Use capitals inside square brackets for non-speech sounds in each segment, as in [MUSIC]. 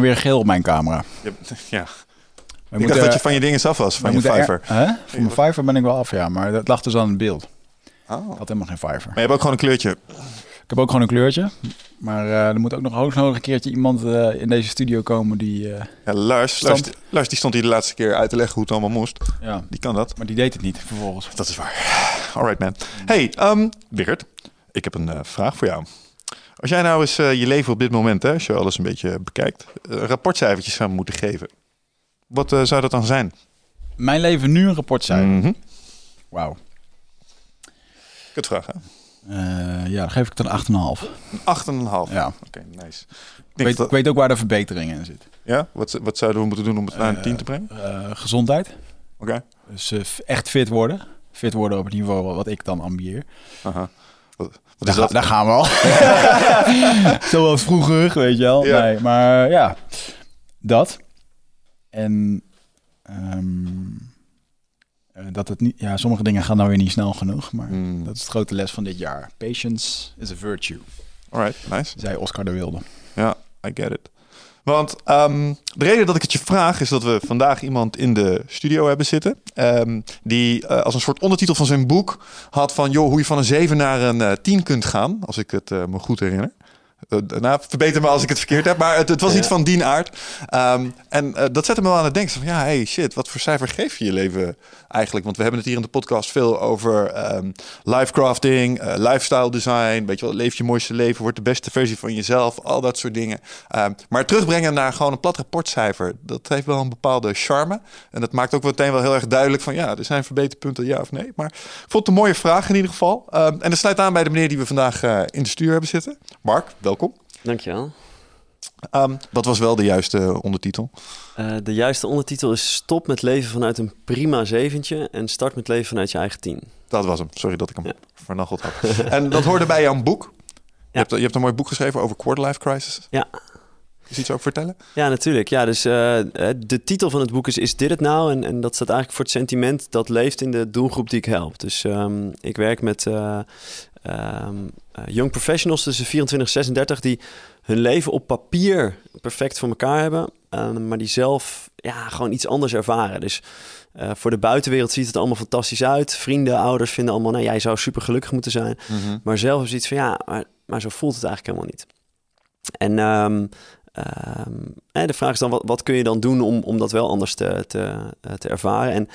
Ben weer geel op mijn camera. Ja. [LAUGHS] We Ik dacht dat je van je dingen af was, van je er- Fiverr. Hè? Van mijn Fiverr ben ik wel af, ja. Maar dat lag dus aan het beeld. Oh. Ik had helemaal geen Fiverr. Maar je hebt ook gewoon een kleurtje. Ik heb ook gewoon een kleurtje. Maar eh, er moet ook nog hoogst nog een keertje iemand eh, in deze studio komen die... eh, Ja, Lars, Lars, Lars die stond hier de laatste keer uit te leggen hoe het allemaal moest. ja, Die kan dat. maar die deed het niet vervolgens. Dat is waar. Alright man. Hey, um, Birgert, ik heb een vraag voor jou. Als jij nou eens eh, je leven op dit moment, hè, als je alles een beetje bekijkt, eh, rapportcijfertjes zou moeten geven. Wat eh, zou dat dan zijn? Mijn leven nu een rapport zijn. Mhm. Wauw. Kut vraag, hè? Ja, dan geef ik het een 8,5. Een 8,5. Ja. Oké, nice. Ik weet, dat- ik weet ook waar de verbetering in zit. ja? Wat, wat zouden we moeten doen om het naar een Eh, 10 te brengen? Gezondheid. Oké. Dus echt fit worden. Fit worden op het niveau wat ik dan ambieer. Aha. Wat, wat Daar, is dat? daar gaan we al. [LAUGHS] Zoals vroeger, weet je wel. Ja. Nee, maar ja, dat. En ehm, eh, dat het niet, ja, sommige dingen gaan nou weer niet snel genoeg. Maar Hmm. dat is de grote les van dit jaar. Patience is a virtue, Alright, nice. zei Oscar de Wilde. Ja, I get it. Want ehm, de reden dat ik het je vraag is dat we vandaag iemand in de studio hebben zitten. ehm, die eh, als een soort ondertitel van zijn boek had van joh, hoe je van een 7 naar een eh 10 kunt gaan. Als ik het eh, me goed herinner. Eh, nou, verbeter me als ik het verkeerd heb, maar het, het was Ja. iets van die aard. Ehm, en eh, dat zette me wel aan het denken van ja, hey shit, wat voor cijfer geef je je leven eigenlijk? Want we hebben het hier in de podcast veel over ehm lifecrafting, eh, lifestyle design, weet je wel, leef je mooiste leven, word de beste versie van jezelf, al dat soort dingen. Ehm, maar terugbrengen naar gewoon een plat rapportcijfer, dat heeft wel een bepaalde charme. En dat maakt ook meteen wel heel erg duidelijk van ja, er zijn verbeterpunten, ja of nee. Maar ik vond het een mooie vraag in ieder geval. En dat sluit aan bij de meneer die we vandaag in de studio hebben zitten. Mark, welkom. Dankjewel. Ehm, wat was wel de juiste ondertitel? Eh, de juiste ondertitel is Stop met leven vanuit een prima zeventje en start met leven vanuit je eigen tien. Dat was hem. Sorry dat ik hem Ja. vernacheld had. [LAUGHS] en dat hoorde bij jouw boek. Je, hebt, je hebt een mooi boek geschreven over quarterlife crisis. Ja. Je iets over vertellen? Ja, natuurlijk. Ja, dus eh, eh, de titel van het boek is Is dit het nou? En, en dat staat eigenlijk voor het sentiment dat leeft in de doelgroep die ik help. Dus ehm, ik werk met eh, ehm, eh, young professionals tussen 24 en 36 die hun leven op papier perfect voor elkaar hebben, eh, maar die zelf ja, gewoon iets anders ervaren. Dus eh, voor de buitenwereld ziet het allemaal fantastisch uit. Vrienden, ouders vinden allemaal, nou, jij zou super gelukkig moeten zijn. Maar zelf is iets van ja, maar, maar zo voelt het eigenlijk helemaal niet. En ehm, ehm, de vraag is dan, wat, wat kun je dan doen om, om dat wel anders te, te, eh, te ervaren? En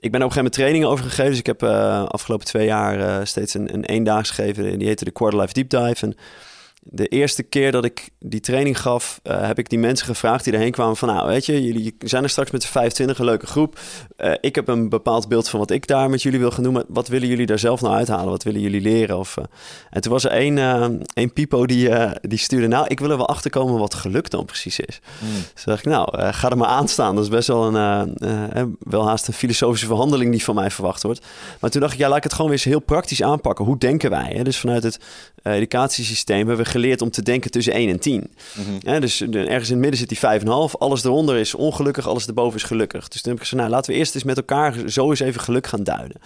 ik ben op een gegeven moment trainingen over gegeven. Dus ik heb eh, afgelopen twee jaar eh, steeds een, een eendaags gegeven. Die heette de Quarter Life Deep Dive. En de eerste keer dat ik die training gaf, eh, heb ik die mensen gevraagd die erheen kwamen van... nou, weet je, jullie zijn er straks met z'n 25, een leuke groep. Eh, ik heb een bepaald beeld van wat ik daar met jullie wil gaan doen. Wat willen jullie daar zelf nou uithalen? Wat willen jullie leren? Of, eh, En toen was er één, één pipo die, die stuurde... nou, ik wil er wel achter komen wat geluk dan precies is. Dus dacht ik, nou, ga er maar aan staan. Dat is best wel een, wel haast een filosofische verhandeling die van mij verwacht wordt. Maar toen dacht ik, ja, laat ik het gewoon weer eens heel praktisch aanpakken. Hoe denken wij? Hè? Dus vanuit het educatiesysteem hebben we geleerd om te denken tussen 1 en 10. Hè, dus ergens in het midden zit die 5,5. Alles eronder is ongelukkig, alles erboven is gelukkig. Dus toen heb ik gezegd, nou, laten we eerst eens met elkaar zo eens even geluk gaan duiden.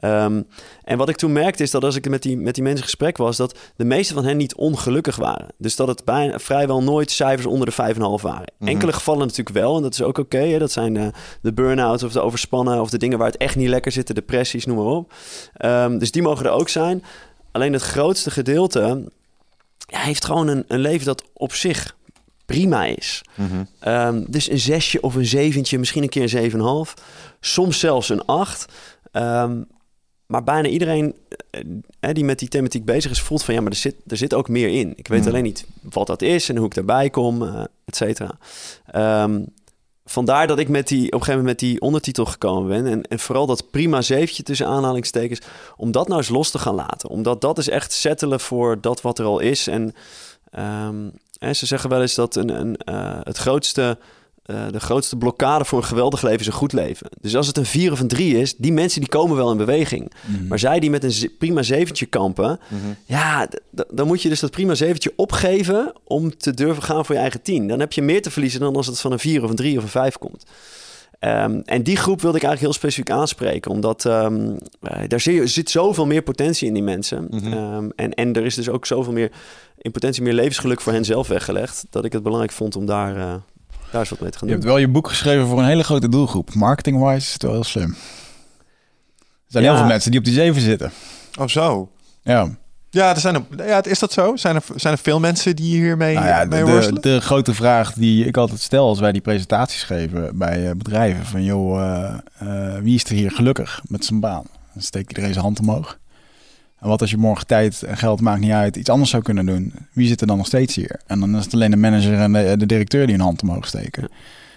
Ehm, en wat ik toen merkte is dat als ik met die, met die mensen in gesprek was, dat de meeste van hen niet ongelukkig waren. Dus dat het bijna, vrijwel nooit cijfers onder de 5,5 waren. Enkele gevallen natuurlijk wel, en dat is ook oké. dat zijn de, de burn-outs of de overspannen of de dingen waar het echt niet lekker zit, de depressies, noem maar op. Ehm, dus die mogen er ook zijn. Alleen het grootste gedeelte ja, heeft gewoon een, een leven dat op zich prima is. Mhm. Ehm, dus een zesje of een zeventje, misschien een keer een zeven en half. Soms zelfs een acht. Ehm, maar bijna iedereen eh, eh, die met die thematiek bezig is, voelt van ja, maar er zit, er zit ook meer in. Ik weet Hmm. alleen niet wat dat is en hoe ik daarbij kom, eh et cetera. Ehm, vandaar dat ik met die, op een gegeven moment met die ondertitel gekomen ben. En, en vooral dat prima zeventje tussen aanhalingstekens. Om dat nou eens los te gaan laten. Omdat dat is echt settelen voor dat wat er al is. En ehm, ze zeggen wel eens dat een, een, eh, het grootste, eh, de grootste blokkade voor een geweldig leven is een goed leven. Dus als het een vier of een drie is, die mensen die komen wel in beweging. Maar zij die met een prima zeventje kampen, Mhm. ja, dan moet je dus dat prima zeventje opgeven om te durven gaan voor je eigen tien. Dan heb je meer te verliezen dan als het van een vier of een drie of een vijf komt. Ehm, en die groep wilde ik eigenlijk heel specifiek aanspreken, omdat ehm, eh, daar je, zit zoveel meer potentie in die mensen. Mhm. Ehm, en, en er is dus ook zoveel meer in potentie meer levensgeluk voor hen zelf weggelegd, dat ik het belangrijk vond om daar, eh, daar eens wat mee te gaan Je doen. hebt wel je boek geschreven voor een hele grote doelgroep. Marketing-wise is het wel heel slim. Er zijn Ja. heel veel mensen die op die zeven zitten. Oh, zo. Ja, Ja, er zijn er, ja, is dat zo? Zijn er, zijn er veel mensen die hiermee nou ja, mee de, worstelen? de, de grote vraag die ik altijd stel als wij die presentaties geven bij eh, bedrijven. Van joh, eh, eh, wie is er hier gelukkig met zijn baan? Dan steekt iedereen zijn hand omhoog. En wat als je morgen tijd en geld maakt niet uit iets anders zou kunnen doen? Wie zit er dan nog steeds hier? En dan is het alleen de manager en de, de directeur die een hand omhoog steken.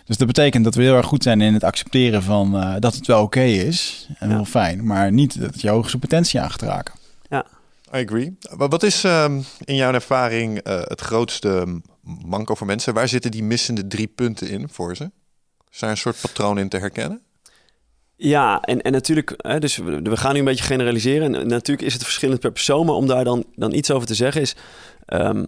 Dus dat betekent dat we heel erg goed zijn in het accepteren van eh, dat het wel oké is en Ja. wel fijn, maar niet dat je hoogste potentie aan gaat raken. I agree. Wa- Wat is ehm, in jouw ervaring eh, het grootste manco voor mensen? Waar zitten die missende drie punten in voor ze? Is daar een soort patroon in te herkennen? Ja, en, en natuurlijk, hè, dus we, gaan nu een beetje generaliseren. En natuurlijk is het verschillend per persoon, maar om daar dan, dan iets over te zeggen is... ehm,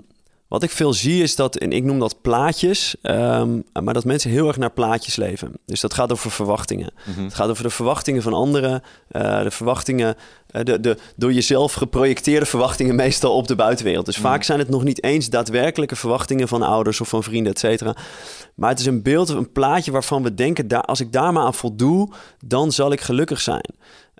wat ik veel zie is dat, en ik noem dat plaatjes, ehm, maar dat mensen heel erg naar plaatjes leven. Dus dat gaat over verwachtingen. Het gaat over de verwachtingen van anderen, eh, de verwachtingen, eh, de, de door jezelf geprojecteerde verwachtingen meestal op de buitenwereld. Dus vaak zijn het nog niet eens daadwerkelijke verwachtingen van ouders of van vrienden, et cetera. Maar het is een beeld of een plaatje waarvan we denken, daar, als ik daar maar aan voldoe, dan zal ik gelukkig zijn.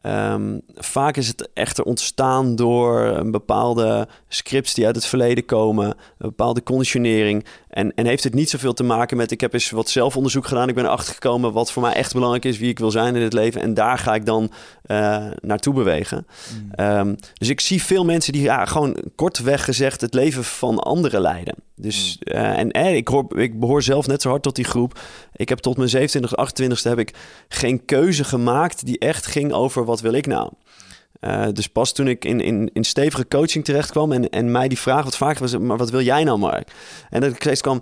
Ehm, vaak is het echter ontstaan door een bepaalde scripts die uit het verleden komen, een bepaalde conditionering. En, en heeft het niet zoveel te maken met, ik heb eens wat zelfonderzoek gedaan, ik ben erachter gekomen wat voor mij echt belangrijk is, wie ik wil zijn in het leven. En daar ga ik dan eh, naartoe bewegen. Ehm, dus ik zie veel mensen die ja, gewoon kortweg gezegd het leven van anderen leiden. Dus, eh, en eh, ik, hoor, ik behoor zelf net zo hard tot die groep. Ik heb tot mijn 27, 28ste heb ik geen keuze gemaakt die echt ging over wat wil ik nou. Eh, dus pas toen ik in, in, in stevige coaching terecht kwam en, en mij die vraag wat vaker was, maar wat wil jij nou Mark? En dat ik steeds kwam,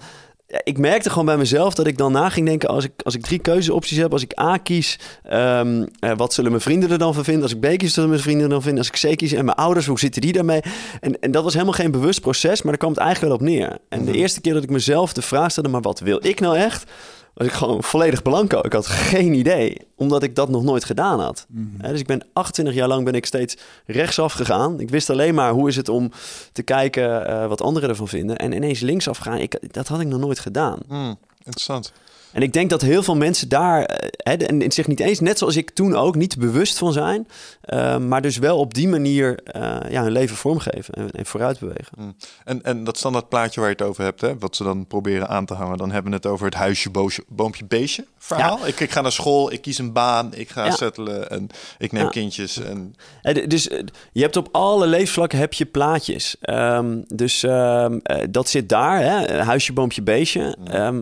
ik merkte gewoon bij mezelf dat ik dan na ging denken, als ik, als ik drie keuzeopties heb, als ik A kies, ehm, eh, wat zullen mijn vrienden er dan van vinden? Als ik B kies, zullen mijn vrienden er dan vinden? Als ik C kies en mijn ouders, hoe zitten die daarmee? En, en dat was helemaal geen bewust proces, maar daar kwam het eigenlijk wel op neer. En de eerste keer dat ik mezelf de vraag stelde, maar wat wil ik nou echt? Was ik gewoon volledig blanco. Ik had geen idee, omdat ik dat nog nooit gedaan had. Hè, dus ik ben 28 jaar lang ben ik steeds rechtsaf gegaan. Ik wist alleen maar hoe is het om te kijken eh, wat anderen ervan vinden. En ineens linksaf gaan, ik, dat had ik nog nooit gedaan. Hmm, interessant. En ik denk dat heel veel mensen daar, eh, hè, en en zich niet eens, net zoals ik toen ook, niet bewust van zijn. eh, maar dus wel op die manier eh, ja, hun leven vormgeven en, en vooruit bewegen. Hmm. En, en dat standaard plaatje waar je het over hebt, hè, wat ze dan proberen aan te hangen, dan hebben we het over het huisje, boosje, boompje, beestje verhaal. Ik, ik ga naar school, ik kies een baan, ik ga Ja. settelen en ik neem Ja. kindjes. En, Dus je hebt op alle levensvlakken heb je plaatjes. Ehm, dus ehm, eh, dat zit daar, hè? huisje, boompje, beestje. Ehm,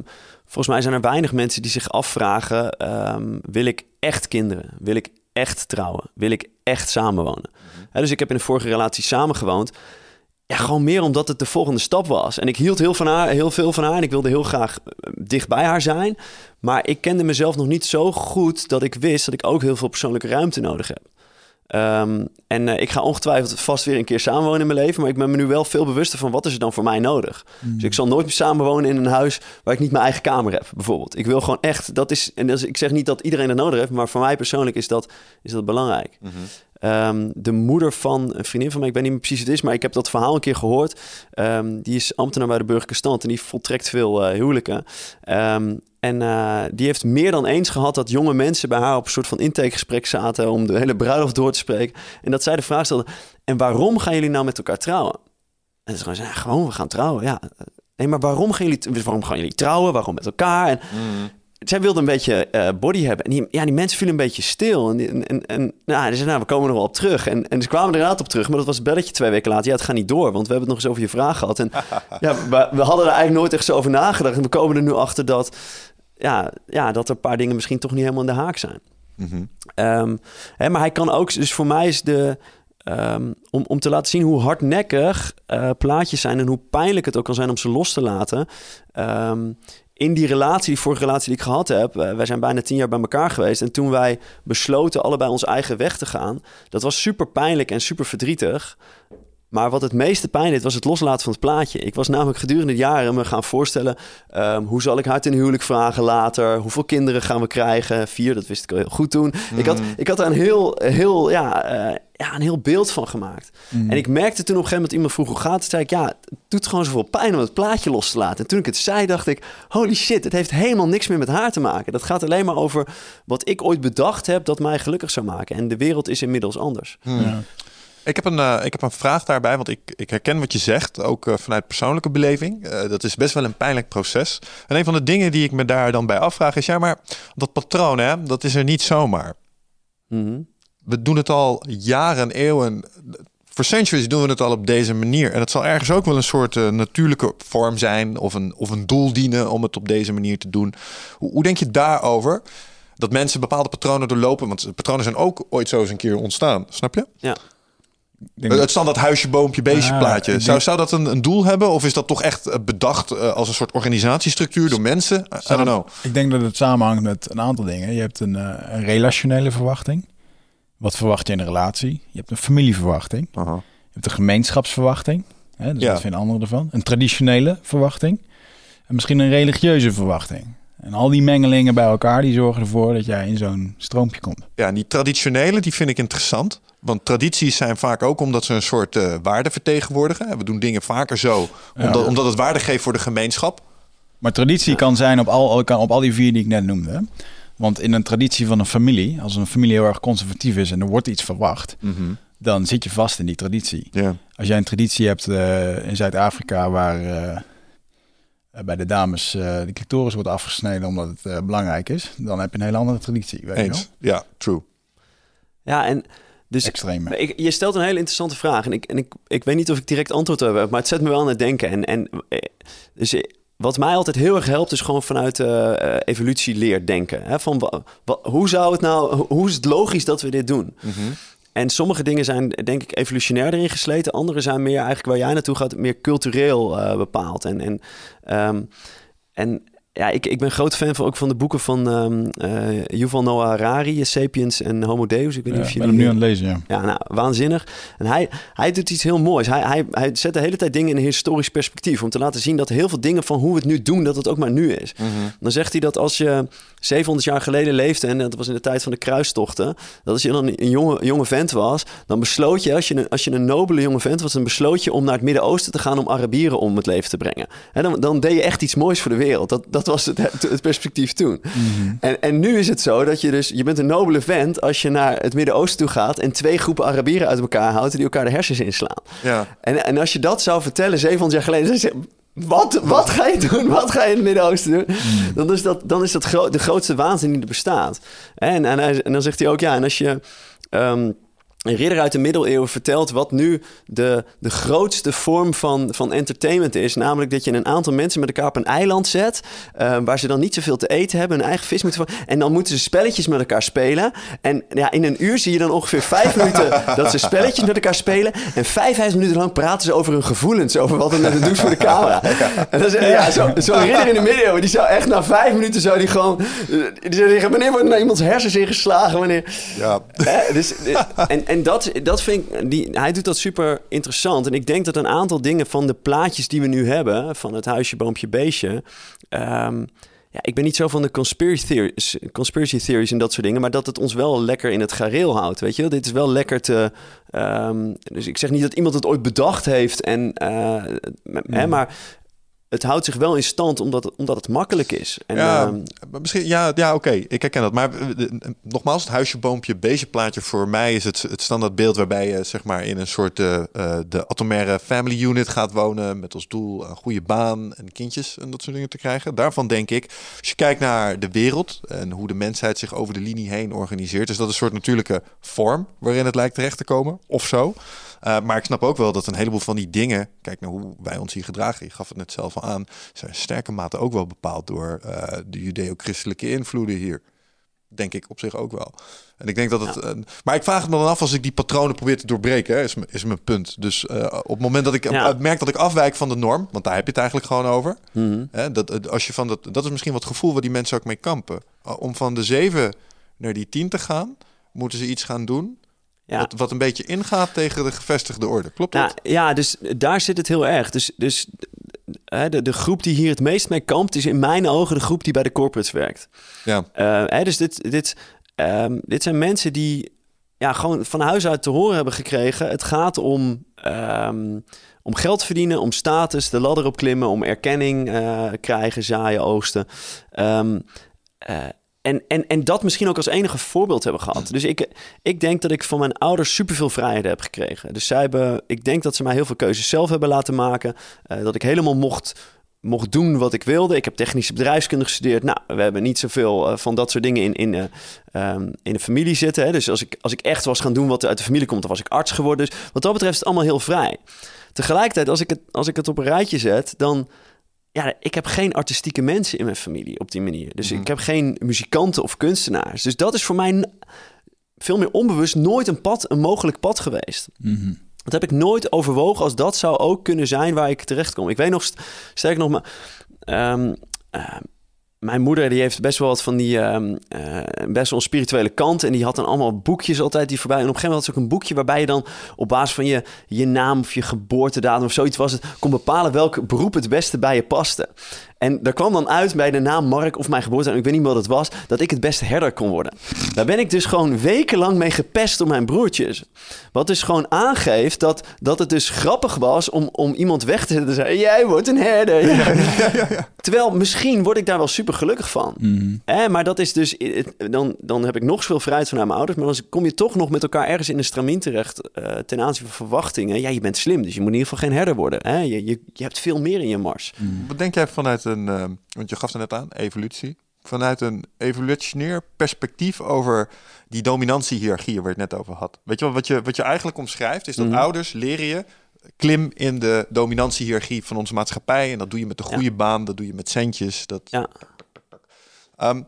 volgens mij zijn er weinig mensen die zich afvragen... ehm, wil ik echt kinderen? Wil ik echt trouwen? Wil ik echt samenwonen? Hè, dus ik heb in een vorige relatie samengewoond. Ja, gewoon meer omdat het de volgende stap was. En ik hield heel, van haar, heel veel van haar en ik wilde heel graag eh, dicht bij haar zijn. Maar ik kende mezelf nog niet zo goed dat ik wist dat ik ook heel veel persoonlijke ruimte nodig heb. Ehm, en eh, ik ga ongetwijfeld vast weer een keer samenwonen in mijn leven. Maar ik ben me nu wel veel bewuster van wat is er dan voor mij nodig. Dus ik zal nooit meer samenwonen in een huis waar ik niet mijn eigen kamer heb, bijvoorbeeld. Ik wil gewoon echt, dat is, en dat is, ik zeg niet dat iedereen dat nodig heeft, maar voor mij persoonlijk is dat, is dat belangrijk. Ehm, de moeder van een vriendin van mij, ik weet niet precies het is, maar ik heb dat verhaal een keer gehoord. Ehm, die is ambtenaar bij de burgerlijke stand en die voltrekt veel eh, huwelijken. Ehm, en eh, die heeft meer dan eens gehad dat jonge mensen bij haar op een soort van intakegesprek zaten om de hele bruiloft door te spreken. En dat zij de vraag stelde: En waarom gaan jullie nou met elkaar trouwen? En ze gewoon ja, Gewoon, we gaan trouwen. Ja. nee, maar waarom gaan jullie, waarom gaan jullie trouwen? Waarom met elkaar? En zij wilde een beetje eh, body hebben. En die, ja, die mensen vielen een beetje stil. En, die- en, en, nou, ze zei, nou, we komen er wel op terug. En, en ze kwamen er inderdaad op terug. Maar dat was het belletje twee weken later. Ja, het gaat niet door, want we hebben het nog eens over je vraag gehad. En [LAUGHS] ja, we, we hadden er eigenlijk nooit echt zo over nagedacht. En we komen er nu achter dat, ja, ja, dat er een paar dingen misschien toch niet helemaal in de haak zijn. Mhm. Ehm, hè, maar hij kan ook, dus voor mij is de. ehm, om, om te laten zien hoe hardnekkig eh, plaatjes zijn en hoe pijnlijk het ook kan zijn om ze los te laten. Ehm, in die relatie, die vorige relatie die ik gehad heb, eh, wij zijn bijna tien jaar bij elkaar geweest. En toen wij besloten allebei onze eigen weg te gaan, dat was super pijnlijk en super verdrietig. Maar wat het meeste pijn deed, was het loslaten van het plaatje. Ik was namelijk gedurende de jaren me gaan voorstellen... ehm, hoe zal ik haar ten huwelijk vragen later? Hoeveel kinderen gaan we krijgen? Vier, dat wist ik al heel goed toen. Ik, had, ik had daar een heel, heel, ja, eh, ja, een heel beeld van gemaakt. En ik merkte toen op een gegeven moment iemand vroeg hoe gaat het? Zei ik, ja, het doet gewoon zoveel pijn om het plaatje los te laten. En toen ik het zei, dacht ik, holy shit, het heeft helemaal niks meer met haar te maken. Dat gaat alleen maar over wat ik ooit bedacht heb dat mij gelukkig zou maken. En de wereld is inmiddels anders. Ja. Ik heb, een, eh, ik heb een vraag daarbij, want ik, ik herken wat je zegt, ook eh, vanuit persoonlijke beleving. Eh, dat is best wel een pijnlijk proces. En een van de dingen die ik me daar dan bij afvraag is, ja, maar dat patroon, hè, dat is er niet zomaar. Mhm. We doen het al jaren, eeuwen. Voor centuries doen we het al op deze manier. En het zal ergens ook wel een soort natuurlijke vorm zijn of een, of een doel dienen om het op deze manier te doen. Hoe, hoe denk je daarover? Dat mensen bepaalde patronen doorlopen, want patronen zijn ook ooit zo eens een keer ontstaan, snap je? Ja. Denk Het standaard huisje, boompje, beestje plaatje. Zou, denk- zou dat een, een doel hebben? Of is dat toch echt eh, bedacht eh, als een soort organisatiestructuur door mensen? I, I don't know. Ik denk dat het samenhangt met een aantal dingen. Je hebt een, eh, een relationele verwachting. Wat verwacht je in een relatie? Je hebt een familieverwachting. Je hebt een gemeenschapsverwachting. Hè, dus Ja. wat vinden anderen ervan? Een traditionele verwachting. En misschien een religieuze verwachting. En al die mengelingen bij elkaar, die zorgen ervoor dat jij in zo'n stroompje komt. Ja, en die traditionele, die vind ik interessant. Want tradities zijn vaak ook omdat ze een soort eh, waarde vertegenwoordigen. We doen dingen vaker zo, omdat, omdat het waarde geeft voor de gemeenschap. Maar traditie kan zijn op al, kan op al die vier die ik net noemde. Want in een traditie van een familie, als een familie heel erg conservatief is en er wordt iets verwacht, dan zit je vast in die traditie. Ja. Als jij een traditie hebt eh, in Zuid-Afrika waar eh, bij de dames eh, de clitoris wordt afgesneden omdat het eh, belangrijk is, dan heb je een hele andere traditie. Weet je wel? Eens. Ja, true. Ja, en dus Ik, je stelt een hele interessante vraag. En, ik, en ik, ik weet niet of ik direct antwoord heb, maar het zet me wel aan het denken. En, en eh, dus eh, wat mij altijd heel erg helpt, is gewoon vanuit eh eh, evolutieleer denken. Hè? Van, wa- wa- hoe zou het nou, ho- hoe is het logisch dat we dit doen? En sommige dingen zijn denk ik evolutionair erin gesleten. Andere zijn meer eigenlijk waar jij naartoe gaat, meer cultureel bepaald. En, en, ehm, en ja, ik, ik ben groot fan van, ook van de boeken van eh, Yuval Noah Harari, Sapiens en Homo Deus. Ik weet niet Ja, of je ben hem nu aan het lezen, ja. ja, nou, waanzinnig. En hij, hij doet iets heel moois. Hij, hij, hij zet de hele tijd dingen in een historisch perspectief. Om te laten zien dat heel veel dingen van hoe we het nu doen, dat het ook maar nu is. Dan zegt hij dat als je 700 jaar geleden leefde, en dat was in de tijd van de kruistochten, dat als je dan een jonge, jonge vent was, dan besloot je, als je, een, als je een nobele jonge vent was, dan besloot je om naar het Midden-Oosten te gaan om Arabieren om het leven te brengen. En dan, dan deed je echt iets moois voor de wereld. Dat, dat was het, het perspectief toen. En, en nu is het zo dat je dus, je bent een nobele vent als je naar het Midden-Oosten toe gaat en twee groepen Arabieren uit elkaar houdt die elkaar de hersens inslaan. Ja. En, en als je dat zou vertellen 700 jaar geleden, dan wat, wat ga je doen? Wat ga je in het Midden-Oosten doen? Dan is dat, dan is dat de grootste waanzin die er bestaat. En, en, hij- en dan zegt hij ook, ja, en als je... ehm, een ridder uit de middeleeuwen vertelt wat nu de, de grootste vorm van, van entertainment is. Namelijk dat je een aantal mensen met elkaar op een eiland zet. eh, waar ze dan niet zoveel te eten hebben. Hun eigen vis moeten vangen. En dan moeten ze spelletjes met elkaar spelen. En ja, in een uur zie je dan ongeveer vijf minuten [LAUGHS] dat ze spelletjes met elkaar spelen. En vijf, vijf minuten lang praten ze over hun gevoelens. Over wat het met het doet voor de camera. [LAUGHS] En dan ja, zo- zo'n ridder in de middeleeuwen. Die zou echt na vijf minuten zou die gewoon... eh, Die zou zeggen, wanneer wordt er nou iemands hersens ingeslagen? Wanneer... Ja. Dus, en en dat, dat vind ik, die, hij doet dat super interessant. En ik denk dat een aantal dingen van de plaatjes die we nu hebben, van het huisje, boompje, beestje. ehm, ja, ik ben niet zo van de conspiracy theories, conspiracy theories en dat soort dingen, maar dat het ons wel lekker in het gareel houdt. Weet je, dit is wel lekker te. ehm, dus ik zeg niet dat iemand het ooit bedacht heeft, en, eh, m- hè, maar het houdt zich wel in stand omdat het, omdat het makkelijk is. En, ja, ehm, misschien, ja, ja oké, ik herken dat. Maar eh, de- nogmaals, het huisje, boompje, beestje plaatje voor mij is het, het standaard beeld waarbij je zeg maar in een soort eh, eh, de atomaire family unit gaat wonen met als doel een goede baan en kindjes en dat soort dingen te krijgen. Daarvan denk ik, als je kijkt naar de wereld en hoe de mensheid zich over de linie heen organiseert, is dat een soort natuurlijke vorm waarin het lijkt terecht te komen of zo. Uh, maar ik snap ook wel dat een heleboel van die dingen, kijk naar hoe wij ons hier gedragen, je gaf het net zelf al aan, zijn sterke mate ook wel bepaald door uh, de judeo-christelijke invloeden hier. Denk ik op zich ook wel. En ik denk dat het. Ja. Uh, maar ik vraag het me dan af als ik die patronen probeer te doorbreken, hè, is, is mijn punt. Dus uh, op het moment dat ik ja. merk dat ik afwijk van de norm, want daar heb je het eigenlijk gewoon over. Mm -hmm. hè, dat, als je van dat, dat is misschien wat gevoel waar die mensen ook mee kampen. Om van de zeven naar die tien te gaan, moeten ze iets gaan doen ja. Wat, wat, een beetje ingaat tegen de gevestigde orde. Klopt nou, dat? Ja, dus daar zit het heel erg. Dus, dus hè, de, de groep die hier het meest mee kampt... is in mijn ogen de groep die bij de corporates werkt. Ja. Uh, hè, dus dit, dit, um, dit zijn mensen die ja, gewoon van huis uit te horen hebben gekregen... het gaat om... Um, om geld verdienen, om status, de ladder opklimmen, om erkenning uh, krijgen, zaaien, oosten. Um, uh, en, en, en dat misschien ook als enige voorbeeld hebben gehad. Dus ik, ik denk dat ik van mijn ouders superveel vrijheden heb gekregen. Dus zij hebben, ik denk dat ze mij heel veel keuzes zelf hebben laten maken. Uh, dat ik helemaal mocht, mocht doen wat ik wilde. Ik heb technische bedrijfskunde gestudeerd. Nou, we hebben niet zoveel uh, van dat soort dingen in, in, uh, um, in de familie zitten. Hè. Dus als ik, als ik echt was gaan doen wat uit de familie komt, dan was ik arts geworden. Dus wat dat betreft is het allemaal heel vrij. Tegelijkertijd, als ik het, als ik het op een rijtje zet, dan ja, ik heb geen artistieke mensen in mijn familie op die manier. Dus mm. ik heb geen muzikanten of kunstenaars. Dus dat is voor mij veel meer onbewust nooit een pad, een mogelijk pad geweest. Mm -hmm. Dat heb ik nooit overwogen als dat zou ook kunnen zijn waar ik terecht kom. Ik weet nog, sterk nog, maar, um, uh, mijn moeder die heeft best wel wat van die um, uh, best wel een spirituele kant. En die had dan allemaal boekjes altijd die voorbij. En op een gegeven moment had ze ook een boekje waarbij je dan op basis van je, je naam of je geboortedatum of zoiets was het, kon bepalen welk beroep het beste bij je paste. En daar kwam dan uit bij de naam Mark of mijn geboortedatum, ik weet niet meer wat het was, dat ik het beste herder kon worden. Daar ben ik dus gewoon wekenlang mee gepest door mijn broertjes. Wat dus gewoon aangeeft dat, dat het dus grappig was om, om iemand weg te zetten en zeggen, jij wordt een herder. Ja. Ja, ja, ja, Terwijl misschien word ik daar wel super gelukkig van. Mm. Eh, maar dat is dus, dan, dan heb ik nog zoveel vrijheid vanuit mijn ouders, maar dan kom je toch nog met elkaar ergens in een stramien terecht uh, ten aanzien van verwachtingen. Ja, je bent slim, dus je moet in ieder geval geen herder worden. Hè? Je, je, je hebt veel meer in je mars. Mm. Wat denk jij vanuit een, uh, want je gaf er net aan, evolutie. Vanuit een evolutionair perspectief over die dominantiehiërarchie waar je het net over had. Weet je wel, wat je, wat je eigenlijk omschrijft, is dat Mhm. ouders leren je klim in de dominantiehiërarchie van onze maatschappij. En dat doe je met de goede baan, dat doe je met centjes. Dat... Ja. Um,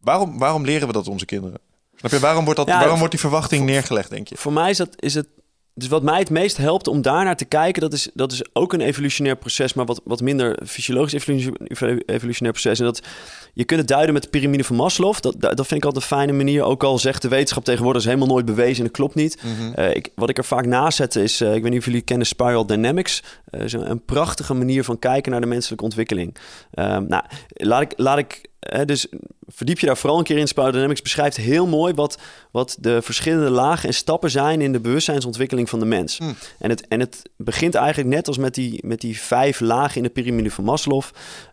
waarom, waarom leren we dat onze kinderen? Snap je, waarom wordt, dat, Ja, waarom wordt die verwachting neergelegd, denk je? Voor mij is, dat, is het. Dus wat mij het meest helpt om daarnaar te kijken, dat is, dat is ook een evolutionair proces, maar wat, wat minder fysiologisch evolu- evolutionair proces. En dat, je kunt het duiden met de piramide van Maslow. Dat, dat vind ik altijd een fijne manier. Ook al zegt de wetenschap tegenwoordig, is helemaal nooit bewezen en dat klopt niet. Mhm. Eh, ik, wat ik er vaak naast zet is, eh, ik weet niet of jullie kennen Spiral Dynamics. Eh, is een, een prachtige manier van kijken naar de menselijke ontwikkeling. Ehm, nou, laat ik, laat ik dus verdiep je daar vooral een keer in. Spiral Dynamics beschrijft heel mooi wat, wat de verschillende lagen en stappen zijn in de bewustzijnsontwikkeling van de mens. Mm. En, het, en het begint eigenlijk net als met die, met die vijf lagen in de piramide van Maslow.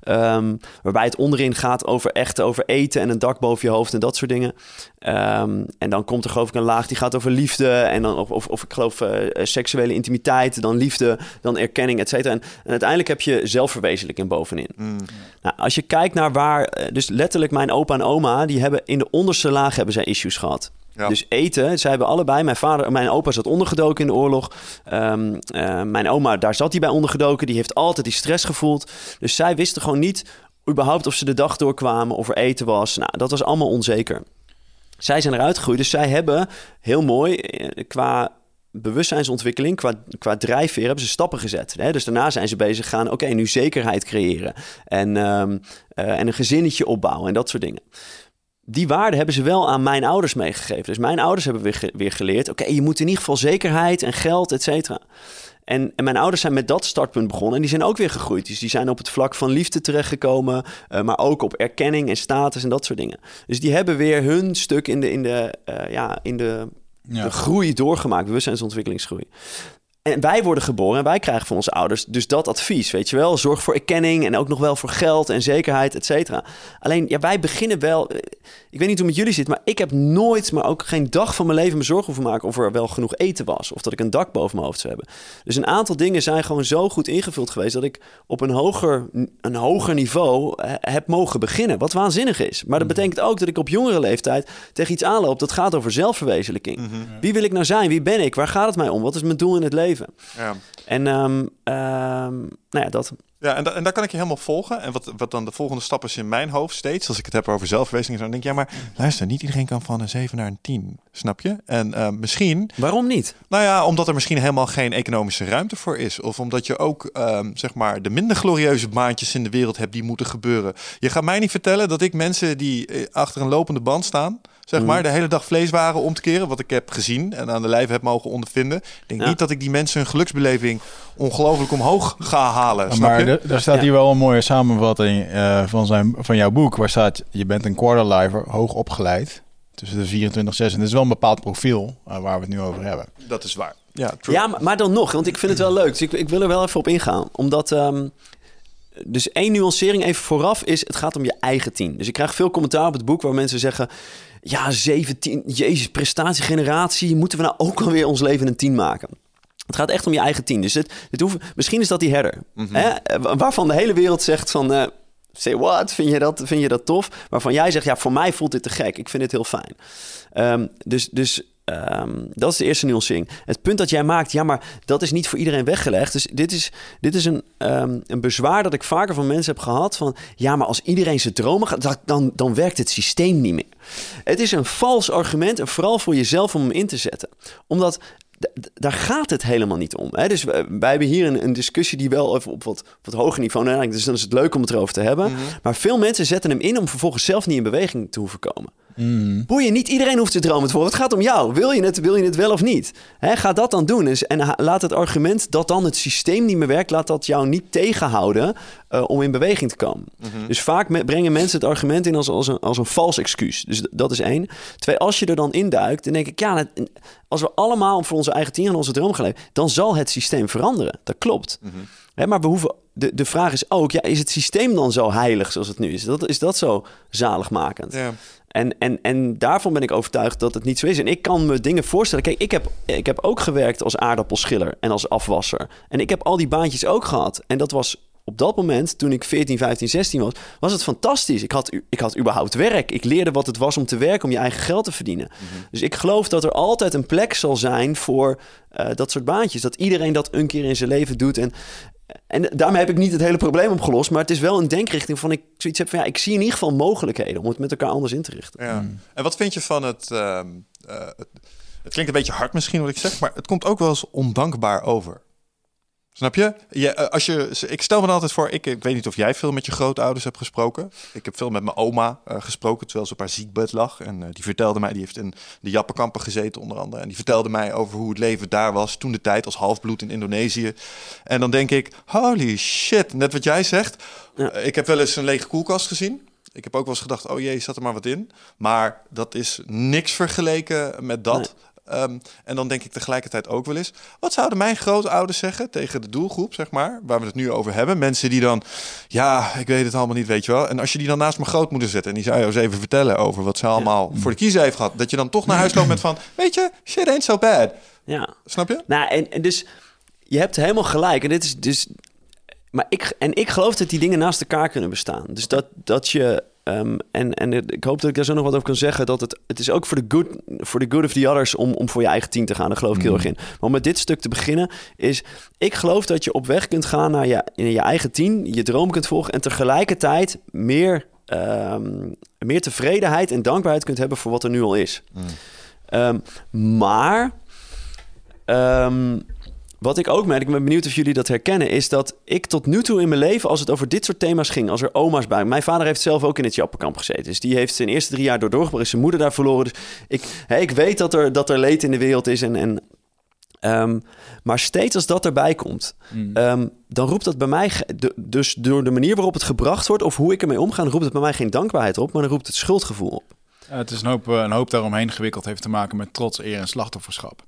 Ehm, waarbij het onderin gaat over echt over eten en een dak boven je hoofd en dat soort dingen. Ehm, en dan komt er geloof ik een laag die gaat over liefde. En dan of, of, of ik geloof eh, eh, seksuele intimiteit, dan liefde, dan erkenning, et cetera. En, en uiteindelijk heb je zelfverwezenlijking bovenin. Mm. Nou, als je kijkt naar waar, eh, dus letterlijk mijn opa en oma, die hebben in de onderste laag hebben zij issues gehad. Ja. Dus eten, zij hebben allebei, mijn vader, mijn opa zat ondergedoken in de oorlog. Ehm, eh, mijn oma, daar zat hij bij ondergedoken. Die heeft altijd die stress gevoeld. Dus zij wisten gewoon niet überhaupt of ze de dag doorkwamen, of er eten was. Nou, dat was allemaal onzeker. Zij zijn eruit gegroeid, dus zij hebben heel mooi eh, qua bewustzijnsontwikkeling, qua, qua drijfveer hebben ze stappen gezet. Hè? Dus daarna zijn ze bezig gaan, oké, nu zekerheid creëren. En, ehm, eh, en een gezinnetje opbouwen en dat soort dingen. Die waarden hebben ze wel aan mijn ouders meegegeven. Dus mijn ouders hebben weer, weer geleerd, oké, je moet in ieder geval zekerheid en geld, et cetera. En, en mijn ouders zijn met dat startpunt begonnen. En die zijn ook weer gegroeid. Dus die zijn op het vlak van liefde terechtgekomen. eh, maar ook op erkenning en status en dat soort dingen. Dus die hebben weer hun stuk in de, in de, eh, ja, in de, Ja. de groei doorgemaakt. Bewustzijnsontwikkelingsgroei. En wij worden geboren en wij krijgen van onze ouders dus dat advies, weet je wel. Zorg voor erkenning en ook nog wel voor geld en zekerheid, et cetera. Alleen, ja, wij beginnen wel... eh, Ik weet niet hoe het met jullie zit, maar ik heb nooit, maar ook geen dag van mijn leven me zorgen hoeven maken... of er wel genoeg eten was of dat ik een dak boven mijn hoofd zou hebben. Dus een aantal dingen zijn gewoon zo goed ingevuld geweest... dat ik op een hoger, een hoger niveau eh, heb mogen beginnen. Wat waanzinnig is. Maar dat betekent ook dat ik op jongere leeftijd tegen iets aanloop... dat gaat over zelfverwezenlijking. Wie wil ik nou zijn? Wie ben ik? Waar gaat het mij om? Wat is mijn doel in het leven? Ja. En ehm, ehm, nou ja, dat. Ja, en, da- en daar kan ik je helemaal volgen. En wat, wat dan de volgende stap is in mijn hoofd steeds, als ik het heb over zelfverwezenlijking, dan denk ik, ja, maar luister, niet iedereen kan van een 7 naar een 10, snap je? En eh, misschien, Waarom niet? nou ja, omdat er misschien helemaal geen economische ruimte voor is. Of omdat je ook, ehm, zeg maar, de minder glorieuze baantjes in de wereld hebt die moeten gebeuren. Je gaat mij niet vertellen dat ik mensen die eh, achter een lopende band staan, zeg Mhm. maar, de hele dag vleeswaren om te keren, wat ik heb gezien en aan de lijf heb mogen ondervinden. Ik denk Ja. niet dat ik die mensen hun geluksbeleving ongelooflijk omhoog ga halen, snap Maar je? daar staat Ja. hier wel een mooie samenvatting eh, van, zijn, van jouw boek. Waar staat, je bent een quarterlifer, hoog opgeleid. Tussen de 24 6. En dat is wel een bepaald profiel eh, waar we het nu over hebben. Dat is waar. Ja, true. Ja, maar, maar dan nog, want ik vind het wel leuk. Dus ik, ik wil er wel even op ingaan. Omdat. ehm, dus één nuancering even vooraf is: het gaat om je eigen team. Dus ik krijg veel commentaar op het boek waar mensen zeggen. Ja, 17, jezus, prestatiegeneratie. Moeten we nou ook alweer ons leven een 10 maken? Het gaat echt om je eigen team. Dus het, het hoeft, misschien is dat die herder. hè? Eh, Waarvan de hele wereld zegt van... eh, say what? Vind je, dat, vind je dat tof? Waarvan jij zegt, ja, voor mij voelt dit te gek. Ik vind het heel fijn. Ehm, dus dus ehm, dat is de eerste nuancering. Het punt dat jij maakt, ja, maar dat is niet voor iedereen weggelegd. Dus dit is, dit is een, ehm, een bezwaar dat ik vaker van mensen heb gehad. Van, ja, maar als iedereen zijn dromen gaat, dan- dan, werkt het systeem niet meer. Het is een vals argument en vooral voor jezelf om hem in te zetten. Omdat daar gaat het helemaal niet om. Hè? Dus wij, wij hebben hier een, een discussie die wel even op wat, wat hoger niveau... Nou, dus dan is het leuk om het erover te hebben. Maar veel mensen zetten hem in om vervolgens zelf niet in beweging te hoeven komen. Boeien, niet iedereen hoeft te dromen te worden. Het gaat om jou. Wil je het, wil je het wel of niet? Hè, ga dat dan doen. En ha- laat het argument dat dan het systeem niet meer werkt... laat dat jou niet tegenhouden eh, om in beweging te komen. Dus vaak me- brengen mensen het argument in als, als, een, als een vals excuus. Dus dat is één. Twee, als je er dan induikt, dan denk ik... ja, als we allemaal voor onze eigen team en onze droom gaan leven... dan zal het systeem veranderen. Dat klopt. Hè, maar we hoeven, de, de vraag is ook, ja, is het systeem dan zo heilig zoals het nu is? Dat, is dat zo zaligmakend? Ja. En, en, en daarvan ben ik overtuigd dat het niet zo is. En ik kan me dingen voorstellen. Kijk, ik heb, ik heb ook gewerkt als aardappelschiller en als afwasser. En ik heb al die baantjes ook gehad. En dat was op dat moment, toen ik 14, 15, 16 was, was het fantastisch. Ik had, ik had überhaupt werk. Ik leerde wat het was om te werken, om je eigen geld te verdienen. Dus ik geloof dat er altijd een plek zal zijn voor eh, dat soort baantjes. Dat iedereen dat een keer in zijn leven doet. En, en daarmee heb ik niet het hele probleem opgelost. Maar het is wel een denkrichting van ik zoiets heb van ja, ik zie in ieder geval mogelijkheden om het met elkaar anders in te richten. Ja. En wat vind je van het, ehm, eh, het... Het klinkt een beetje hard misschien wat ik zeg, maar het komt ook wel eens ondankbaar over. Snap je? je eh, als je ik stel me dan altijd voor, ik, ik weet niet of jij veel met je grootouders hebt gesproken. Ik heb veel met mijn oma eh, gesproken terwijl ze op haar ziekbed lag. En eh, die vertelde mij, die heeft in de Jappenkampen gezeten onder andere. En die vertelde mij over hoe het leven daar was toen de tijd als halfbloed in Indonesië. En dan denk ik, holy shit, net wat jij zegt. Ja. Ik heb wel eens een lege koelkast gezien. Ik heb ook wel eens gedacht, oh jee, zat er maar wat in. Maar dat is niks vergeleken met dat. Nee. Ehm, en dan denk ik tegelijkertijd ook wel eens... wat zouden mijn grootouders zeggen tegen de doelgroep, zeg maar... waar we het nu over hebben? Mensen die dan... ja, ik weet het allemaal niet, weet je wel. En als je die dan naast mijn grootmoeder zet... en die zou je eens even vertellen over wat ze allemaal voor de kiezer heeft gehad... dat je dan toch naar huis loopt met van... weet je, shit ain't so bad. Ja. Snap je? Nou, en, en dus je hebt helemaal gelijk. En dit is dus. Maar ik, en ik geloof dat die dingen naast elkaar kunnen bestaan. Dus dat, dat je. Ehm, en, en ik hoop dat ik daar zo nog wat over kan zeggen. Dat het, het is ook voor de good, voor the good of the others om, om voor je eigen team te gaan. Daar geloof ik heel erg in. Maar om met dit stuk te beginnen is... Ik geloof dat je op weg kunt gaan naar je, in je eigen team. Je droom kunt volgen. En tegelijkertijd meer, ehm, meer tevredenheid en dankbaarheid kunt hebben voor wat er nu al is. Ehm, maar... wat ik ook merk, ik ben benieuwd of jullie dat herkennen, is dat ik tot nu toe in mijn leven, als het over dit soort thema's ging, als er oma's bij. Mijn vader heeft zelf ook in het Jappenkamp gezeten. Dus die heeft zijn eerste drie jaar door doorgebracht, is zijn moeder daar verloren. Dus ik, hè, ik weet dat er, dat er leed in de wereld is. En, en, ehm, maar steeds als dat erbij komt, ehm, dan roept dat bij mij, de- dus door de manier waarop het gebracht wordt of hoe ik ermee omga, roept het bij mij geen dankbaarheid op, maar dan roept het schuldgevoel op. Ja, het is een hoop, eh, een hoop daaromheen gewikkeld heeft te maken met trots, eer en slachtofferschap.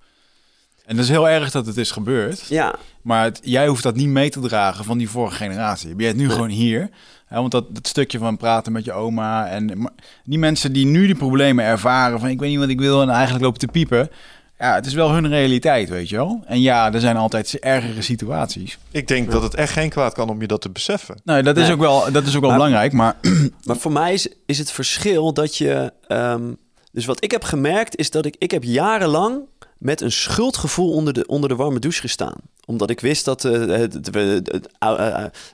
En dat is heel erg dat het is gebeurd. Ja, Maar het- jij hoeft dat niet mee te dragen van die vorige generatie. Je bent nu gewoon hier. Hè, want dat, dat stukje van praten met je oma. En maar die mensen die nu die problemen ervaren van ik weet niet wat ik wil en eigenlijk lopen te piepen. Ja, het is wel hun realiteit, weet je wel. En ja, er zijn altijd ergere situaties. Ik denk dat het echt geen kwaad kan om je dat te beseffen. Nou, dat is Nee. ook wel, dat is ook wel Maar- belangrijk. Maar [CLEARS THROAT] Maar voor mij is, is het verschil dat je. ehm, dus wat ik heb gemerkt is dat ik. Ik heb jarenlang met een schuldgevoel onder de, onder de warme douche gestaan. Omdat ik wist dat, eh,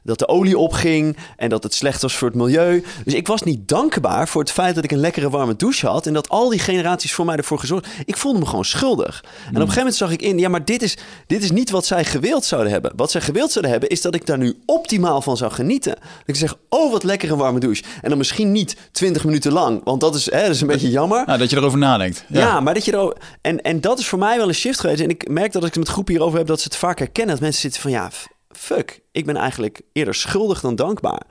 dat de olie opging en dat het slecht was voor het milieu. Dus ik was niet dankbaar voor het feit dat ik een lekkere warme douche had. En dat al die generaties voor mij ervoor gezorgd. Ik voelde me gewoon schuldig. En op een gegeven moment zag ik in, ja, maar dit is, dit is niet wat zij gewild zouden hebben. Wat zij gewild zouden hebben, is dat ik daar nu optimaal van zou genieten. Dat ik zeg, oh, wat lekker een warme douche. En dan misschien niet 20 minuten lang, want dat is, hè, dat is een beetje jammer. nou, dat je erover nadenkt. Ja, maar dat je er en, en dat is voor mij wel een shift geweest. En ik merk dat als ik het met groepen hierover heb, dat ze het vaak herkennen. Dat mensen zitten van ja, fuck, ik ben eigenlijk eerder schuldig dan dankbaar.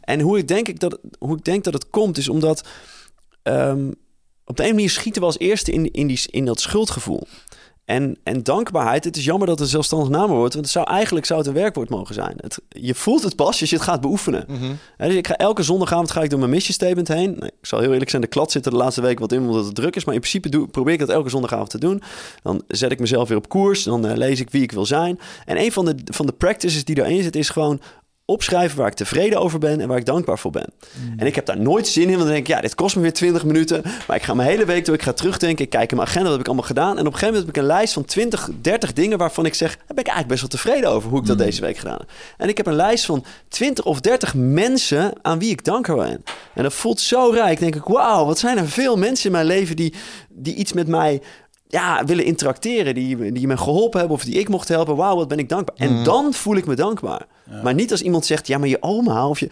En hoe ik, denk ik dat, hoe ik denk dat het komt, is omdat ehm, op de ene manier schieten we als eerste in, in, die, in dat schuldgevoel. En, en dankbaarheid, het is jammer dat het een zelfstandig naamwoord want het zou eigenlijk zou het een werkwoord mogen zijn. Het, je voelt het pas als je het gaat beoefenen. Hè, dus ik ga elke zondagavond ga ik door mijn mission statement heen. Nou, ik zal heel eerlijk zijn, de klad zit er de laatste week wat in omdat het druk is. Maar in principe doe, probeer ik dat elke zondagavond te doen. Dan zet ik mezelf weer op koers. Dan eh, lees ik wie ik wil zijn. En een van de, van de practices die daarin zit is gewoon opschrijven waar ik tevreden over ben en waar ik dankbaar voor ben. En ik heb daar nooit zin in, want dan denk ik, ja, dit kost me weer 20 minuten. Maar ik ga mijn hele week door, ik ga terugdenken, ik kijk in mijn agenda, wat heb ik allemaal gedaan. En op een gegeven moment heb ik een lijst van 20, 30 dingen waarvan ik zeg, daar ben ik eigenlijk best wel tevreden over hoe ik dat deze week gedaan heb. En ik heb een lijst van 20 of 30 mensen aan wie ik dankbaar ben. En dat voelt zo rijk. denk ik, wauw, wat zijn er veel mensen in mijn leven die, die iets met mij ja, willen interacteren, die, die me geholpen hebben of die ik mocht helpen. Wauw, wat ben ik dankbaar. En dan voel ik me dankbaar. Maar niet als iemand zegt, ja, maar je oma of je...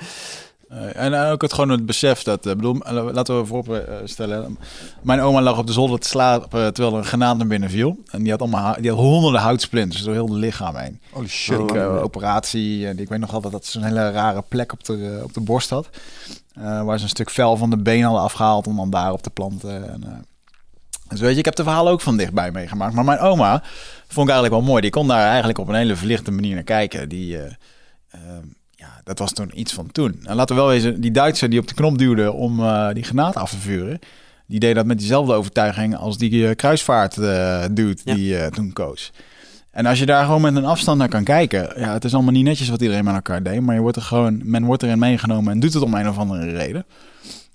Eh, en ook het gewoon het besef dat, eh, bedoel, eh, laten we voorop stellen. Mijn oma lag op de zolder te slapen terwijl er een granaat naar binnen viel. En die had allemaal die had honderden houtsplinters door heel het lichaam heen. Holy shit. Ik, operatie. En ik weet nog altijd dat ze een hele rare plek op de, op de borst had. Eh, waar ze een stuk vel van de been hadden afgehaald om dan daar op te planten. En, eh, dus weet je, ik heb de verhalen ook van dichtbij meegemaakt. Maar mijn oma vond ik eigenlijk wel mooi. Die kon daar eigenlijk op een hele verlichte manier naar kijken. Die, eh, eh, ja, dat was toen iets van toen. En laten we wel wezen, die Duitser die op de knop duwde om eh, die granaat af te vuren. Die deed dat met diezelfde overtuiging als die eh, kruisvaart dude Ja. die toen koos. En als je daar gewoon met een afstand naar kan kijken, ja, het is allemaal niet netjes wat iedereen met elkaar deed, maar je wordt er gewoon, men wordt erin meegenomen en doet het om een of andere reden.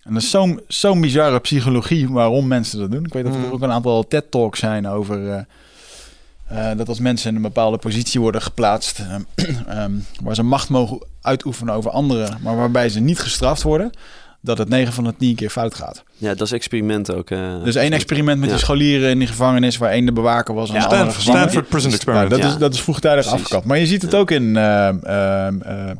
En dat is zo'n zo'n bizarre psychologie waarom mensen dat doen. Ik weet dat er ook een aantal TED-talks zijn over eh, eh, dat als mensen in een bepaalde positie worden geplaatst, eh, [CLEARS THROAT] ehm, waar ze macht mogen uitoefenen over anderen, maar waarbij ze niet gestraft worden, dat het 9 van de 10 keer fout gaat. Ja, dat is experiment ook. Dus één experiment met Ja. die scholieren in die gevangenis, waar één de bewaker was en de Ja, andere Stanford, Prison Experiment. Nou, dat, Ja. is, dat is vroegtijdig Precies. afgekapt. Maar je ziet het ook in ehm, ehm, eh,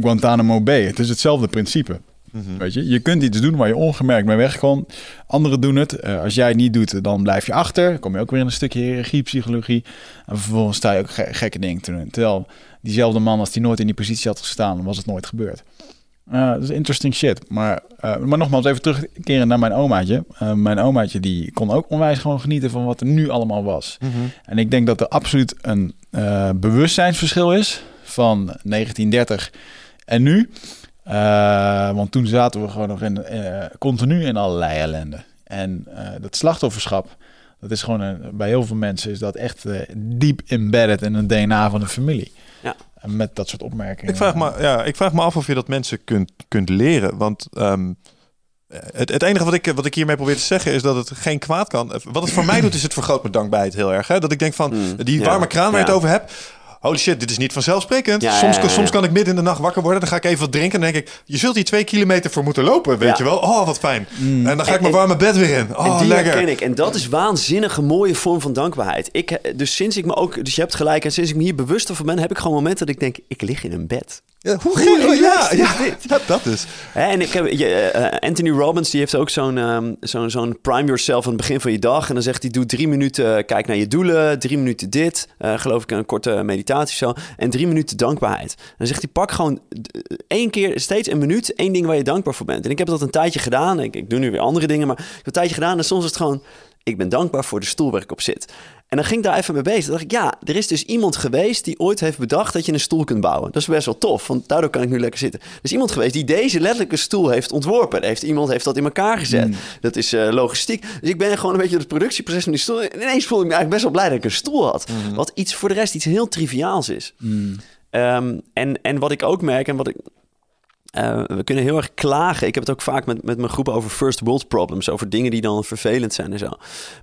Guantanamo Bay. Het is hetzelfde principe. Mhm. Weet je? je kunt iets doen waar je ongemerkt mee wegkomt. Anderen doen het. Eh, als jij het niet doet, dan blijf je achter. Dan kom je ook weer in een stukje hiërarchiepsychologie. En vervolgens sta je ook ge- gekke dingen te doen. Terwijl diezelfde man, als die nooit in die positie had gestaan, was het nooit gebeurd. Eh, dat is interesting shit. Maar, eh, maar nogmaals, even terugkeren naar mijn omaatje. Mijn omaatje die kon ook onwijs gewoon genieten van wat er nu allemaal was. Mhm. En ik denk dat er absoluut een bewustzijnsverschil is van 1930 en nu. Eh, want toen zaten we gewoon nog in, eh, continu in allerlei ellende. En eh, dat slachtofferschap, dat is gewoon een, bij heel veel mensen is dat echt diep embedded in het DNA van de familie. Ja. Met dat soort opmerkingen. Ik vraag, me, ja, ik vraag me af of je dat mensen kunt, kunt leren. Want ehm, het, het enige wat ik, wat ik hiermee probeer te zeggen is dat het geen kwaad kan. Wat het voor mij doet, is het vergroot mijn dankbaarheid heel erg. Hè? Dat ik denk van, Mm, die ja, warme kraan waar je ja. het over hebt. Holy shit, dit is niet vanzelfsprekend. Ja, soms, ja, soms kan ik midden in de nacht wakker worden. Dan ga ik even wat drinken. En dan denk ik, je zult hier twee kilometer voor moeten lopen. Weet je wel? Oh, wat fijn. En dan ga ik En- mijn warme bed weer in. Oh, en die lekker. herken ik. En dat is waanzinnige mooie vorm van dankbaarheid. Ik, eh, dus sinds ik me ook, dus je hebt gelijk, en sinds ik me hier bewuster van ben, heb ik gewoon momenten dat ik denk, ik lig in een bed. Ja, hoe gek- ja, [LAUGHS] ja, dat is. En ik heb, je, eh, Anthony Robbins die heeft ook zo'n ehm, zo'n zo'n prime yourself aan het begin van je dag. En dan zegt hij, doe drie minuten, kijk naar je doelen. Drie minuten dit, eh, geloof ik een korte meditatie zo. En drie minuten dankbaarheid. Dan zegt hij, pak gewoon eh, één keer, steeds een minuut, één ding waar je dankbaar voor bent. En ik heb dat een tijdje gedaan. Ik, ik doe nu weer andere dingen, maar ik heb een tijdje gedaan. En soms is het gewoon, ik ben dankbaar voor de stoel waar ik op zit. En dan ging ik daar even mee bezig. Dan dacht ik, ja, er is dus iemand geweest die ooit heeft bedacht dat je een stoel kunt bouwen. Dat is best wel tof, want daardoor kan ik nu lekker zitten. Er is iemand geweest die deze letterlijke stoel heeft ontworpen. Heeft, iemand heeft dat in elkaar gezet. Dat is eh, logistiek. Dus ik ben gewoon een beetje het productieproces van die stoel. En ineens voelde ik me eigenlijk best wel blij dat ik een stoel had. Wat iets voor de rest iets heel triviaals is. Ehm, en, en wat ik ook merk en wat ik eh, we kunnen heel erg klagen. Ik heb het ook vaak met, met mijn groep over first world problems. Over dingen die dan vervelend zijn en zo.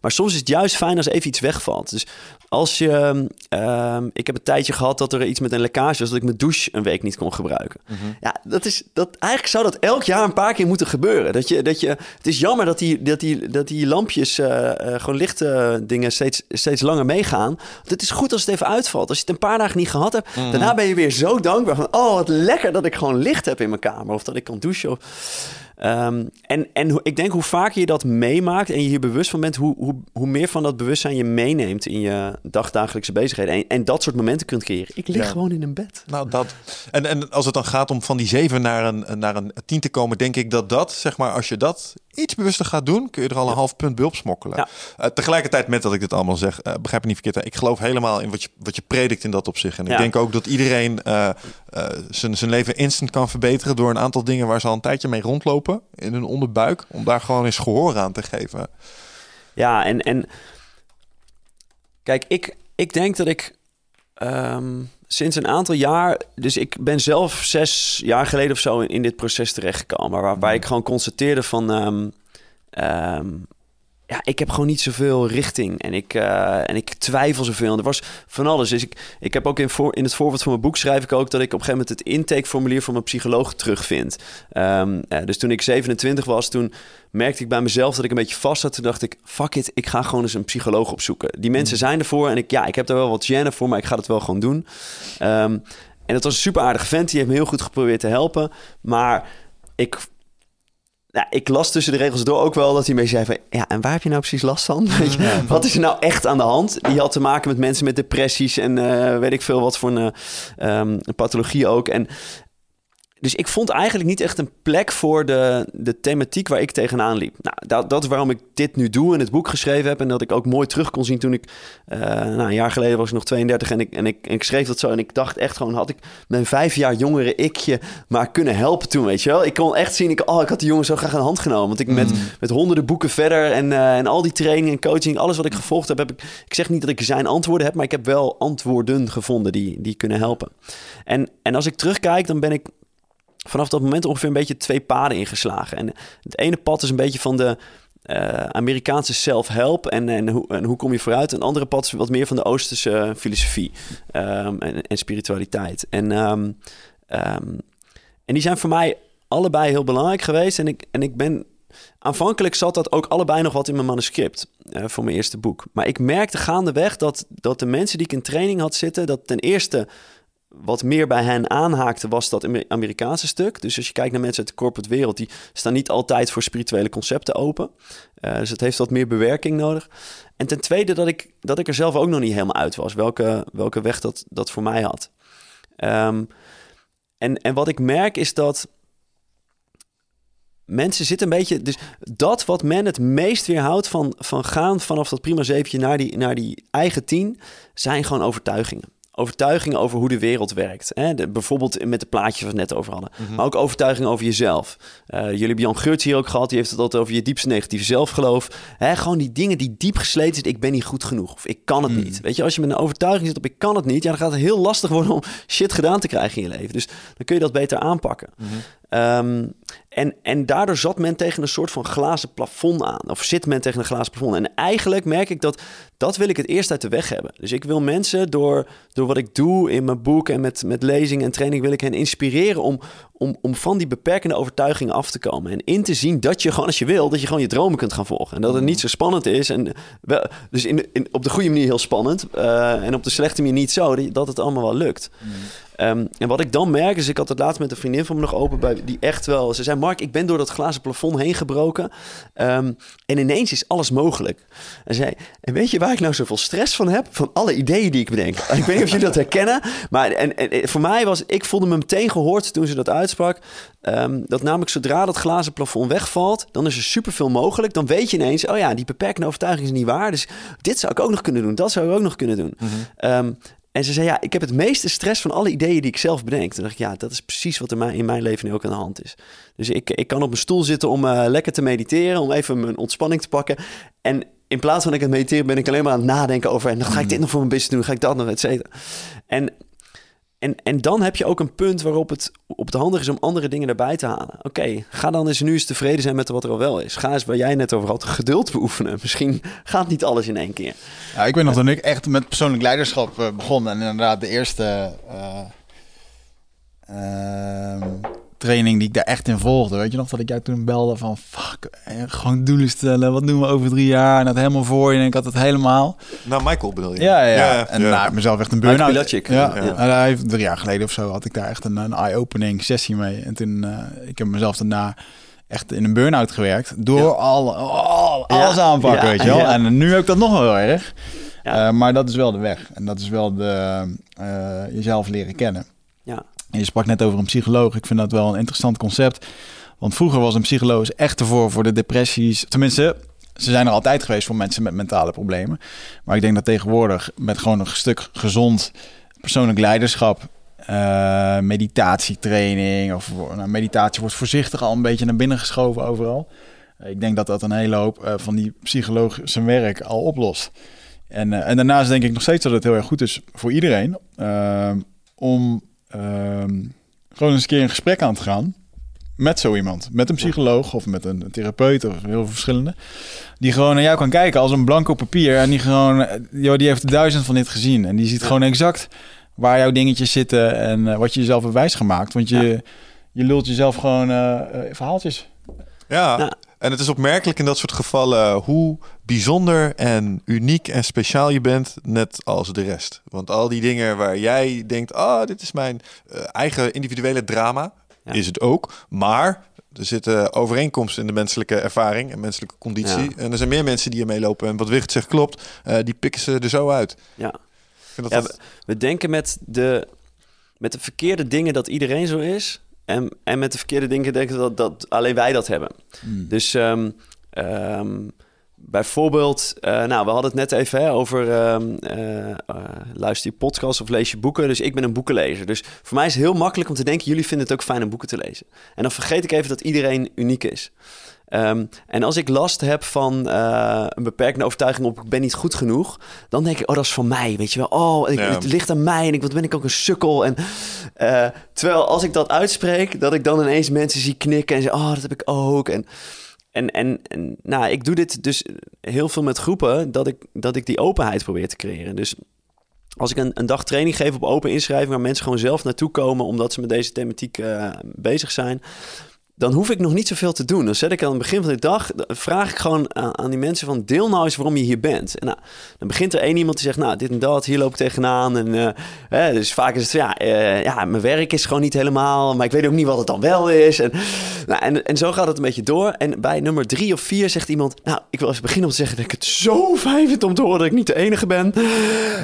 Maar soms is het juist fijn als even iets wegvalt. Dus als je... ehm, ik heb een tijdje gehad dat er iets met een lekkage was... dat ik mijn douche een week niet kon gebruiken. Ja, dat is... Dat, eigenlijk zou dat elk jaar een paar keer moeten gebeuren. Dat je, dat je, het is jammer dat die, dat die, dat die lampjes... eh, eh, gewoon lichte dingen steeds, steeds langer meegaan. Want het is goed als het even uitvalt. Als je het een paar dagen niet gehad hebt... daarna ben je weer zo dankbaar van... oh, wat lekker dat ik gewoon licht heb in mijn kamer. Of dat ik kan douchen. Of, Ehm, en en ik denk hoe vaker je dat meemaakt en je hier bewust van bent, hoe, hoe, hoe meer van dat bewustzijn je meeneemt in je dagdagelijkse bezigheden. En, en dat soort momenten kunt creëren. Ik lig Ja. gewoon in een bed. Nou, dat. En, en als het dan gaat om van die zeven naar een, naar een tien te komen, denk ik dat dat, zeg maar, als je dat iets bewuster gaat doen, kun je er al een half punt bij opsmokkelen. Ja. Eh, tegelijkertijd met dat ik dit allemaal zeg, eh, begrijp me niet verkeerd. hè, Ik geloof helemaal in wat je, wat je predikt in dat opzicht. En ik denk ook dat iedereen zijn zijn leven instant kan verbeteren door een aantal dingen waar ze al een tijdje mee rondlopen in hun onderbuik, om daar gewoon eens gehoor aan te geven. Ja, en, en kijk, ik, ik denk dat ik ehm, sinds een aantal jaar, dus ik ben zelf zes jaar geleden of zo in, in dit proces terechtgekomen, waarbij ik gewoon constateerde van, ehm, ja, ik heb gewoon niet zoveel richting en ik, eh, en ik twijfel zoveel. En er was van alles. Dus ik, ik heb ook in, voor, in het voorwoord van mijn boek schrijf ik ook dat ik op een gegeven moment het intakeformulier van mijn psycholoog terugvind. Ehm, eh, dus toen ik 27 was, toen merkte ik bij mezelf dat ik een beetje vast zat. Toen dacht ik, fuck it, ik ga gewoon eens een psycholoog opzoeken. Die mensen zijn ervoor en ik, ja, ik heb daar wel wat gêne voor, maar ik ga het wel gewoon doen. Ehm, en het was een super aardige vent, die heeft me heel goed geprobeerd te helpen. Maar ik ja, ik las tussen de regels door ook wel dat hij mee zei van... ja, en waar heb je nou precies last van? [LAUGHS] Wat is er nou echt aan de hand? Die had te maken met mensen met depressies en eh, weet ik veel wat voor een, een pathologie ook. En dus ik vond eigenlijk niet echt een plek voor de, de thematiek waar ik tegenaan liep. Nou, dat, dat is waarom ik dit nu doe en het boek geschreven heb. En dat ik ook mooi terug kon zien toen ik... eh, nou, een jaar geleden was ik nog 32 en ik, en, ik, en ik schreef dat zo. En ik dacht echt gewoon, had ik mijn vijf jaar jongere ikje maar kunnen helpen toen, weet je wel? Ik kon echt zien, ik, oh, ik had die jongen zo graag aan de hand genomen. Want ik met, met honderden boeken verder en, eh, en al die training en coaching... alles wat ik gevolgd heb, heb ik... Ik zeg niet dat ik zijn antwoorden heb, maar ik heb wel antwoorden gevonden die, die kunnen helpen. En, en als ik terugkijk, dan ben ik vanaf dat moment ongeveer een beetje twee paden ingeslagen. En het ene pad is een beetje van de eh, Amerikaanse self-help en, en, hoe, en hoe kom je vooruit. Een andere pad is wat meer van de Oosterse eh, filosofie ehm, en, en spiritualiteit. En, ehm, ehm, en die zijn voor mij allebei heel belangrijk geweest. En ik, en ik ben aanvankelijk zat dat ook allebei nog wat in mijn manuscript eh, voor mijn eerste boek. Maar ik merkte gaandeweg dat, dat de mensen die ik in training had zitten, dat ten eerste wat meer bij hen aanhaakte, was dat Amer- Amerikaanse stuk. Dus als je kijkt naar mensen uit de corporate wereld, die staan niet altijd voor spirituele concepten open. Eh, dus het heeft wat meer bewerking nodig. En ten tweede dat ik, dat ik er zelf ook nog niet helemaal uit was, welke, welke weg dat, dat voor mij had. Ehm, en, en wat ik merk is dat mensen zitten een beetje... Dus dat wat men het meest weerhoudt van, van gaan vanaf dat prima zeventje naar die, naar die eigen tien... zijn gewoon overtuigingen. Overtuigingen over hoe de wereld werkt. Hè? De, bijvoorbeeld met de plaatjes waar we het net over hadden. Maar ook overtuigingen over jezelf. Eh, jullie hebben Jan Geurts hier ook gehad. Die heeft het altijd over je diepste negatieve zelfgeloof. Hè? Gewoon die dingen die diep gesleten zitten. Ik ben niet goed genoeg. Of ik kan het niet. Weet je, als je met een overtuiging zit op ik kan het niet. Ja, dan gaat het heel lastig worden om shit gedaan te krijgen in je leven. Dus dan kun je dat beter aanpakken. Ehm, en, en daardoor zat men tegen een soort van glazen plafond aan. Of zit men tegen een glazen plafond. En eigenlijk merk ik dat dat wil ik het eerst uit de weg hebben. Dus ik wil mensen door, door wat ik doe in mijn boek en met, met lezingen en training... wil ik hen inspireren om, om, om van die beperkende overtuigingen af te komen. En in te zien dat je gewoon als je wil, dat je gewoon je dromen kunt gaan volgen. En dat het niet zo spannend is. En dus in, op de goede manier heel spannend. eh, en op de slechte manier niet zo, dat het allemaal wel lukt. Ehm, en wat ik dan merk is, ik had het laatst met een vriendin van me nog open bij die echt wel. Ze zei: Mark, ik ben door dat glazen plafond heen gebroken. Ehm, en ineens is alles mogelijk. En zei: En weet je waar ik nou zoveel stress van heb? Van alle ideeën die ik bedenk. [LAUGHS] ik weet niet of jullie dat herkennen. Maar en, en, voor mij was, ik voelde me meteen gehoord toen ze dat uitsprak. ehm, dat namelijk zodra dat glazen plafond wegvalt, dan is er superveel mogelijk. Dan weet je ineens, oh ja, die beperkende overtuiging is niet waar. Dus dit zou ik ook nog kunnen doen, dat zou ik ook nog kunnen doen. Ehm, en ze zei, ja, ik heb het meeste stress van alle ideeën die ik zelf bedenk. Toen dacht ik, ja, dat is precies wat er mij- in mijn leven nu ook aan de hand is. Dus ik, ik kan op mijn stoel zitten om eh, lekker te mediteren, om even mijn ontspanning te pakken. En in plaats van dat ik het mediteren ben, ik alleen maar aan het nadenken over... en dan ga ik dit nog voor mijn business doen, ga ik dat nog, et cetera. En, en, en dan heb je ook een punt waarop het op het handig is om andere dingen erbij te halen. Oké, ga dan eens nu eens tevreden zijn met wat er al wel is. Ga eens waar jij net over had, geduld beoefenen. Misschien gaat niet alles in één keer. Ja, ik weet nog toen ik echt met persoonlijk leiderschap eh, begon. En inderdaad de eerste eh, ehm, training die ik daar echt in volgde. Weet je nog dat ik jou toen belde van fuck, eh, gewoon doelen stellen. Wat doen we over drie jaar? En dat helemaal voor je. En ik had het helemaal. Nou, Michael bedoel je? Ja, ja. en nou, mezelf echt een burn-out. Ja, Ja. En hij heeft drie jaar geleden of zo had ik daar echt een, een eye-opening sessie mee. En toen, eh, ik heb mezelf daarna echt in een burn-out gewerkt. Door al, al- alles Ja, aanpakken, ja, weet je wel. ja. En nu heb ik dat nog wel heel erg. Ja. Eh, maar dat is wel de weg. En dat is wel de, eh, jezelf leren kennen. Je sprak net over een psycholoog. Ik vind dat wel een interessant concept. Want vroeger was een psycholoog echt ervoor voor de depressies. Tenminste, ze zijn er altijd geweest voor mensen met mentale problemen. Maar ik denk dat tegenwoordig met gewoon een stuk gezond persoonlijk leiderschap, eh, meditatietraining of nou, meditatie wordt voorzichtig al een beetje naar binnen geschoven overal. Ik denk dat dat een hele hoop eh, van die psycholoog zijn werk al oplost. En, eh, en daarnaast denk ik nog steeds dat het heel erg goed is voor iedereen om ehm, gewoon eens een keer een gesprek aan te gaan met zo iemand. Met een psycholoog of met een therapeut of heel veel verschillende. Die gewoon naar jou kan kijken als een blanco papier. En die gewoon, joh, die heeft duizend van dit gezien. En die ziet gewoon exact waar jouw dingetjes zitten en eh, wat je jezelf hebt wijsgemaakt. Want je, je lult jezelf gewoon eh, eh, verhaaltjes. Ja. Ja. En het is opmerkelijk in dat soort gevallen hoe bijzonder en uniek en speciaal je bent, net als de rest. Want al die dingen waar jij denkt, ah, dit is mijn eh, eigen individuele drama, Ja. is het ook. Maar er zitten overeenkomsten in de menselijke ervaring en menselijke conditie. Ja. En er zijn meer mensen die ermee lopen. En wat Wicht zegt klopt, eh, die pikken ze er zo uit. Ja. Ik vind Ja, dat dat- We denken met de, met de verkeerde dingen dat iedereen zo is. En, en met de verkeerde dingen denken dat, dat alleen wij dat hebben. Dus ehm, ehm, bijvoorbeeld, eh, nou, we hadden het net even hè, over eh, luister je podcast of lees je boeken. Dus ik ben een boekenlezer. Dus voor mij is het heel makkelijk om te denken, jullie vinden het ook fijn om boeken te lezen. En dan vergeet ik even dat iedereen uniek is. Ehm, en als ik last heb van eh, een beperkende overtuiging op ik ben niet goed genoeg, dan denk ik, oh, dat is van mij, weet je wel. Oh, ik, Ja. het ligt aan mij en ik, wat ben ik ook een sukkel. En, eh, terwijl als ik dat uitspreek, dat ik dan ineens mensen zie knikken en zeggen, oh, dat heb ik ook. En, en, en, en nou, ik doe dit dus heel veel met groepen, dat ik, dat ik die openheid probeer te creëren. Dus als ik een, een dag training geef op open inschrijving, waar mensen gewoon zelf naartoe komen omdat ze met deze thematiek eh, bezig zijn, dan hoef ik nog niet zoveel te doen. Dan zet ik aan het begin van de dag, vraag ik gewoon aan, aan die mensen van deel nou eens waarom je hier bent. En nou, dan begint er één iemand die zegt, nou, dit en dat, hier loop ik tegenaan. En eh, hè, dus vaak is het, ja, eh, ja, mijn werk is gewoon niet helemaal, maar ik weet ook niet wat het dan wel is. En, nou, en, en zo gaat het een beetje door. En bij nummer drie of vier zegt iemand, nou, ik wil even beginnen om te zeggen dat ik het zo fijn vind om te horen dat ik niet de enige ben.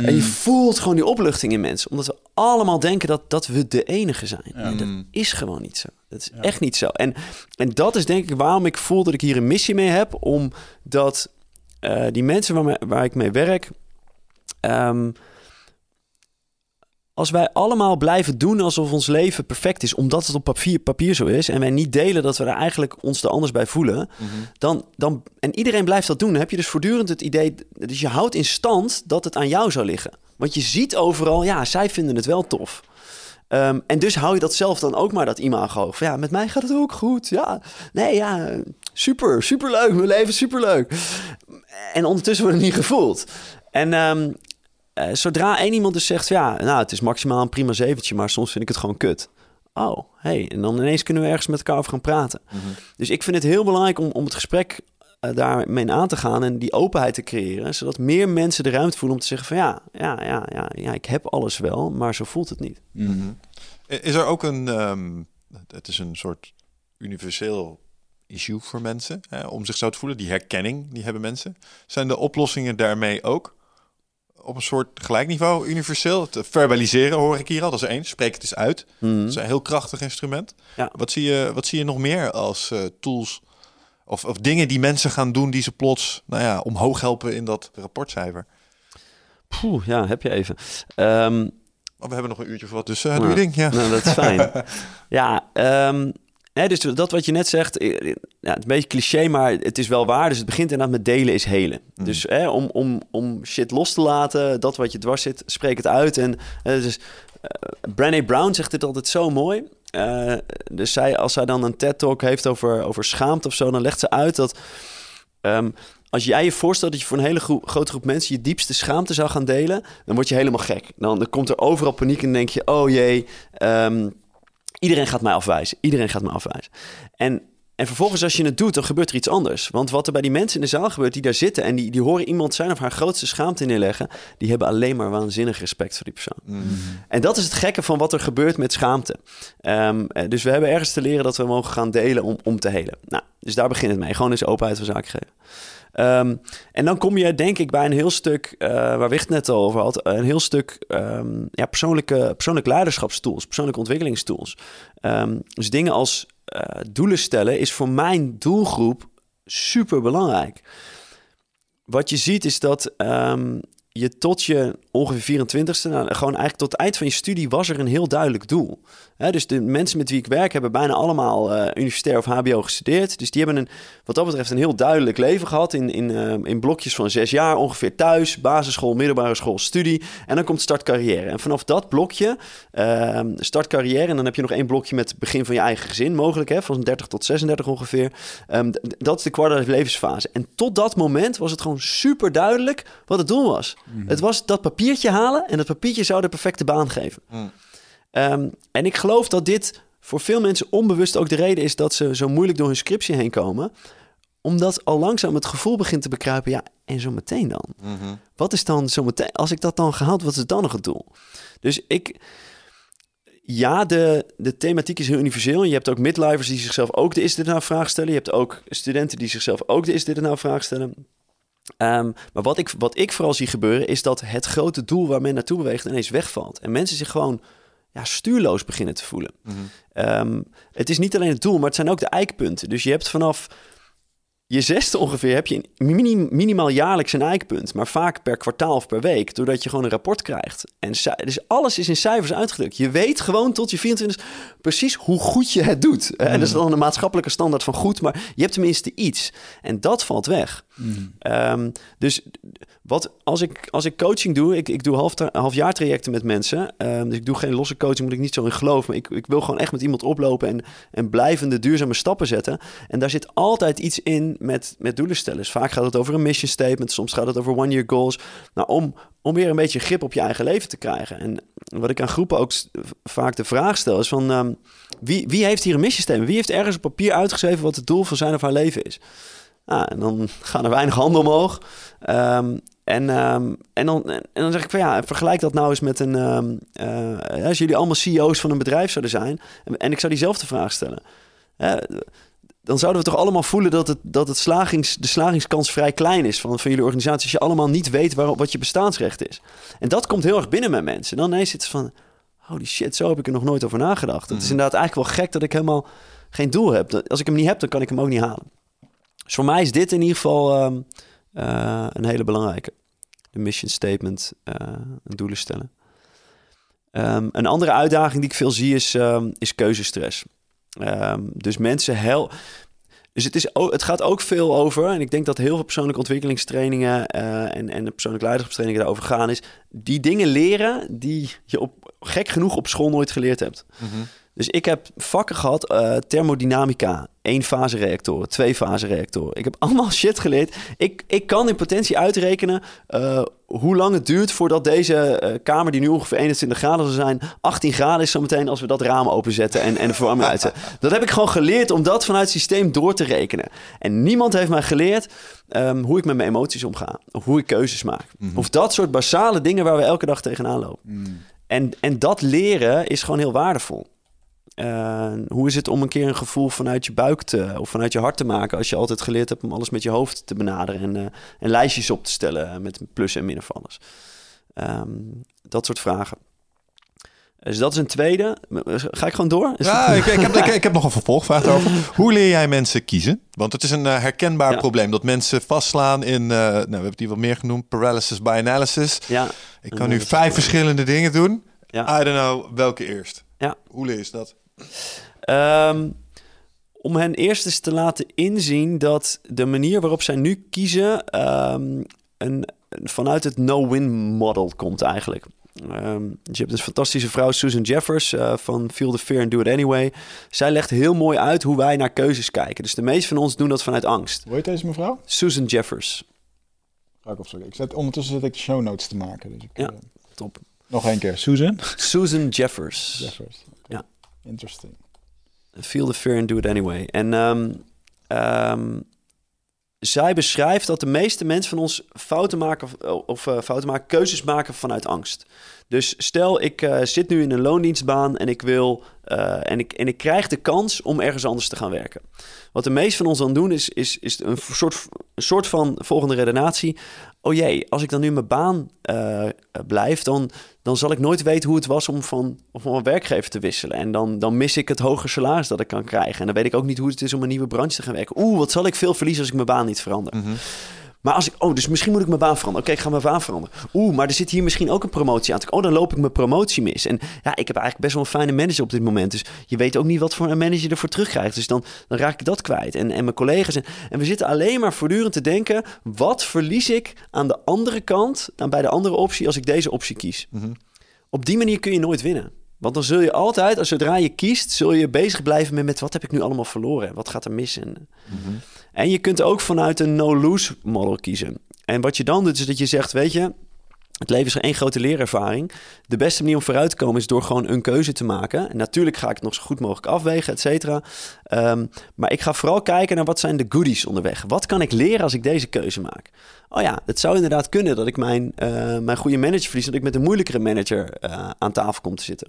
En je voelt gewoon die opluchting in mensen, omdat we allemaal denken dat, dat we de enige zijn. En dat is gewoon niet zo. Dat is echt niet zo. En, en dat is denk ik waarom ik voel dat ik hier een missie mee heb. Omdat eh, die mensen waar, me- waar ik mee werk. ehm, als wij allemaal blijven doen alsof ons leven perfect is, omdat het op papier, papier zo is, en wij niet delen dat we er eigenlijk ons er anders bij voelen, dan, dan, en iedereen blijft dat doen, dan heb je dus voortdurend het idee, dus je houdt in stand dat het aan jou zou liggen. Want je ziet overal, ja, zij vinden het wel tof. Ehm, en dus hou je dat zelf dan ook maar, dat imago. Van, ja, met mij gaat het ook goed. Ja, nee, ja, super, superleuk. Mijn leven is superleuk. En ondertussen wordt het niet gevoeld. En ehm, eh, zodra één iemand dus zegt, ja, nou, het is maximaal een prima zeventje, maar soms vind ik het gewoon kut. Oh, hey, en dan ineens kunnen we ergens met elkaar over gaan praten. Dus ik vind het heel belangrijk om, om het gesprek daarmee aan te gaan en die openheid te creëren, zodat meer mensen de ruimte voelen om te zeggen van ja, ja, ja, ja, ja, ik heb alles wel, maar zo voelt het niet. Is er ook een, ehm, het is een soort universeel issue voor mensen hè, om zich zo te voelen. Die herkenning, die hebben mensen. Zijn de oplossingen daarmee ook? op een soort gelijk niveau, universeel. Het verbaliseren hoor ik hier al, dat is één. Spreek het eens uit. Mhm. Dat is een heel krachtig instrument. Ja. Wat, zie je, wat zie je nog meer als eh, tools of, of dingen die mensen gaan doen die ze plots nou ja, omhoog helpen in dat rapportcijfer? Poeh, ja, heb je even. Ehm, Oh, we hebben nog een uurtje voor wat, dus eh, doe Ja. je ding. Ja. Nou, dat is fijn. [LAUGHS] ja, ehm, hè, dus dat wat je net zegt, eh, ja, het is een beetje cliché, maar het is wel waar. Dus het begint inderdaad met delen is helen. Mm. Dus hè, om, om, om shit los te laten, dat wat je dwars zit, spreek het uit. En eh, dus, eh Brené Brown zegt dit altijd zo mooi. Eh, dus zij, als zij dan een TED-talk heeft over, over schaamte of zo, dan legt ze uit dat... ehm, als jij je voorstelt dat je voor een hele grote groep mensen je diepste schaamte zou gaan delen, dan word je helemaal gek. Dan, dan komt er overal paniek en denk je, oh jee, ehm, iedereen gaat mij afwijzen. Iedereen gaat mij afwijzen. En, en vervolgens als je het doet, dan gebeurt er iets anders. Want wat er bij die mensen in de zaal gebeurt die daar zitten en die, die horen iemand zijn of haar grootste schaamte neerleggen, die hebben alleen maar waanzinnig respect voor die persoon. En dat is het gekke van wat er gebeurt met schaamte. Ehm, eh, dus we hebben ergens te leren dat we mogen gaan delen om, om te helen. Nou, dus daar begint het mee. Gewoon eens openheid van zaken geven. Ehm, en dan kom je denk ik bij een heel stuk, eh, waar Wicht net al over had, een heel stuk ehm, ja, persoonlijke, persoonlijk leiderschapstools, persoonlijke ontwikkelingstools. Dus dingen als eh, doelen stellen is voor mijn doelgroep super belangrijk. Wat je ziet is dat ehm, je tot je ongeveer 24ste, nou, gewoon eigenlijk tot het eind van je studie, was er een heel duidelijk doel. Dus de mensen met wie ik werk hebben bijna allemaal eh, universitair of HBO gestudeerd. Dus die hebben een, wat dat betreft een heel duidelijk leven gehad in, in, eh, in blokjes van zes jaar ongeveer thuis, basisschool, middelbare school, studie. En dan komt start carrière. En vanaf dat blokje, eh, start carrière, en dan heb je nog één blokje met begin van je eigen gezin mogelijk, hè, van 30 tot 36 ongeveer. Ehm, dat is de quarter levensfase. En tot dat moment was het gewoon super duidelijk wat het doel was. Het was dat papiertje halen en dat papiertje zou de perfecte baan geven. Mm. Ehm, en ik geloof dat dit voor veel mensen onbewust ook de reden is dat ze zo moeilijk door hun scriptie heen komen. Omdat al langzaam het gevoel begint te bekruipen, ja, en zo meteen dan? Mhm. Wat is dan zo meteen, als ik dat dan gehaald, wat is dan nog het doel? Dus ik, ja, de, de thematiek is heel universeel. En je hebt ook midlifers die zichzelf ook de is dit nou vraag stellen. Je hebt ook studenten die zichzelf ook de is dit nou vraag stellen. Ehm, maar wat ik, wat ik vooral zie gebeuren is dat het grote doel waar men naartoe beweegt ineens wegvalt. En mensen zich gewoon ja, stuurloos beginnen te voelen. Mhm. Ehm, het is niet alleen het doel, maar het zijn ook de eikpunten. Dus je hebt vanaf je zesde ongeveer heb je minimaal jaarlijks een eikpunt, maar vaak per kwartaal of per week, doordat je gewoon een rapport krijgt. En dus alles is in cijfers uitgedrukt. Je weet gewoon tot je 24 precies hoe goed je het doet. Eh, En dat is dan een maatschappelijke standaard van goed, maar je hebt tenminste iets. En dat valt weg. Ehm, dus wat, als, ik, als ik coaching doe, ik, ik doe half, halfjaar trajecten met mensen. Ehm, dus ik doe geen losse coaching, moet ik niet zo in geloof. Maar ik, ik wil gewoon echt met iemand oplopen en, en blijvende duurzame stappen zetten. En daar zit altijd iets in met, met doelen stellen. Dus vaak gaat het over een mission statement, soms gaat het over one-year goals. Nou, om, om weer een beetje grip op je eigen leven te krijgen. En wat ik aan groepen ook vaak de vraag stel is van... ehm, wie, wie heeft hier een mission statement? Wie heeft ergens op papier uitgeschreven wat het doel van zijn of haar leven is? Nou, en dan gaan er weinig handen omhoog. Ehm, en, ehm, en, dan, en dan zeg ik van ja, vergelijk dat nou eens met een... ehm, eh, als jullie allemaal CEO's van een bedrijf zouden zijn... en, en ik zou diezelfde vraag stellen... dan zouden we toch allemaal voelen dat, het, dat het slagings, de slagingskans vrij klein is van, van jullie organisatie. Als je allemaal niet weet waarop, wat je bestaansrecht is. En dat komt heel erg binnen bij mensen. Dan ineens zit het van, holy shit, zo heb ik er nog nooit over nagedacht. Het is inderdaad eigenlijk wel gek dat ik helemaal geen doel heb. Als ik hem niet heb, dan kan ik hem ook niet halen. Dus voor mij is dit in ieder geval ehm, eh, een hele belangrijke. De mission statement, eh, doelen stellen. Ehm, een andere uitdaging die ik veel zie is, ehm, is keuzestress. Dus mensen hel. Dus het, is, ook- het gaat ook veel over, en ik denk dat heel veel persoonlijke ontwikkelingstrainingen eh, en, en de persoonlijke leiderschapstrainingen daarover gaan, is die dingen leren die je op, gek genoeg op school nooit geleerd hebt. Mhm. Dus ik heb vakken gehad, eh, thermodynamica, één fase reactoren, twee fase reactoren. Ik heb [LAUGHS] allemaal shit geleerd. Ik, ik kan in potentie uitrekenen eh, hoe lang het duurt voordat deze eh, kamer, die nu ongeveer 21 graden zal zijn, 18 graden is zometeen als we dat raam openzetten en, en de verwarming [LAUGHS] uitzetten. Dat heb ik gewoon geleerd om dat vanuit het systeem door te rekenen. En niemand heeft mij geleerd ehm, hoe ik met mijn emoties omga, of hoe ik keuzes maak. Of dat soort basale dingen waar we elke dag tegenaan lopen. En, en dat leren is gewoon heel waardevol. Eh, hoe is het om een keer een gevoel vanuit je buik te, of vanuit je hart te maken als je altijd geleerd hebt om alles met je hoofd te benaderen en, eh, en lijstjes op te stellen met plus en min of alles. Ehm, dat soort vragen. Dus dat is een tweede. Ga ik gewoon door? Is Ja, het- ik, ik, heb, ik, ik heb nog een vervolgvraag [LAUGHS] daarover. Hoe leer jij mensen kiezen? Want het is een eh, herkenbaar Ja. probleem dat mensen vastslaan in, eh, nou, we hebben die wat meer genoemd, paralysis by analysis. ja, Ik kan nu vijf verschillende dingen doen. Ja. I don't know welke eerst. Ja. Hoe leer je dat? Ehm, om hen eerst eens te laten inzien dat de manier waarop zij nu kiezen ehm, een, vanuit het no-win model komt eigenlijk. Ehm, dus je hebt een fantastische vrouw, Susan Jeffers, eh, van Feel the Fear and Do It Anyway. Zij legt heel mooi uit hoe wij naar keuzes kijken. Dus de meeste van ons doen dat vanuit angst. Hoe heet deze mevrouw? Susan Jeffers. Ga ik opzoeken. Ik zet, ondertussen zit ik de show notes te maken. Dus ik, Ja. eh, Top. nog één keer. Susan? Susan Jeffers. Jeffers. Interesting. Feel the fear and do it anyway. En ehm, ehm, zij beschrijft dat de meeste mensen van ons fouten maken of, of eh, fouten maken, keuzes maken vanuit angst. Dus stel ik eh, zit nu in een loondienstbaan en ik wil eh, en, ik, en ik krijg de kans om ergens anders te gaan werken. Wat de meeste van ons dan doen is, is, is een soort, een soort van volgende redenatie. Oh jee, als ik dan nu mijn baan eh, blijf, dan, dan zal ik nooit weten hoe het was om van, om van werkgever te wisselen. En dan, dan mis ik het hoge salaris dat ik kan krijgen. En dan weet ik ook niet hoe het is om een nieuwe branche te gaan werken. Oeh, wat zal ik veel verliezen als ik mijn baan niet verander. Maar als ik, oh, dus misschien moet ik mijn baan veranderen. Oké, ik ga mijn baan veranderen. Oeh, maar er zit hier misschien ook een promotie aan. Oh, dan loop ik mijn promotie mis. En ja, ik heb eigenlijk best wel een fijne manager op dit moment. Dus je weet ook niet wat voor een manager je ervoor terugkrijgt. Dus dan, dan raak ik dat kwijt. En, en mijn collega's. En, en we zitten alleen maar voortdurend te denken: wat verlies ik aan de andere kant, dan bij de andere optie, als ik deze optie kies? Op die manier kun je nooit winnen. Want dan zul je altijd, als zodra je kiest, zul je bezig blijven met, met wat heb ik nu allemaal verloren? Wat gaat er mis? En, en je kunt ook vanuit een no-lose model kiezen. En wat je dan doet, is dat je zegt, weet je, het leven is één grote leerervaring. De beste manier om vooruit te komen is door gewoon een keuze te maken. En natuurlijk ga ik het nog zo goed mogelijk afwegen, et cetera. Ehm, maar ik ga vooral kijken naar wat zijn de goodies onderweg. Wat kan ik leren als ik deze keuze maak? Oh ja, het zou inderdaad kunnen dat ik mijn, eh, mijn goede manager verlies... dat ik met een moeilijkere manager eh, aan tafel kom te zitten.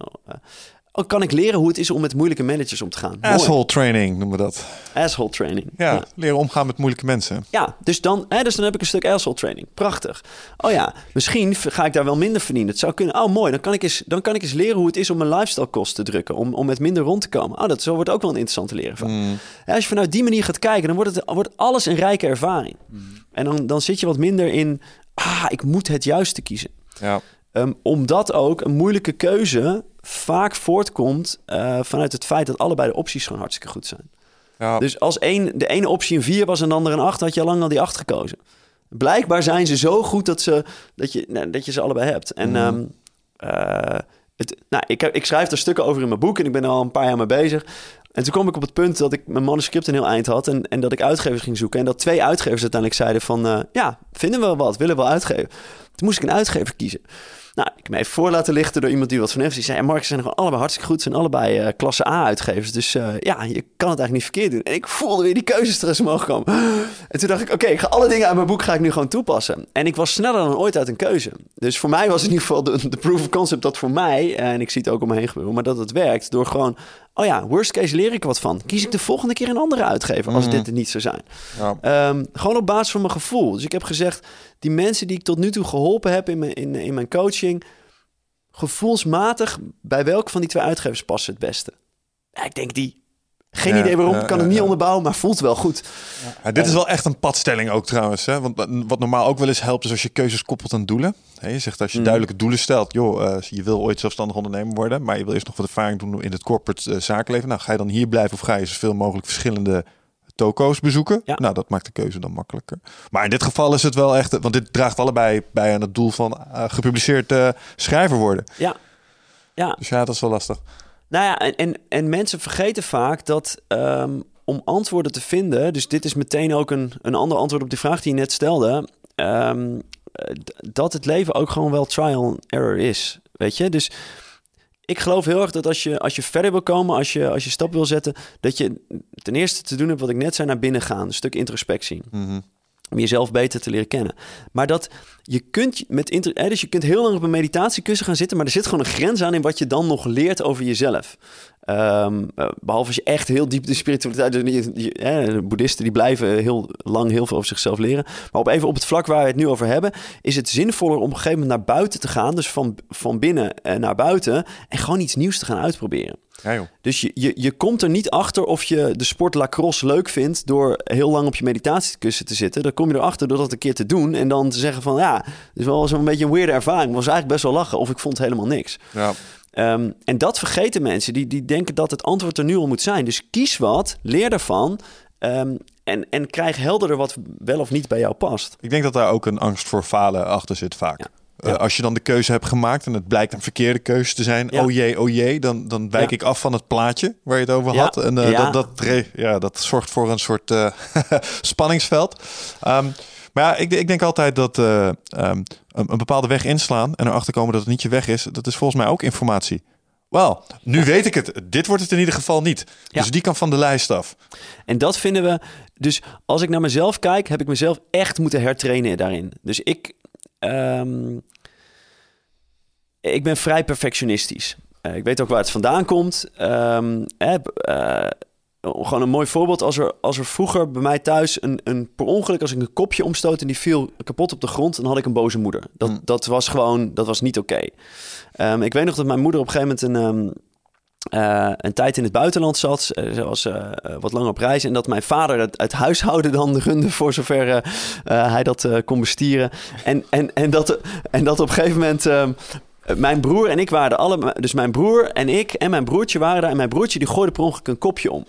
Oh, kan ik leren hoe het is om met moeilijke managers om te gaan? Mooi. Asshole training noemen we dat. Asshole training. Ja, leren omgaan met moeilijke mensen. Ja, dus dan, hè, dus dan heb ik een stuk asshole training. Prachtig. Oh ja, misschien ga ik daar wel minder verdienen. Het zou kunnen. Oh, mooi. Dan kan ik eens, dan kan ik eens leren hoe het is om mijn lifestyle kosten te drukken. Om, om met minder rond te komen. Oh, dat zo wordt ook wel een interessante leren van. Mm. Als je vanuit die manier gaat kijken, dan wordt, het, wordt alles een rijke ervaring. En dan, dan zit je wat minder in. Ah, ik moet het juiste kiezen. Ja. Ehm, omdat ook een moeilijke keuze vaak voortkomt eh, vanuit het feit dat allebei de opties gewoon hartstikke goed zijn. Ja. Dus als één, de ene optie een 4 was en de andere een 8, had je al lang al die 8 gekozen. Blijkbaar zijn ze zo goed dat, ze, dat, je, nou, dat je ze allebei hebt. En ehm, eh, het, nou, ik, heb, ik schrijf er stukken over in mijn boek en ik ben er al een paar jaar mee bezig. En toen kwam ik op het punt dat ik mijn manuscript een heel eind had en, en dat ik uitgevers ging zoeken. En dat twee uitgevers uiteindelijk zeiden van, eh, ja, vinden we wel wat, willen we wel uitgeven. Toen moest ik een uitgever kiezen. Nou, ik heb me even voor laten lichten door iemand die wat van heeft. Die zei, ja, Mark, zijn gewoon allebei hartstikke goed. Ze zijn allebei eh, klasse A-uitgevers. Dus eh, ja, je kan het eigenlijk niet verkeerd doen. En ik voelde weer die keuzestress omhoog komen. En toen dacht ik, oké, ik ga alle dingen uit mijn boek ga ik nu gewoon toepassen. En ik was sneller dan ooit uit een keuze. Dus voor mij was in ieder geval de proof of concept dat voor mij... en ik zie het ook om me heen gebeuren, maar dat het werkt door gewoon... oh ja, worst case leer ik wat van. Kies ik de volgende keer een andere uitgever als dit er niet zou zijn. Ja. Ehm, gewoon op basis van mijn gevoel. Dus ik heb gezegd, die mensen die ik tot nu toe geholpen heb in mijn, in, in mijn coaching, gevoelsmatig, bij welke van die twee uitgevers past het beste? Ja, ik denk die. Geen idee waarom, kan het niet onderbouwen, maar voelt wel goed. Ja, dit is wel echt een padstelling ook trouwens. Hè? Want wat normaal ook wel eens helpt is als je keuzes koppelt aan doelen. Je zegt als je Mm. duidelijke doelen stelt. Joh, eh, je wil ooit zelfstandig ondernemer worden. Maar je wil eerst nog wat ervaring doen in het corporate eh, zakenleven. Nou, ga je dan hier blijven of ga je zoveel mogelijk verschillende toko's bezoeken? Ja. Nou, dat maakt de keuze dan makkelijker. Maar in dit geval is het wel echt... Want dit draagt allebei bij aan het doel van eh, gepubliceerd schrijver worden. Ja. Ja, Dus ja, dat is wel lastig. Nou ja, en, en, en mensen vergeten vaak dat ehm, om antwoorden te vinden, dus dit is meteen ook een, een ander antwoord op die vraag die je net stelde, ehm, eh, dat het leven ook gewoon wel trial and error is. Weet je, dus ik geloof heel erg dat als je, als je verder wil komen, als je, als je stap wil zetten, dat je ten eerste te doen hebt wat ik net zei, naar binnen gaan. Een stuk introspectie. Mhm. Om jezelf beter te leren kennen. Maar dat je kunt met inter, dus je kunt heel lang op een meditatiekussen gaan zitten, maar er zit gewoon een grens aan in wat je dan nog leert over jezelf. Ehm, eh, behalve als je echt heel diep de spiritualiteit... dus die- de boeddhisten die blijven heel lang heel veel over zichzelf leren. Maar op even op het vlak waar we het nu over hebben... is het zinvoller om op een gegeven moment naar buiten te gaan. Dus van, van binnen eh, naar buiten. En gewoon iets nieuws te gaan uitproberen. Ja. Dus je, je, je komt er niet achter of je de sport lacrosse leuk vindt... door heel lang op je meditatiekussen te zitten. Dan kom je erachter door dat een keer te doen... en dan te zeggen van ja, het is wel zo'n beetje een weirde ervaring. Het was eigenlijk best wel lachen of ik vond helemaal niks. Ja. Ehm, en dat vergeten mensen. Die, die denken dat het antwoord er nu al moet zijn. Dus kies wat, leer daarvan. ehm, en, en krijg helderder wat wel of niet bij jou past. Ik denk dat daar ook een angst voor falen achter zit vaak. Ja. Eh, als je dan de keuze hebt gemaakt en het blijkt een verkeerde keuze te zijn, Ja. oh jee, oh jee, dan, dan wijk Ja. ik af van het plaatje waar je het over had. En eh, dat, dat, ja, dat zorgt voor een soort eh, [LAUGHS] spanningsveld. Ehm, maar ja, ik, ik denk altijd dat eh, ehm, een, een bepaalde weg inslaan en erachter komen dat het niet je weg is, dat is volgens mij ook informatie. Wel, nu weet ik het. Dit wordt het in ieder geval niet. Ja. Dus die kan van de lijst af. En dat vinden we. Dus als ik naar mezelf kijk, heb ik mezelf echt moeten hertrainen daarin. Dus ik. ehm, ik ben vrij perfectionistisch. Eh, ik weet ook waar het vandaan komt. Eh, gewoon een mooi voorbeeld. Als er, als er vroeger bij mij thuis een, een per ongeluk, als ik een kopje omstoot en die viel kapot op de grond, dan had ik een boze moeder. Dat, Hmm. dat was gewoon, dat was niet oké. Ehm, ik weet nog dat mijn moeder op een gegeven moment een. ehm, eh, een tijd in het buitenland zat. Eh, Ze was eh, wat lang op reis. En dat mijn vader het, het huishouden dan [LAUGHS] runde voor zover hij dat kon bestieren. En, en, en, dat, en dat op een gegeven moment... ehm, mijn broer en ik waren alle... Dus mijn broer en ik en mijn broertje waren daar. En mijn broertje die gooide per ongeluk een kopje om.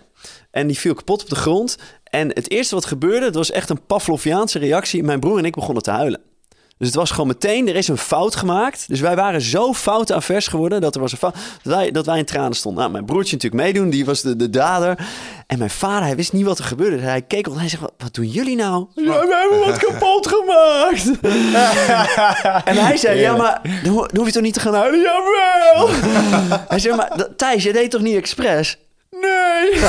En die viel kapot op de grond. En het eerste wat gebeurde, dat was echt een Pavloviaanse reactie. Mijn broer en ik begonnen te huilen. Dus het was gewoon meteen, er is een fout gemaakt. Dus wij waren zo foutavers geworden dat er was een fout. Dat wij, dat wij in tranen stonden. Nou, mijn broertje natuurlijk meedoen, die was de, de dader. En mijn vader, hij wist niet wat er gebeurde. Dus hij keek op en hij zegt, wat, doen jullie nou? Ja, we hebben wat [LAUGHS] kapot gemaakt. [LAUGHS] en hij zei, ja, maar dan, ho- dan hoef je toch niet te gaan huilen? Jawel. [LAUGHS] hij zei, maar Thijs, je deed toch niet expres? Nee.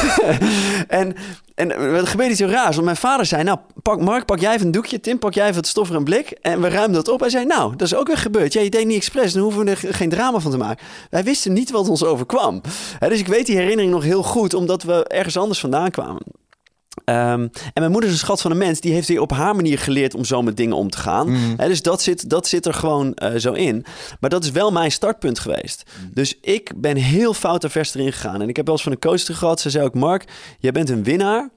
[LAUGHS] en, en er gebeurde iets heel raars. Want mijn vader zei, nou, pak, Mark, pak jij even een doekje. Tim, pak jij even het stof en blik. En we ruimden dat op. Hij zei, nou, dat is ook weer gebeurd. Ja, je deed niet expres. Dan hoeven we er ge- geen drama van te maken. Wij wisten niet wat ons overkwam. Dus ik weet die herinnering nog heel goed. Omdat we ergens anders vandaan kwamen. Ehm, en mijn moeder is een schat van een mens. Die heeft weer op haar manier geleerd om zo met dingen om te gaan. Hè, dus dat zit, dat zit er gewoon eh, zo in. Maar dat is wel mijn startpunt geweest. Dus ik ben heel foutavers erin gegaan. En ik heb wel eens van een coach gehad. Ze zei ook, Mark, jij bent een winnaar.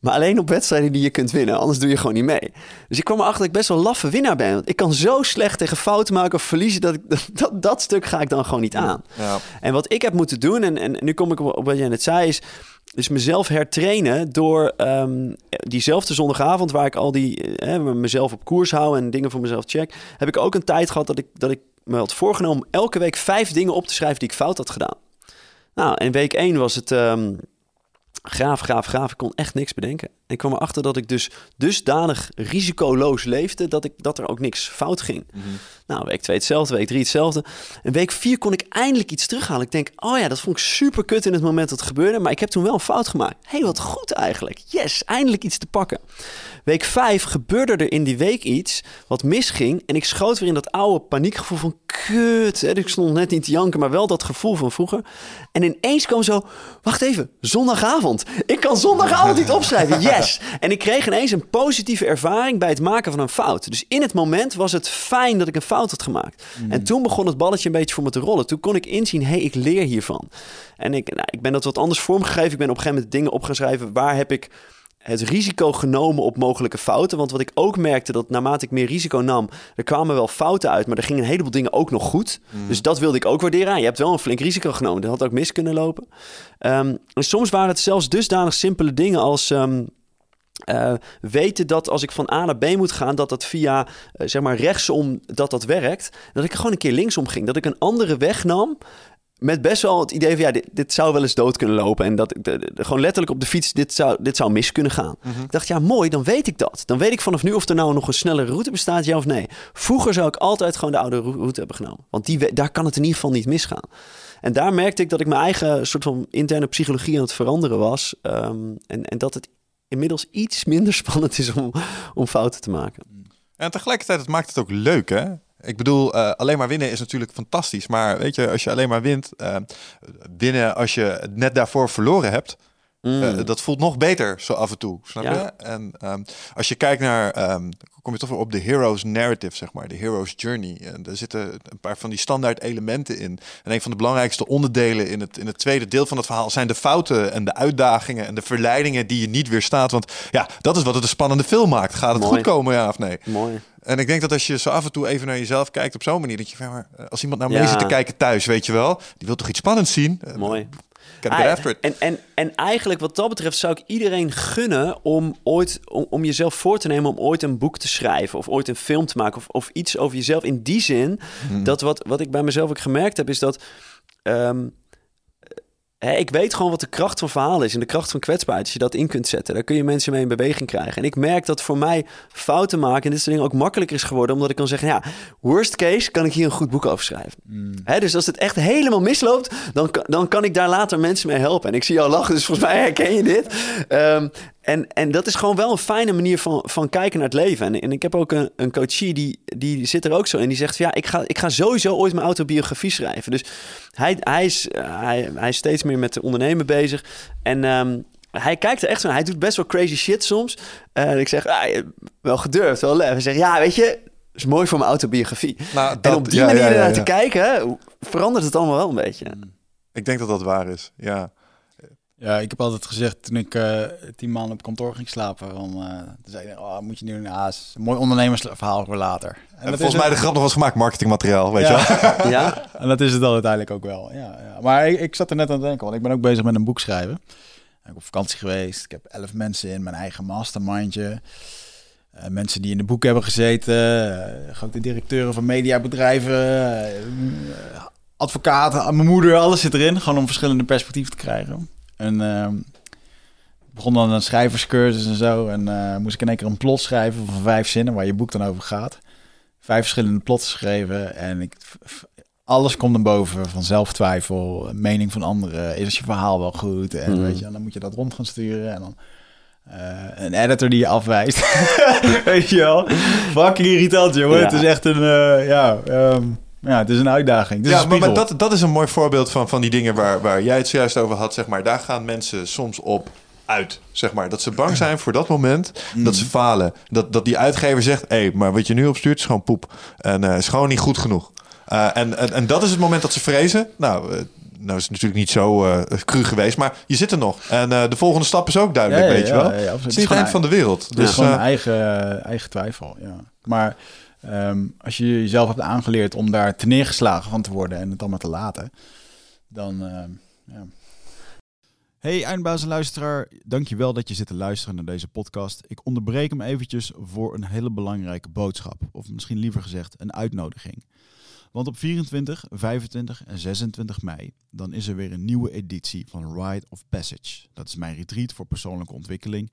Maar alleen op wedstrijden die je kunt winnen. Anders doe je gewoon niet mee. Dus ik kwam erachter dat ik best wel een laffe winnaar ben. Want ik kan zo slecht tegen fouten maken of verliezen. Dat, ik, [LAUGHS] dat, dat stuk ga ik dan gewoon niet aan. Ja. En wat ik heb moeten doen, en, en nu kom ik op, op wat jij net zei, is, is mezelf hertrainen door ehm, diezelfde zondagavond waar ik al die eh, mezelf op koers hou en dingen voor mezelf check, heb ik ook een tijd gehad dat ik, dat ik me had voorgenomen om elke week vijf dingen op te schrijven die ik fout had gedaan. Nou, in week één was het ehm, graaf, graaf, graaf. Ik kon echt niks bedenken. Ik kwam erachter dat ik dus dusdanig risicoloos leefde dat, ik, dat er ook niks fout ging. Nou, week 2 hetzelfde, week 3 hetzelfde. En week 4 kon ik eindelijk iets terughalen. Ik denk, oh ja, dat vond ik super kut in het moment dat het gebeurde. Maar ik heb toen wel een fout gemaakt. Hé, hey, wat goed eigenlijk. Yes, eindelijk iets te pakken. Week 5 gebeurde er in die week iets wat misging. En ik schoot weer in dat oude paniekgevoel van kut. Hè. Ik stond net niet te janken, maar wel dat gevoel van vroeger. En ineens kwam zo, wacht even, zondagavond. Ik kan zondagavond niet opschrijven. [LAUGHS] Yes. En ik kreeg ineens een positieve ervaring bij het maken van een fout. Dus in het moment was het fijn dat ik een fout had gemaakt. En toen begon het balletje een beetje voor me te rollen. Toen kon ik inzien, hé, hey, ik leer hiervan. En ik, nou, ik ben dat wat anders vormgegeven. Ik ben op een gegeven moment dingen op gaan schrijven. Waar heb ik het risico genomen op mogelijke fouten. Want wat ik ook merkte, dat naarmate ik meer risico nam, er kwamen wel fouten uit, maar er gingen een heleboel dingen ook nog goed. Dus dat wilde ik ook waarderen. Ah, Je hebt wel een flink risico genomen. Dat had ook mis kunnen lopen. Ehm, en soms waren het zelfs dusdanig simpele dingen als. ehm, eh, weten dat als ik van A naar B moet gaan, dat dat via eh, zeg maar rechtsom dat dat werkt. Dat ik gewoon een keer linksom ging. Dat ik een andere weg nam. Met best wel het idee van ja, dit, dit zou wel eens dood kunnen lopen. En dat ik de- de- gewoon letterlijk op de fiets, dit zou, dit zou mis kunnen gaan. Ik dacht, ja, mooi, dan weet ik dat. Dan weet ik vanaf nu of er nou nog een snellere route bestaat, ja of nee. Vroeger zou ik altijd gewoon de oude rou- route hebben genomen. Want die, daar kan het in ieder geval niet misgaan. En daar merkte ik dat ik mijn eigen soort van interne psychologie aan het veranderen was. Ehm, en, en dat het inmiddels iets minder [LAUGHS] spannend is om, om fouten te maken. En tegelijkertijd, het maakt het ook leuk, hè? Ik bedoel, uh, alleen maar winnen is natuurlijk fantastisch. Maar weet je, als je alleen maar wint, uh, winnen als je net daarvoor verloren hebt. Mm. Uh, dat voelt nog beter zo af en toe, snap ja. je? En um, als je kijkt naar, um, kom je toch weer op de hero's narrative, zeg maar, de hero's journey. En er zitten een paar van die standaard elementen in. En een van de belangrijkste onderdelen in het, in het tweede deel van het verhaal zijn de fouten en de uitdagingen en de verleidingen die je niet weerstaat. Want ja, dat is wat het een spannende film maakt. Gaat het Mooi. goed komen, ja of nee? Mooi. En ik denk dat als je zo af en toe even naar jezelf kijkt op zo'n manier, dat je, maar eh, als iemand naar Ja. zit te kijken thuis, weet je wel, die wil toch iets spannends zien? Eh, Mooi. Gotta get after it. En, en, en eigenlijk wat dat betreft zou ik iedereen gunnen om ooit om, om jezelf voor te nemen om ooit een boek te schrijven of ooit een film te maken of, of iets over jezelf. In die zin Hmm. dat wat, wat ik bij mezelf ook gemerkt heb is dat ehm, ik weet gewoon wat de kracht van verhalen is en de kracht van kwetsbaarheid. Als je dat in kunt zetten, dan kun je mensen mee in beweging krijgen. En ik merk dat voor mij fouten maken en dit soort dingen ook makkelijker is geworden, omdat ik kan zeggen, ja, worst case kan ik hier een goed boek over schrijven. Hè, dus als het echt helemaal misloopt, dan, kan- dan kan ik daar later mensen mee helpen. En ik zie jou lachen, dus volgens mij herken je dit. Ehm, en, en dat is gewoon wel een fijne manier van, van kijken naar het leven. En, en ik heb ook een, een coachie, die, die zit er ook zo in. Die zegt, van, ja, ik ga, ik ga sowieso ooit mijn autobiografie schrijven. Dus hij, hij, is, eh, hij, hij is steeds meer met ondernemen bezig. En ehm, hij kijkt er echt zo naar. Hij doet best wel crazy shit soms. En ik zeg, ah, wel gedurfd, wel lef. Hij zegt, ja, weet je... is mooi voor mijn autobiografie. Nou, en op die ja, manier ja, ja, ernaar ja. te kijken, verandert het allemaal wel een beetje. Ik denk dat dat waar is, ja. Ja, ik heb altijd gezegd toen ik eh, tien maanden op kantoor ging slapen, van, eh, toen zei ik, oh, moet je nu een is een mooi ondernemersverhaal voor later. En, En dat volgens is mij het- de grap nog was gemaakt, marketingmateriaal, weet Ja. je wel. [LAUGHS] Ja? En dat is het dan uiteindelijk ook wel. Ja, ja. Maar ik, ik zat er net aan te denken, want ik ben ook bezig met een boek schrijven. Ik ben op vakantie geweest. Ik heb elf mensen in mijn eigen mastermindje. Eh, mensen die in de boek hebben gezeten. grote directeuren van mediabedrijven. advocaten, mijn moeder, alles zit erin. Gewoon om verschillende perspectieven te krijgen. En ehm, begon dan een schrijverscursus en zo. En eh, moest ik in één keer een plot schrijven van vijf zinnen waar je boek dan over gaat. Vijf verschillende plots geschreven. En ik, alles komt naar boven van zelftwijfel, mening van anderen. Is je verhaal wel goed? En, Mhm. weet je, en dan moet je dat rond gaan sturen. En dan eh, een editor die je afwijst. [LAUGHS] weet je wel? Fucking irritant, jongen. Ja. Het is echt een, eh, ja, ehm, ja, het is een uitdaging. Is Ja, een maar, dat, dat is een mooi voorbeeld van, van die dingen waar, waar jij het zojuist over had. Zeg maar. Daar gaan mensen soms op uit. Zeg maar. Dat ze bang zijn voor dat moment dat ze falen. Dat, dat die uitgever zegt: hé, hey, maar wat je nu opstuurt is gewoon poep. En eh is gewoon niet goed genoeg. Eh, en, en, en dat is het moment dat ze vrezen. Nou, eh, nou is het natuurlijk niet zo cru geweest, maar je zit er nog. En de volgende stap is ook duidelijk, Ja, ja, weet je wel. het is niet het eind van de wereld. Het is Dus, gewoon een eigen, eigen twijfel, ja. Maar ehm, als je jezelf hebt aangeleerd om daar te neergeslagen van te worden en het allemaal te laten, dan ehm, ja. Hey eindbaas luisteraar, dankjewel dat je zit te luisteren naar deze podcast. Ik onderbreek hem eventjes voor een hele belangrijke boodschap, of misschien liever gezegd een uitnodiging. Want op 24, 25 en 26 mei, dan is er weer een nieuwe editie van Ride of Passage. Dat is mijn retreat voor persoonlijke ontwikkeling.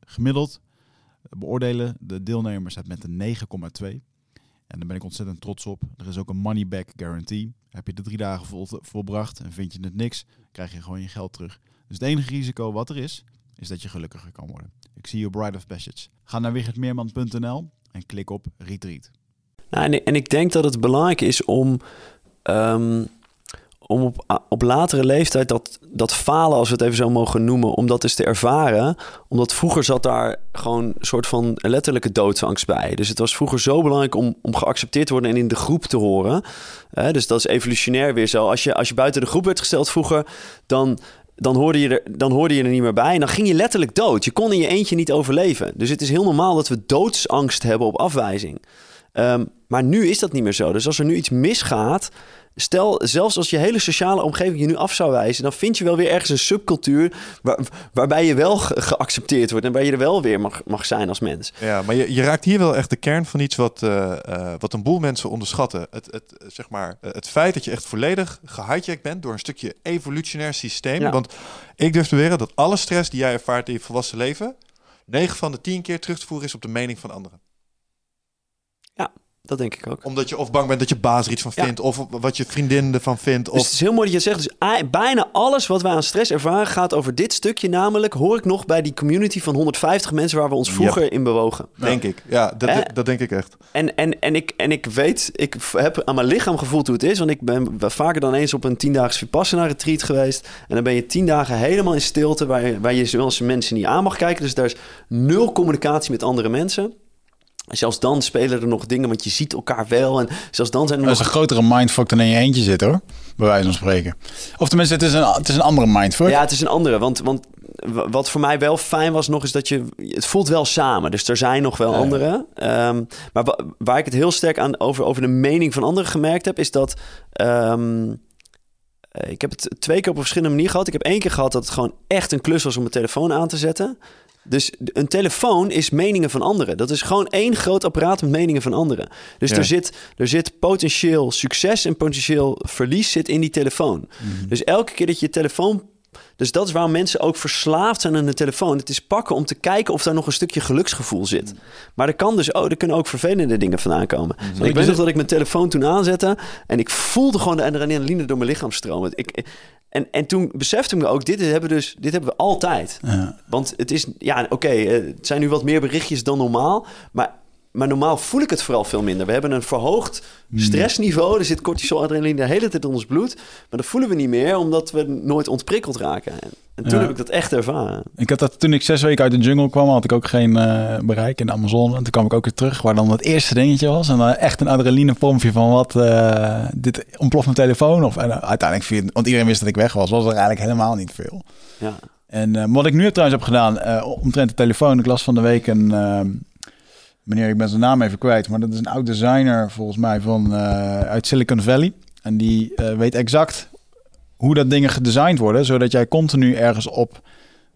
Gemiddeld beoordelen de deelnemers het met een 9,2. En daar ben ik ontzettend trots op. Er is ook een money back guarantee. Heb je de drie dagen vol, volbracht en vind je het niks, krijg je gewoon je geld terug. Dus het enige risico wat er is, is dat je gelukkiger kan worden. Ik zie je Bride of Passage. Ga naar wichertmeerman.nl en klik op retreat. Nou, en, en ik denk dat het belangrijk is om, ehm, om op, op latere leeftijd dat, dat falen, als we het even zo mogen noemen, om dat eens te ervaren. Omdat vroeger zat daar gewoon een soort van letterlijke doodsangst bij. Dus het was vroeger zo belangrijk om, om geaccepteerd te worden en in de groep te horen. Dus dat is evolutionair weer zo. Als je, als je buiten de groep werd gesteld vroeger, dan dan hoorde, je er, dan hoorde je er niet meer bij. En dan ging je letterlijk dood. Je kon in je eentje niet overleven. Dus het is heel normaal dat we doodsangst hebben op afwijzing. Ehm, maar nu is dat niet meer zo. Dus als er nu iets misgaat, Stel, zelfs als je hele sociale omgeving je nu af zou wijzen, dan vind je wel weer ergens een subcultuur waar, waarbij je wel geaccepteerd wordt en waar je er wel weer mag, mag zijn als mens. Ja, maar je, je raakt hier wel echt de kern van iets wat, uh, uh, wat een boel mensen onderschatten. Het, het, zeg maar, het feit dat je echt volledig gehijacked bent door een stukje evolutionair systeem. Ja. Want ik durf te weren dat alle stress die jij ervaart in je volwassen leven, 9 van de 10 keer terug te voeren is op de mening van anderen. Ja, dat denk ik ook. Omdat je of bang bent dat je baas er iets van vindt, of wat je vriendin ervan vindt. Of... Dus het is heel mooi dat je zegt, dus bijna alles wat wij aan stress ervaren gaat over dit stukje. Namelijk, hoor ik nog bij die community van 150 mensen waar we ons vroeger in bewogen. Denk ik, ja, dat, eh, dat denk ik echt. En, en, en, ik, en ik weet, ik heb aan mijn lichaam gevoeld hoe het is. Want ik ben vaker dan eens op een tiendaags Vipassana retreat geweest. En dan ben je tien dagen helemaal in stilte, waar je, waar je zelfs mensen niet aan mag kijken. Dus daar is nul communicatie met andere mensen. Zelfs dan spelen er nog dingen, want je ziet elkaar wel. En zelfs dan zijn er Dat is een grotere mindfuck dan in je eentje zit hoor, bij wijze van spreken. Of tenminste, het is een, het is een andere mindfuck. Ja, het is een andere, want, want wat voor mij wel fijn was nog, is dat je... Het voelt wel samen, dus er zijn nog wel ja, anderen. Um, maar waar ik het heel sterk aan over, over de mening van anderen gemerkt heb, is dat... Um, ik heb het twee keer op een verschillende manier gehad. Ik heb één keer gehad dat het gewoon echt een klus was om mijn telefoon aan te zetten. Dus een telefoon is meningen van anderen. Dat is gewoon één groot apparaat met meningen van anderen. Dus er, zit, er zit potentieel succes en potentieel verlies zit in die telefoon. Mhm. Dus elke keer dat je je telefoon dus dat is waarom mensen ook verslaafd zijn aan de telefoon. Het is pakken om te kijken of daar nog een stukje geluksgevoel zit. Mm. Maar er kan dus oh, er kunnen ook vervelende dingen vandaan komen. Mm. Ik weet nog dat ik mijn telefoon toen aanzette en ik voelde gewoon de adrenaline door mijn lichaam stromen. Ik, en, en toen besefte ik me ook, dit hebben, we dus, dit hebben we altijd. Ja. Want het is, ja, oké, eh, het zijn nu wat meer berichtjes dan normaal. Maar maar normaal voel ik het vooral veel minder. We hebben een verhoogd hmm. stressniveau. Er zit cortisol, adrenaline de hele tijd in ons bloed. Maar dat voelen we niet meer, omdat we nooit ontprikkeld raken. En toen heb ik dat echt ervaren. Ik had dat toen ik zes weken uit de jungle kwam, had ik ook geen uh, bereik in de Amazon. En toen kwam ik ook weer terug, waar dan het eerste dingetje was. En dan echt een adrenalinepompje van wat, uh, dit ontploft mijn telefoon. Of, en uh, uiteindelijk, viel, want iedereen wist dat ik weg was, was er eigenlijk helemaal niet veel. Ja. En wat ik nu trouwens heb gedaan, omtrent de telefoon. Ik las van de week een meneer, ik ben zijn naam even kwijt, maar dat is een oud designer volgens mij van, uh, uit Silicon Valley. En die uh, weet exact hoe dat dingen gedesigned worden, zodat jij continu ergens op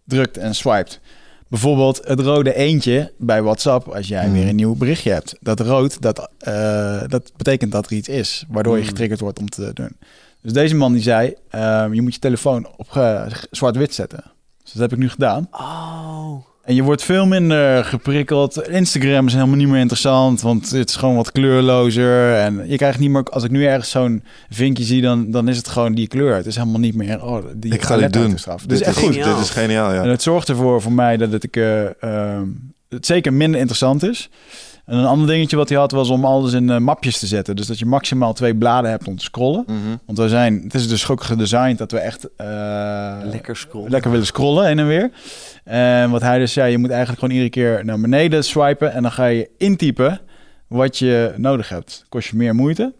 drukt en swipet. Bijvoorbeeld het rode eentje bij WhatsApp, als jij weer hmm. een nieuw berichtje hebt. Dat rood, dat, uh, dat betekent dat er iets is, waardoor je hmm. getriggerd wordt om te doen. Dus deze man die zei, je moet je telefoon op zwart-wit zetten. Dus dat heb ik nu gedaan. Oh. En je wordt veel minder geprikkeld. Instagram is helemaal niet meer interessant, want het is gewoon wat kleurlozer. En je krijgt niet meer, als ik nu ergens zo'n vinkje zie, dan, dan is het gewoon die kleur. Het is helemaal niet meer, oh, die Ik ga dit doen. Dus dit is echt goed. Dit is geniaal, ja. En het zorgt ervoor voor mij dat het, ik, uh, het zeker minder interessant is. En een ander dingetje wat hij had was om alles in uh, mapjes te zetten. Dus dat je maximaal twee bladen hebt om te scrollen. Mhm. Want we zijn, het is dus ook gedesigned dat we echt uh, lekker, scrollen. lekker willen scrollen heen en weer. En wat hij dus zei, je moet eigenlijk gewoon iedere keer naar beneden swipen en dan ga je intypen wat je nodig hebt. Kost je meer moeite.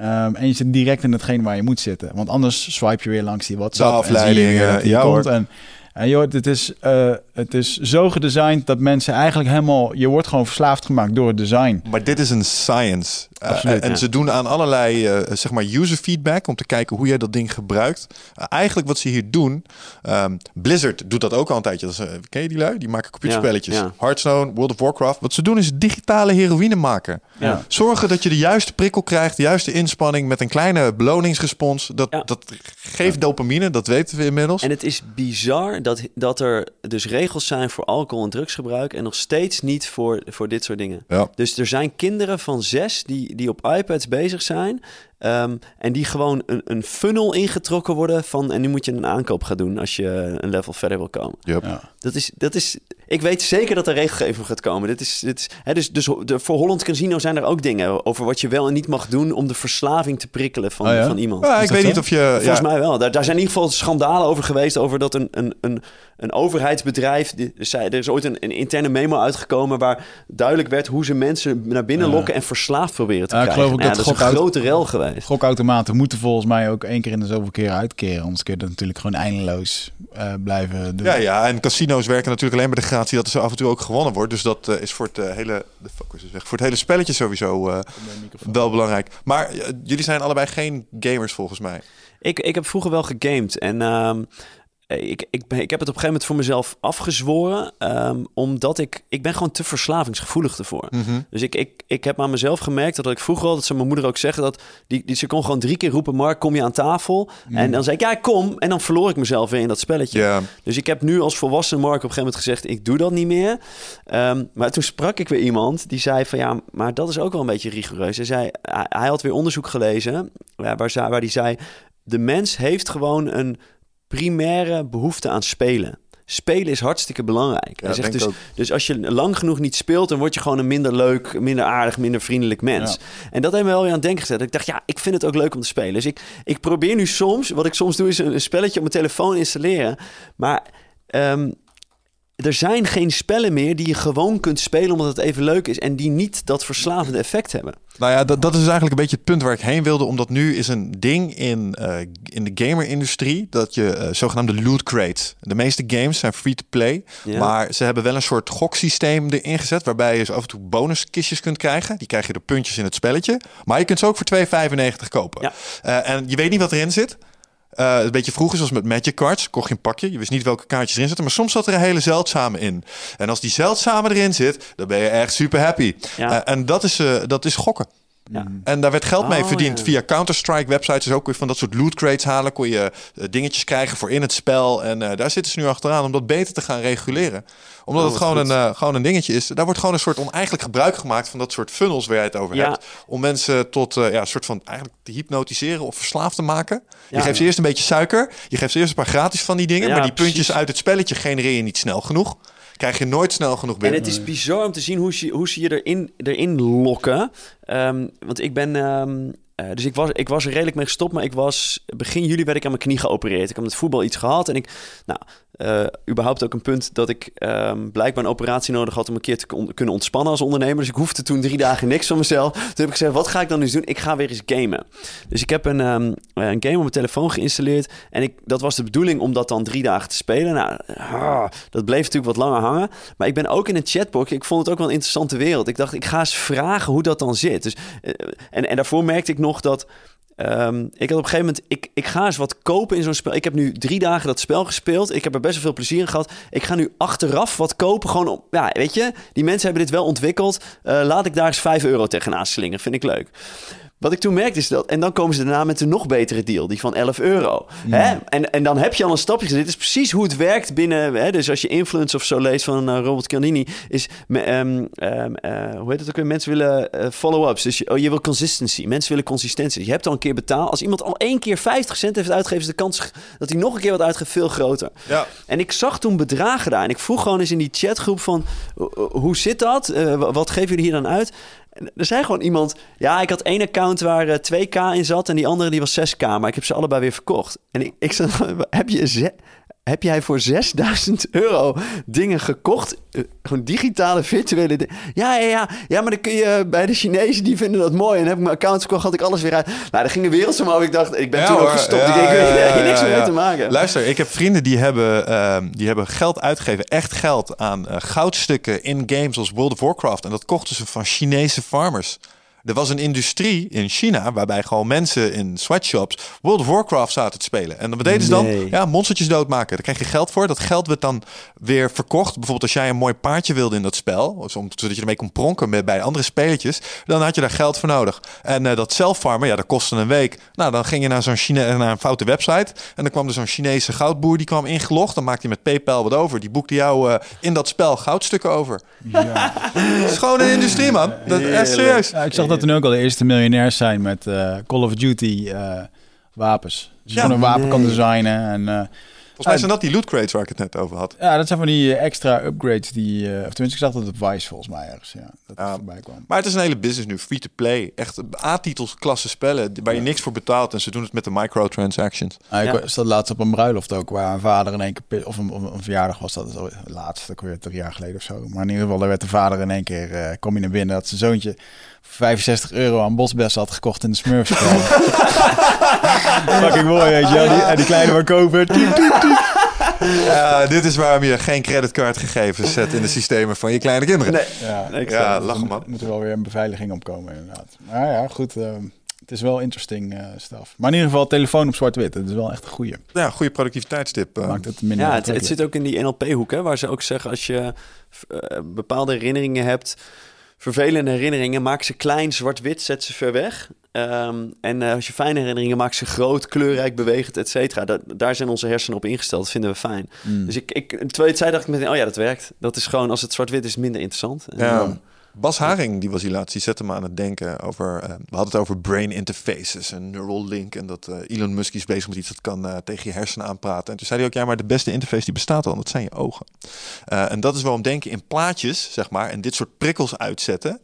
Um, en je zit direct in hetgeen waar je moet zitten. Want anders swipe je weer langs die WhatsApp. De afleiding, en ja, komt. En en joh, het is, uh, het is zo gedesigned dat mensen eigenlijk helemaal... Je wordt gewoon verslaafd gemaakt door het design. Maar dit is een science. Uh, en ze doen aan allerlei, uh, zeg maar, user feedback... om te kijken hoe jij dat ding gebruikt. eigenlijk wat ze hier doen... Um, Blizzard doet dat ook al een tijdje. Dat is, ken je die lui? Die maken computerspelletjes. Ja, Hearthstone, World of Warcraft. Wat ze doen is digitale heroïne maken. Zorgen dat je de juiste prikkel krijgt... de juiste inspanning met een kleine beloningsrespons. Dat, dat geeft dopamine, dat weten we inmiddels. En het is bizar dat, dat er dus regels zijn voor alcohol en drugsgebruik en nog steeds niet voor, voor dit soort dingen. Ja. Dus er zijn kinderen van zes die, die op iPads bezig zijn Ehm, en die gewoon een, een funnel ingetrokken worden van... en nu moet je een aankoop gaan doen als je een level verder wil komen. Yep. Ja. Dat is, dat is, ik weet zeker dat er regelgeving gaat komen. Dit is, dit is, hè, dus dus de, voor Holland Casino zijn er ook dingen over wat je wel en niet mag doen... om de verslaving te prikkelen van, Oh ja? van iemand. Ja, ik weet zo? niet of je... Volgens ja, mij wel. Daar, daar zijn in ieder geval schandalen over geweest... over dat een, een, een, een overheidsbedrijf... die- er zei- Er is ooit een, een interne memo uitgekomen... waar duidelijk werd hoe ze mensen naar binnen Ja. lokken... en verslaafd proberen te Ja, ik krijgen. geloof ook Nou dat dat is een grote rel geweest. Gokautomaten moeten volgens mij ook één keer in de zoveel keer uitkeren. Anders kun je dat natuurlijk gewoon eindeloos eh, blijven doen. ja, ja, en casino's werken natuurlijk alleen met de gratie dat er zo af en toe ook gewonnen wordt. Dus dat eh, is voor het eh, hele... De focus is weg. Voor het hele spelletje sowieso eh, wel belangrijk. Maar jullie zijn allebei geen gamers volgens mij. Ik, ik heb vroeger wel gegamed en ehm, ik, ik, ben- ik heb het op een gegeven moment voor mezelf afgezworen, ehm, omdat ik, ik ben gewoon te verslavingsgevoelig ervoor. Mhm. Dus ik, ik, ik heb aan mezelf gemerkt dat ik vroeger al, dat ze mijn moeder ook zeggen, dat die, die, ze kon gewoon drie keer roepen, Mark, kom je aan tafel? En dan zei ik, ja, ik kom. En dan verloor ik mezelf weer in dat spelletje. Dus ik heb nu als volwassen Mark op een gegeven moment gezegd: ik doe dat niet meer. Ehm, maar toen sprak ik weer iemand die zei: van ja, maar dat is ook wel een beetje rigoureus. Hij zei: hij, hij had weer onderzoek gelezen waar, za- waar hij zei: de mens heeft gewoon een primaire behoefte aan spelen. Spelen is hartstikke belangrijk. Ja, hij zegt dus, ook. dus als je lang genoeg niet speelt, dan word je gewoon een minder leuk, minder aardig, minder vriendelijk mens. En dat heeft me wel weer aan het denken gezet. Ik dacht, ja, ik vind het ook leuk om te spelen. Dus ik, ik probeer nu soms, wat ik soms doe, is een, een spelletje op mijn telefoon installeren. Maar ehm, er zijn geen spellen meer die je gewoon kunt spelen omdat het even leuk is. En die niet dat verslavende effect hebben. Nou ja, dat, dat is eigenlijk een beetje het punt waar ik heen wilde. Omdat nu is een ding in, eh, in de gamer-industrie dat je eh, zogenaamde loot crates. De meeste games zijn free to play. Ja. Maar ze hebben wel een soort goksysteem erin gezet. Waarbij je zo af en toe bonuskistjes kunt krijgen. Die krijg je de puntjes in het spelletje. Maar je kunt ze ook voor 2,95 kopen. Ja. Eh, en je weet niet wat erin zit. Eh, een beetje vroeger, zoals met Magic Cards, kocht je een pakje. Je wist niet welke kaartjes erin zitten, maar soms zat er een hele zeldzame in. En als die zeldzame erin zit, dan ben je echt super happy. Ja. Eh, en dat is, eh, dat is gokken. Ja. En daar werd geld mee Oh, verdiend ja. via Counter-Strike websites. Dus ook weer van dat soort loot crates halen. Kon je eh, dingetjes krijgen voor in het spel. En eh, daar zitten ze nu achteraan om dat beter te gaan reguleren. Omdat Oh, het gewoon goed. een, eh, gewoon een dingetje is. Daar wordt gewoon een soort oneigenlijk gebruik gemaakt van dat soort funnels waar jij het over Ja. hebt. Om mensen tot eh, ja, een soort van eigenlijk te hypnotiseren of verslaafd te maken. Je Ja. geeft ze eerst een beetje suiker. Je geeft ze eerst een paar gratis van die dingen. Ja, maar die puntjes uit het spelletje genereer je niet snel genoeg. Krijg je nooit snel genoeg En binnen. het is bizar om te zien hoe ze, hoe ze je erin, erin lokken. Ehm, want ik ben. ehm, eh, dus ik was, ik was er redelijk mee gestopt, maar ik was begin juli werd ik aan mijn knie geopereerd. Ik heb met voetbal iets gehad en ik, nou, eh, überhaupt ook een punt dat ik ehm, blijkbaar een operatie nodig had om een keer te kunnen ontspannen als ondernemer. Dus ik hoefde toen drie dagen niks van mezelf. Toen heb ik gezegd, wat ga ik dan eens doen? Ik ga weer eens gamen. Dus ik heb een, ehm, een game op mijn telefoon geïnstalleerd en ik, dat was de bedoeling om dat dan drie dagen te spelen. Nou, ah, dat bleef natuurlijk wat langer hangen. Maar ik ben ook in een chatbox. Ik vond het ook wel een interessante wereld. Ik dacht, ik ga eens vragen hoe dat dan zit. Dus, eh, en, en daarvoor merkte ik nog dat. Ehm, ik had op een gegeven moment, ik, ik ga eens wat kopen in zo'n spel. Ik heb nu drie dagen dat spel gespeeld. Ik heb er best wel veel plezier in gehad. Ik ga nu achteraf wat kopen. Gewoon om, ja, weet je, die mensen hebben dit wel ontwikkeld. Eh, laat ik daar eens 5 euro tegenaan slingen. Vind ik leuk. Wat ik toen merkte is dat... En dan komen ze daarna met een nog betere deal. Die van 11 euro. Hè? En, en dan heb je al een stapje gezet. Dit is precies hoe het werkt binnen... Hè? Dus als je Influence of zo leest van eh, Robert Cialdini... Is... me- ehm, ehm, eh, hoe heet het ook weer? Mensen willen eh, follow-ups. Dus je, oh, je wil consistency. Mensen willen consistentie. Je hebt al een keer betaald. Als iemand al één keer 50 cent heeft uitgegeven... is de kans dat hij nog een keer wat uitgeeft veel groter. Ja. En ik zag toen bedragen daar. En ik vroeg gewoon eens in die chatgroep van... "Ho- hoe zit dat? Wa- wat geven jullie hier dan uit? Er zei gewoon iemand... Ja, ik had één account waar eh, 2k in zat... en die andere die was 6k. Maar ik heb ze allebei weer verkocht. En ik, ik zei... [LAUGHS] Heb je heb jij voor 6000 euro dingen gekocht? Eh, gewoon digitale, virtuele dingen. Ja, ja, ja. Ja, maar dan kun je bij de Chinezen, die vinden dat mooi. En heb ik mijn account verkocht, had ik alles weer uit. Nou, daar ging de wereld zo. Ik dacht, ik ben Ja, toen ook gestopt. Ja, ik denk, ik ja, niks meer mee te maken. Luister, ik heb vrienden die hebben, ehm, die hebben geld uitgegeven, echt geld aan eh, goudstukken in games als World of Warcraft. En dat kochten ze van Chinese farmers. Er was een industrie in China waarbij gewoon mensen in sweatshops World of Warcraft zaten te spelen. En wat deden ze dan? Nee. Ja, monstertjes doodmaken. Daar kreeg je geld voor. Dat geld werd dan weer verkocht. Bijvoorbeeld als jij een mooi paardje wilde in dat spel, zodat je ermee kon pronken met, bij andere spelletjes, dan had je daar geld voor nodig. En eh, dat zelffarmen, ja, dat kostte een week. Nou, dan ging je naar zo'n Chine naar een foute website en dan kwam er zo'n Chinese goudboer die kwam ingelogd. Dan maakte hij met PayPal wat over. Die boekte jou eh, in dat spel goudstukken over. Ja. Het is gewoon een industrie, man. Dat is echt serieus. Ja, ik zag dat er nu ook al de eerste miljonairs zijn met eh, Call of Duty eh, wapens. Dus je gewoon een wapen kan designen. En, eh, Volgens mij zijn dat die loot crates waar ik het net over had. ja, dat zijn van die extra upgrades die... eh, of tenminste, ik zag dat op Vice volgens mij ergens. Ja, dat Ja. het voorbij kwam. Maar het is een hele business nu, free to play. Echt A-titels, klasse spellen waar je niks voor betaalt. En ze doen het met de microtransactions. Ah, ik Ja. zat laatst op een bruiloft ook, waar een vader in één keer... Of een, of een verjaardag was dat, zo- laatst, dat weer drie jaar geleden of zo. Maar in ieder geval, daar werd de vader in één keer... eh kom je naar binnen dat zijn zoontje 65 euro aan bosbessen had gekocht in de Smurfspel. [LAUGHS] Fucking mooi, weet je wel. Die, en die kleine maar kopen. Ja, dit is waarom je geen creditcardgegevens zet in de systemen van je kleine kinderen. Nee, Ja, nee, Ja, lachen er man. moet, moet er wel weer een beveiliging op komen inderdaad. Maar ja, goed. eh, het is wel interesting eh stuff. Maar in ieder geval, telefoon op zwart-wit. Dat is wel echt een goeie. Ja, goede productiviteitstip. eh. Maakt het minder Ja, het, het zit ook in die NLP-hoek, hè, waar ze ook zeggen als je eh, bepaalde herinneringen hebt, vervelende herinneringen, maak ze klein, zwart-wit, zet ze ver weg. Ehm, en eh, als je fijne herinneringen maak ze groot, kleurrijk, bewegend, et cetera. Da- daar zijn onze hersenen op ingesteld. Dat vinden we fijn. Mm. Dus ik, ik, terwijl je het zei, dacht ik meteen, oh ja, dat werkt. Dat is gewoon, als het zwart-wit is, minder interessant. En, Ja. Bas Haring, die was hier laatst, die zette me aan het denken over... eh, we hadden het over brain interfaces en neural link. En dat eh, Elon Musk is bezig met iets dat kan eh, tegen je hersenen aanpraten. En toen zei hij ook, ja, maar de beste interface die bestaat al, dat zijn je ogen. En dat is waarom denken in plaatjes, zeg maar, en dit soort prikkels uitzetten...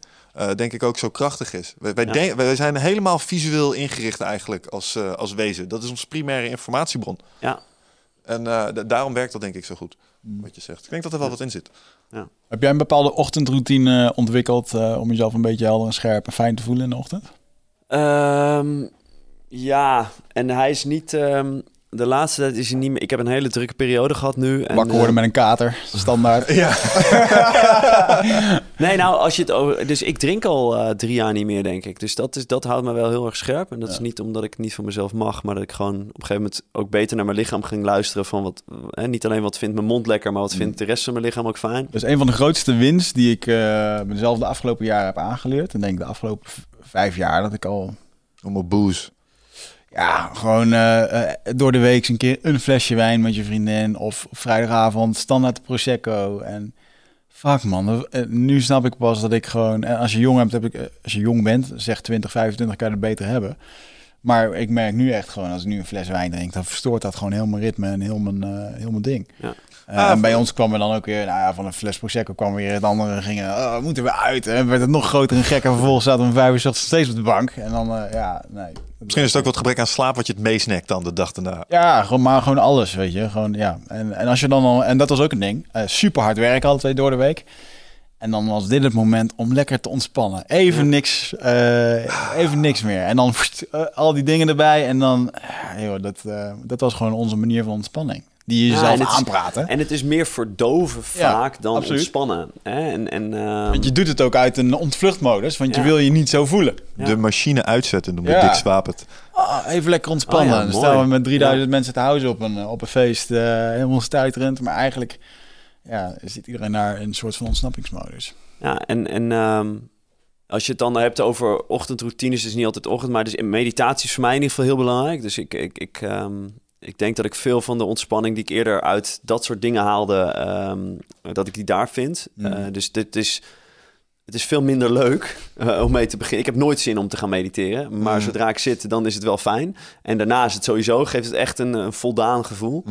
denk ik ook zo krachtig is. Wij, wij, Ja. denk- wij zijn helemaal visueel ingericht eigenlijk als, als wezen. Dat is ons primaire informatiebron. ja. En da- daarom werkt dat denk ik zo goed, wat je zegt. Ik denk dat er wel wat in zit. Heb jij een bepaalde ochtendroutine eh, ontwikkeld eh, om jezelf een beetje helder en scherp en fijn te voelen in de ochtend? Ehm, ja, en hij is niet. ehm, de laatste tijd is hij niet meer. Ik heb een hele drukke periode gehad nu. En, Wakker worden eh, met een kater, standaard. [LAUGHS] Ja. [LAUGHS] Nee, nou, als je het over. Dus ik drink al eh, drie jaar niet meer, denk ik. Dus dat, is, dat houdt me wel heel erg scherp. En dat is niet omdat ik het niet van mezelf mag, maar dat ik gewoon op een gegeven moment ook beter naar mijn lichaam ging luisteren. Van wat. Eh, niet alleen wat vindt mijn mond lekker, maar wat vindt de rest van mijn lichaam ook fijn. Dus een van de grootste wins die ik eh, mezelf de afgelopen jaren heb aangeleerd. En denk de afgelopen vijf jaar dat ik al Om op booze. Ja, gewoon eh, eh, door de week een keer een flesje wijn met je vriendin. Of vrijdagavond standaard Prosecco. En fuck man, eh, nu snap ik pas dat ik gewoon... Als je jong hebt, heb ik, als je jong bent, zeg 20, 25 kan je het beter hebben. Maar ik merk nu echt gewoon, als ik nu een fles wijn drink, dan verstoort dat gewoon heel mijn ritme en heel mijn, heel mijn ding. Ja. Eh, Ah, en bij ons kwam er dan ook weer, nou ja, van een fles Prosecco kwam weer het andere. Gingen, oh, we moeten weer uit. En werd het nog groter en gekker. Vervolgens zaten we om vijf uur steeds op de bank. En dan, eh, ja, nee. Misschien is het ook wat gebrek aan slaap wat je het meesnakt dan de dag daarna. Ja, gewoon, maar gewoon alles, weet je. Gewoon, ja. en, en als je dan al, en dat was ook een ding, eh, super hard werken alle twee door de week. En dan was dit het moment om lekker te ontspannen. Even niks, eh, even niks meer. En dan [LAUGHS] al die dingen erbij. En dan, joh, dat, eh, dat was gewoon onze manier van ontspanning. Die je Ja, jezelf en het is- aanpraten. En het is meer verdoven Ja, vaak dan absoluut. ontspannen. Hè? En, en, ehm, Want je doet het ook uit een ontvluchtmodus, want je wil je niet zo voelen. Ja. De machine uitzetten Ja. Dick Swaap het. Ah, even lekker ontspannen. Oh ja, dan staan we met 3000 Ja. mensen te huizen op een, op een feest. eh, helemaal stuiterend. Maar eigenlijk ja, zit iedereen naar een soort van ontsnappingsmodus. Ja, en, en ehm, als je het dan hebt over ochtendroutines, is niet altijd ochtend, maar dus in meditatie is voor mij in ieder geval heel belangrijk. Dus ik, ik, ik, ehm, ik denk dat ik veel van de ontspanning die ik eerder uit dat soort dingen haalde, ehm, dat ik die daar vind. Mm. Eh, dus dit is, het is veel minder leuk [LAUGHS] eh, om mee te beginnen. Ik heb nooit zin om te gaan mediteren, maar Mm. zodra ik zit, dan is het wel fijn. En daarna is het sowieso, geeft het echt een, een voldaan gevoel.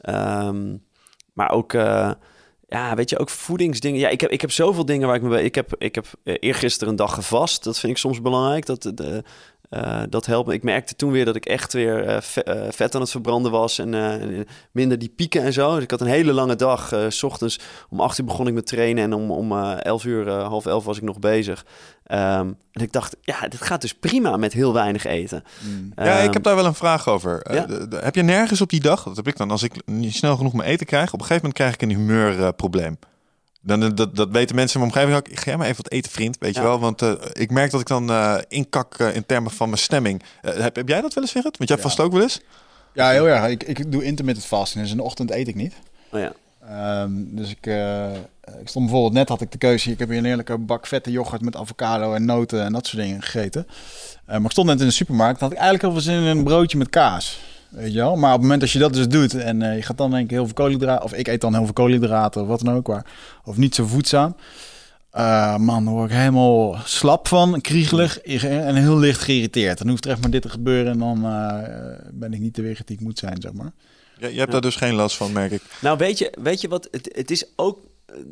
Ehm, maar ook, eh, ja, weet je, ook voedingsdingen. Ja, ik heb, ik heb zoveel dingen waar ik me bij... Ik heb, ik heb eergisteren een dag gevast. Dat vind ik soms belangrijk. Dat, de, eh, dat helpt me. Ik merkte toen weer dat ik echt weer eh, eh, vet aan het verbranden was. En minder die pieken en zo. Dus ik had een hele lange dag. s ochtends om acht uur begon ik met trainen. En om, om eh, elf uur, half elf was ik nog bezig. Ehm, en ik dacht, ja, dit gaat dus prima met heel weinig eten. Ja, ik heb daar wel een vraag over. Ja. heb je nergens op die dag, dat heb ik dan, als ik niet snel genoeg mijn eten krijg, op een gegeven moment krijg ik een humeurprobleem. Dan, eh, dat, dat weten mensen in mijn omgeving ook. Ik ga maar even wat eten, vriend, weet je Ja. wel. Want eh, ik merk dat ik dan eh, inkak in termen van mijn stemming. Heb, heb jij dat wel eens, Gerrit? Want jij Ja. vast ook wel eens? Ja, heel erg. Ik, ik doe intermittent fasting, dus in de ochtend eet ik niet. Oh ja. Ehm, dus ik, eh, ik stond bijvoorbeeld net had ik de keuze. Ik heb hier een heerlijke bak vette yoghurt met avocado en noten en dat soort dingen gegeten. Eh, maar ik stond net in de supermarkt. Dan had ik eigenlijk heel veel zin in een broodje met kaas. Weet je wel? Maar op het moment dat je dat dus doet en eh, je gaat dan denk ik heel veel koolhydraten, of ik eet dan heel veel koolhydraten of wat dan ook, waar, of niet zo voedzaam. Uh, man, daar word ik helemaal slap van, kriegelig en heel licht geïrriteerd. Dan hoeft er echt maar dit te gebeuren en dan uh, ben ik niet de weg die ik moet zijn, zeg maar. Ja, je hebt ja. daar dus geen last van, merk ik. Nou, weet je, weet je wat? Het, het is ook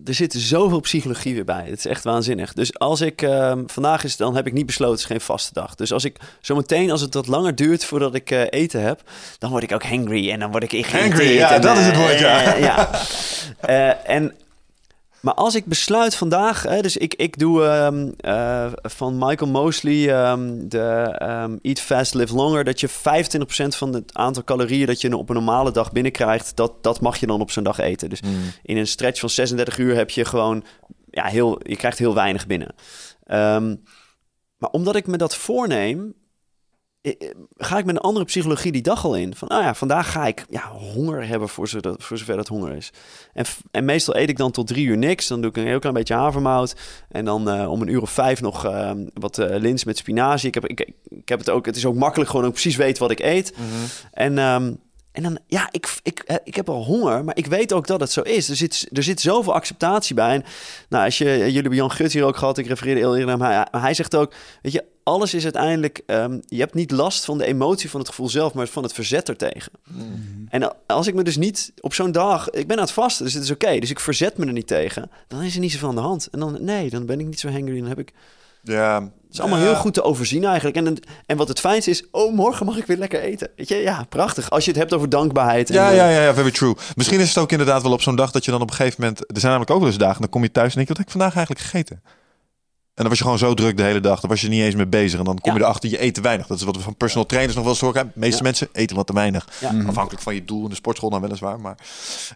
er zit zoveel psychologie weer bij. Het is echt waanzinnig. Dus als ik uh, vandaag is, dan heb ik niet besloten, het is geen vaste dag. Dus als ik zometeen, als het wat langer duurt voordat ik uh, eten heb, dan word ik ook hangry en dan word ik Hangry, ja, en, dat is het woord, ja. ja. [LAUGHS] en maar als ik besluit vandaag, hè, dus ik, ik doe um, uh, van Michael Mosley um, de um, Eat Fast, Live Longer, dat je 25% van het aantal calorieën dat je op een normale dag binnenkrijgt, dat, dat mag je dan op zo'n dag eten. Dus mm. in een stretch van 36 uur heb je gewoon, ja, heel, je krijgt heel weinig binnen. maar omdat ik me dat voorneem, ga ik met een andere psychologie die dag al in. Van, nou ja, vandaag ga ik ja, honger hebben voor, zover, voor zover dat honger is. En, en meestal eet ik dan tot drie uur niks. Dan doe ik een heel klein beetje havermout. En dan uh, om een uur of vijf nog uh, wat uh, lins met spinazie. Ik heb, ik, ik heb het ook, het is ook makkelijk gewoon ook precies weten wat ik eet. Mm -hmm. En... Um, en dan, ja, ik, ik, ik heb al honger, maar ik weet ook dat het zo is. Er zit, er zit zoveel acceptatie bij. En nou, als je, jullie hebben Jan Gut hier ook gehad, ik refereerde heel eerder naar hem. Hij, hij zegt ook, weet je, alles is uiteindelijk, um, je hebt niet last van de emotie van het gevoel zelf, maar van het verzet ertegen. Mm. En als ik me dus niet op zo'n dag, ik ben aan het vasten, dus het is oké, okay, dus ik verzet me er niet tegen, dan is er niet zoveel aan de hand. En dan, nee, dan ben ik niet zo hangry, dan heb ik... Ja, het is allemaal heel goed te overzien eigenlijk. En, en wat het fijnste is, oh, morgen mag ik weer lekker eten. Weet je, ja, prachtig. Als je het hebt over dankbaarheid. En, ja, ja, ja, ja, very true. Misschien is het ook inderdaad wel op zo'n dag dat je dan op een gegeven moment... Er zijn namelijk ook wel eens dagen, dan kom je thuis en denk je, wat heb ik vandaag eigenlijk gegeten? En dan was je gewoon zo druk de hele dag. Dan was je niet eens mee bezig. En dan kom je erachter, je eet te weinig. Dat is wat we van personal trainers nog wel eens horen. De meeste mensen eten wat te weinig. Mhm. Afhankelijk van je doel in de sportschool dan weliswaar. Maar,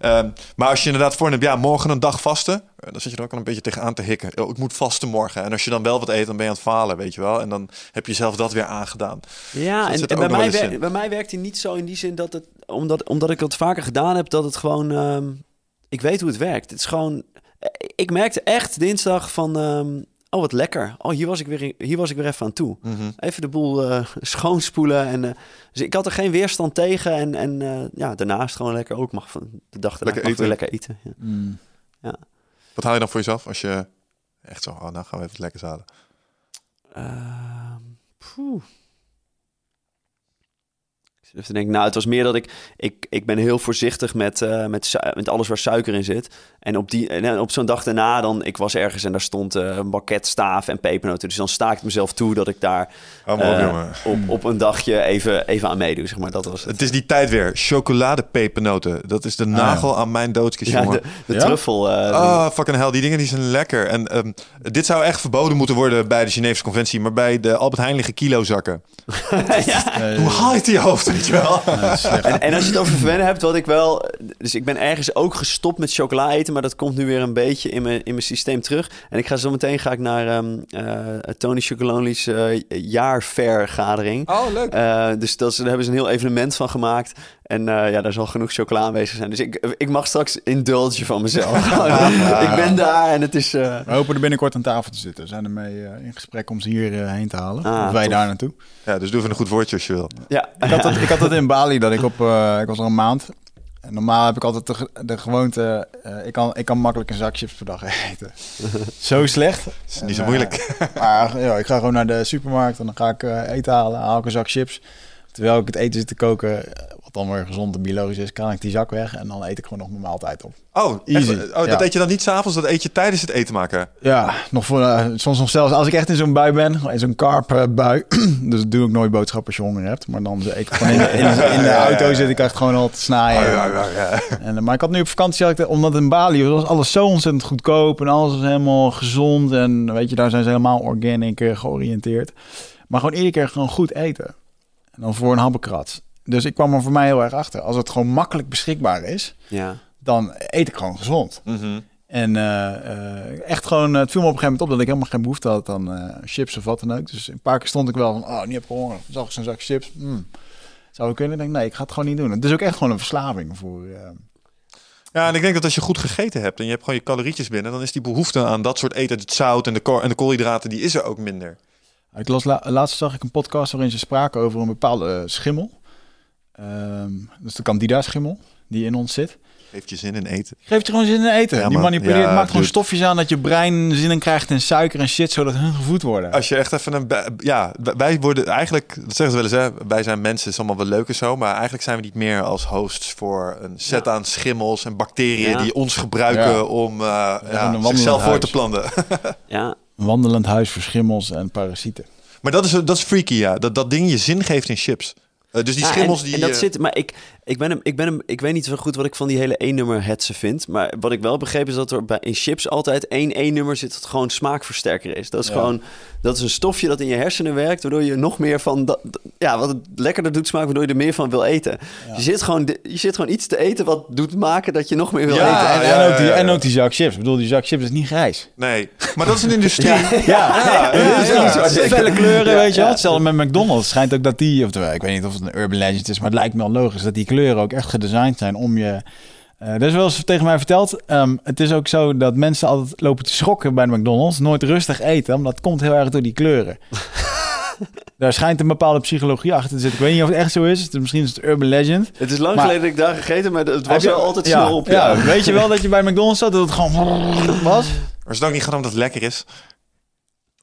um, maar als je inderdaad voorneemt, ja, morgen een dag vasten. Eh, dan zit je er ook al een beetje tegenaan te hikken. Oh, ik moet vasten morgen. En als je dan wel wat eet, dan ben je aan het falen, weet je wel. En dan heb je zelf dat weer aangedaan. Ja, dus en, en bij, mij wer bij mij werkt hij niet zo in die zin dat het... Omdat, omdat ik dat vaker gedaan heb, dat het gewoon... Um, ik weet hoe het werkt. Het is gewoon... Eh, ik merkte echt dinsdag van... Um, Oh, wat lekker. Oh, hier was ik weer, hier was ik weer even aan toe. Mhm. Even de boel uh, [LAUGHS] schoonspoelen. En, uh, dus ik had er geen weerstand tegen. En, en uh, ja, daarnaast gewoon lekker ook mag van de dag daarna lekker eten. weer lekker eten. Ja. Mm. ja. Wat haal je dan voor jezelf als je echt zo, oh, nou gaan we even lekker halen? Dus dan denk ik, nou, het was meer dat ik, ik, ik ben heel voorzichtig met, uh, met, met alles waar suiker in zit. En op, die, en op zo'n dag daarna, dan, ik was ergens en daar stond uh, een bakket staaf en pepernoten. Dus dan sta ik mezelf toe dat ik daar uh, op, op een dagje even, even aan meedoe, zeg maar. Dat was het. het is die tijd weer. Chocoladepepernoten. Dat is de ah, nagel aan mijn doodskist, ja, De, de ja? truffel. oh, fucking hell. Die dingen die zijn lekker. En um, dit zou echt verboden moeten worden bij de Geneefse conventie. Maar bij de Albert Heijn liggen kilozakken. [LAUGHS] ja. Hoe haal je die hoofd? Weet je wel. en, en, als je het over verwennen hebt, wat ik wel... Dus ik ben ergens ook gestopt met chocola eten, maar dat komt nu weer een beetje in mijn, in mijn systeem terug. En ik ga zo meteen ga ik naar um, uh, Tony Chocolonely's uh, jaarvergadering. Oh, leuk. Uh, dus dat, daar hebben ze een heel evenement van gemaakt. En uh, ja, daar zal genoeg chocola aanwezig zijn. Dus ik, ik mag straks indulgen van mezelf. [LAUGHS] [LAUGHS] ik ben daar en het is... Uh... We hopen er binnenkort aan tafel te zitten. We zijn ermee uh, in gesprek om ze hierheen heen te halen. Ah, of wij daar naartoe. Ja, dus doe even een goed woordje als je wil. Ja. ik, had dat, ik had dat in Bali, dat ik op... ik was er een maand. En normaal heb ik altijd de, de gewoonte... ik, kan, ik kan makkelijk een zak chips per dag [LAUGHS] eten. zo slecht. is niet zo moeilijk. maar ja, ik ga gewoon naar de supermarkt en dan ga ik eten halen. Haal ik een zak chips. Terwijl ik het eten zit te koken, wat dan weer gezond en biologisch is, kan ik die zak weg en dan eet ik gewoon nog mijn maaltijd op. Oh, Easy. oh dat eet je dan niet s'avonds, dat eet je tijdens het eten maken? Ja, nog voor, uh, soms nog zelfs als ik echt in zo'n bui ben, in zo'n carp uh, bui, [CLEARS THROAT] dus doe ik nooit boodschappen als je honger hebt, maar dan eet ik gewoon in, in, in de [LAUGHS] auto zit ik echt gewoon al te snijden. Oh, ja, ja, ja. En, maar ik had nu op vakantie, had ik, omdat in Bali was alles zo ontzettend goedkoop en alles was helemaal gezond en weet je, daar zijn ze helemaal organic georiënteerd. Maar gewoon iedere keer gewoon goed eten. En dan voor een habbekrat. Dus ik kwam er voor mij heel erg achter. Als het gewoon makkelijk beschikbaar is, ja. dan eet ik gewoon gezond. Mhm. En uh, uh, echt gewoon, het viel me op een gegeven moment op dat ik helemaal geen behoefte had aan uh, chips of wat dan ook. Dus een paar keer stond ik wel van, oh, nu heb ik honger. Zag ik zo'n zak chips. Mm. Zou ik kunnen? Ik denk, nee, ik ga het gewoon niet doen. Het is ook echt gewoon een verslaving voor... Ja, en ik denk dat als je goed gegeten hebt en je hebt gewoon je calorietjes binnen, dan is die behoefte aan dat soort eten, het zout en de, en de koolhydraten, die is er ook minder. Ik las laatst zag ik een podcast waarin ze spraken over een bepaalde schimmel. Um, dus de candida-schimmel die in ons zit. Heeft je zin in eten? Geeft je gewoon zin in eten. Ja, die man. manipuleert, Ja, maakt gewoon dude. stofjes aan dat je brein zin in krijgt in suiker en shit, zodat hun gevoed worden. Als je echt even een... Ja, wij worden eigenlijk... Dat zeggen ze wel eens, hè. Wij zijn mensen, is allemaal wel leuk en zo. Maar eigenlijk zijn we niet meer als hosts voor een set aan schimmels en bacteriën... Ja. die ons gebruiken Ja. om uh, wandelend zichzelf voor te planten. [LAUGHS] Ja, Een wandelend huis voor schimmels en parasieten. maar dat is, dat is freaky, ja. Dat dat ding je zin geeft in chips. Eh, dus die Ja, schimmels en, die... en dat eh, zit, maar ik, ik ben hem, ik ben hem, ik weet niet zo goed wat ik van die hele één-nummer hetsen vind. Maar wat ik wel begreep is dat er bij in chips altijd één één-nummer zit dat gewoon smaakversterker is. Dat is Ja. gewoon, dat is een stofje dat in je hersenen werkt, waardoor je nog meer van, dat, ja, wat het lekkerder doet smaken, waardoor je er meer van wil eten. Je zit gewoon, je zit gewoon iets te eten wat doet maken dat je nog meer wil Ja, eten. en, ja, en, ook die, ja, ja. en ook die zak chips. Ik bedoel, die zak chips is niet grijs. Nee, maar dat is een industrie. Ja, ja, ja, ja, ja, zeker. felle kleuren, weet je wel. Hetzelfde met McDonald's. Schijnt ook dat die, of ik weet niet of het een urban legend is, maar het lijkt me wel logisch dat die kleuren ook echt gedesigned zijn om je... eh er is wel eens tegen mij verteld, ehm, het is ook zo dat mensen altijd lopen te schrokken bij de McDonald's, nooit rustig eten, omdat het komt heel erg door die kleuren. [LAUGHS] Daar schijnt een bepaalde psychologie achter te zitten. Ik weet niet of het echt zo is. Het is- Misschien is het urban legend. Het is lang Maar- geleden dat ik daar gegeten, maar het was je- wel altijd ja, snel op. Ja. Ja. weet je wel dat je bij McDonald's zat dat het gewoon [LAUGHS] was? Maar is het ook niet gewoon omdat het lekker is?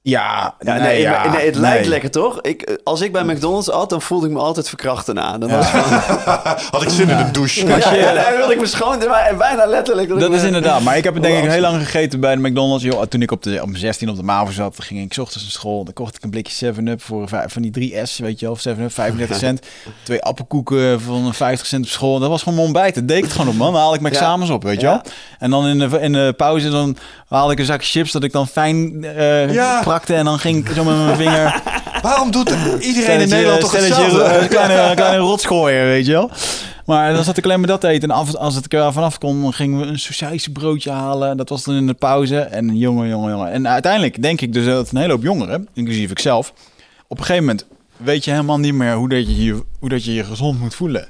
Ja, Ja, nee, ja, nee, het lijkt nee. lekker toch? Ik, eh, als ik bij McDonald's at, dan voelde ik me altijd verkracht daarna. Dan was [LAUGHS] Had ik zin in een douche. Je, daar wilde ik me schoon, maar bijna letterlijk. Dat me- is inderdaad. Maar ik heb het denk ik heel lang gegeten bij de McDonald's. Joh, toen ik op de op mijn 16 op de MAVO zat, ging ik 's ochtends naar school. Dan kocht ik een blikje 7-Up voor van die 3S, weet je wel. 7-Up, 35 [LAUGHS] cent. Twee appelkoeken van 50 cent op school. Dat was gewoon mijn ontbijt. Dat deed ik het gewoon op, man. Dan haalde ik mijn Ja. examens op, weet je Ja. wel. En dan in de, in de pauze dan haalde ik een zak chips dat ik dan fijn eh Ja. En dan ging ik zo met mijn vinger... [LAUGHS] Waarom doet iedereen in Nederland toch hetzelfde? eh, kleine, kleine weet je wel. Maar dan zat ik alleen maar dat te eten. En af, als het er vanaf kon, gingen we een sausage broodje halen. Dat was dan in de pauze. En jongen, jongen, jongen. En uiteindelijk denk ik dus dat een hele hoop jongeren, inclusief ik zelf... op een gegeven moment weet je helemaal niet meer hoe dat je je, hoe dat je, je gezond moet voelen.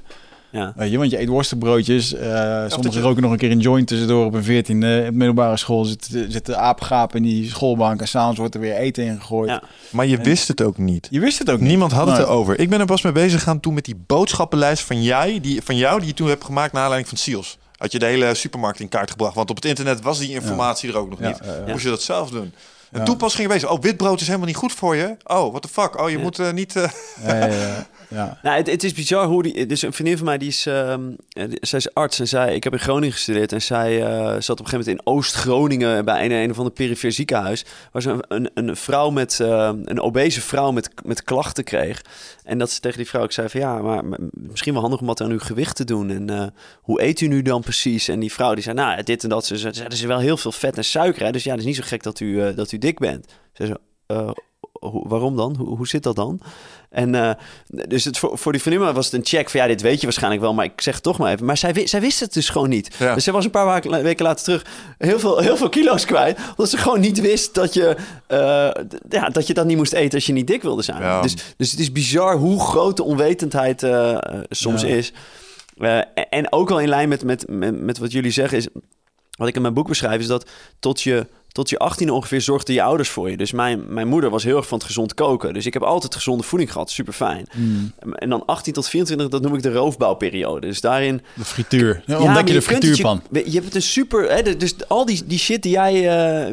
Ja. Weet je, want je eet worstenbroodjes. eh dat sommigen je- roken nog een keer een joint tussendoor op een 14e. Op middelbare school zitten, zitten aapgapen in die schoolbank. En s'avonds wordt er weer eten ingegooid. Ja. Maar je wist het ook niet. Je wist het ook niet. Niemand had het erover. Ik ben er pas mee bezig gaan toen met die boodschappenlijst van, jij, die, van jou... die je toen hebt gemaakt naar aanleiding van SEALS. Had je de hele supermarkt in kaart gebracht. Want op het internet was die informatie er ook nog Ja, niet. ja, ja. Moest je dat zelf doen. En Ja. toen pas ging je bezig. Oh, witbrood is helemaal niet goed voor je. Oh, what the fuck. Oh, je Ja. moet eh, niet... eh, [LAUGHS] Ja. Nou, het, het is bizar hoe die. Dus een vriendin van mij die is. ehm, eh, zij is arts en zij. Ik heb in Groningen gestudeerd en zij eh, zat op een gegeven moment in Oost-Groningen bij een, een of ander perifere ziekenhuis. Waar ze een, een, een vrouw met. eh, een obese vrouw met, met klachten kreeg. En dat ze tegen die vrouw ook zei van ja, maar misschien wel handig om wat aan uw gewicht te doen. En eh, hoe eet u nu dan precies? En die vrouw die zei, nou, dit en dat. Ze zei, er is wel heel veel vet en suiker. Hè? Dus ja, het is niet zo gek dat u, eh, dat u dik bent. Ze zei, "Eh, hoe- waarom dan? Hoe zit dat dan? En eh, dus het, voor, voor die vriendin was het een check van ja, dit weet je waarschijnlijk wel, maar ik zeg het toch maar even. Maar zij, zij wist het dus gewoon niet. Ja. Dus zij was een paar weken later terug heel veel, heel veel kilo's kwijt, omdat ze gewoon niet wist dat je, eh, ja, dat je dat niet moest eten als je niet dik wilde zijn. Ja. Dus, dus het is bizar hoe groot de onwetendheid eh, soms Ja. is. En ook wel in lijn met, met, met, met wat jullie zeggen is, wat ik in mijn boek beschrijf, is dat tot je, tot je 18 ongeveer zorgden je ouders voor je. Dus mijn, mijn moeder was heel erg van het gezond koken. Dus ik heb altijd gezonde voeding gehad. Super fijn. Mm. En dan 18 tot 24, dat noem ik de roofbouwperiode. Dus daarin... De frituur. Ja, Ja, ontdek je de frituurpan. Je, je hebt een super... Hè, dus al die, die shit die jij,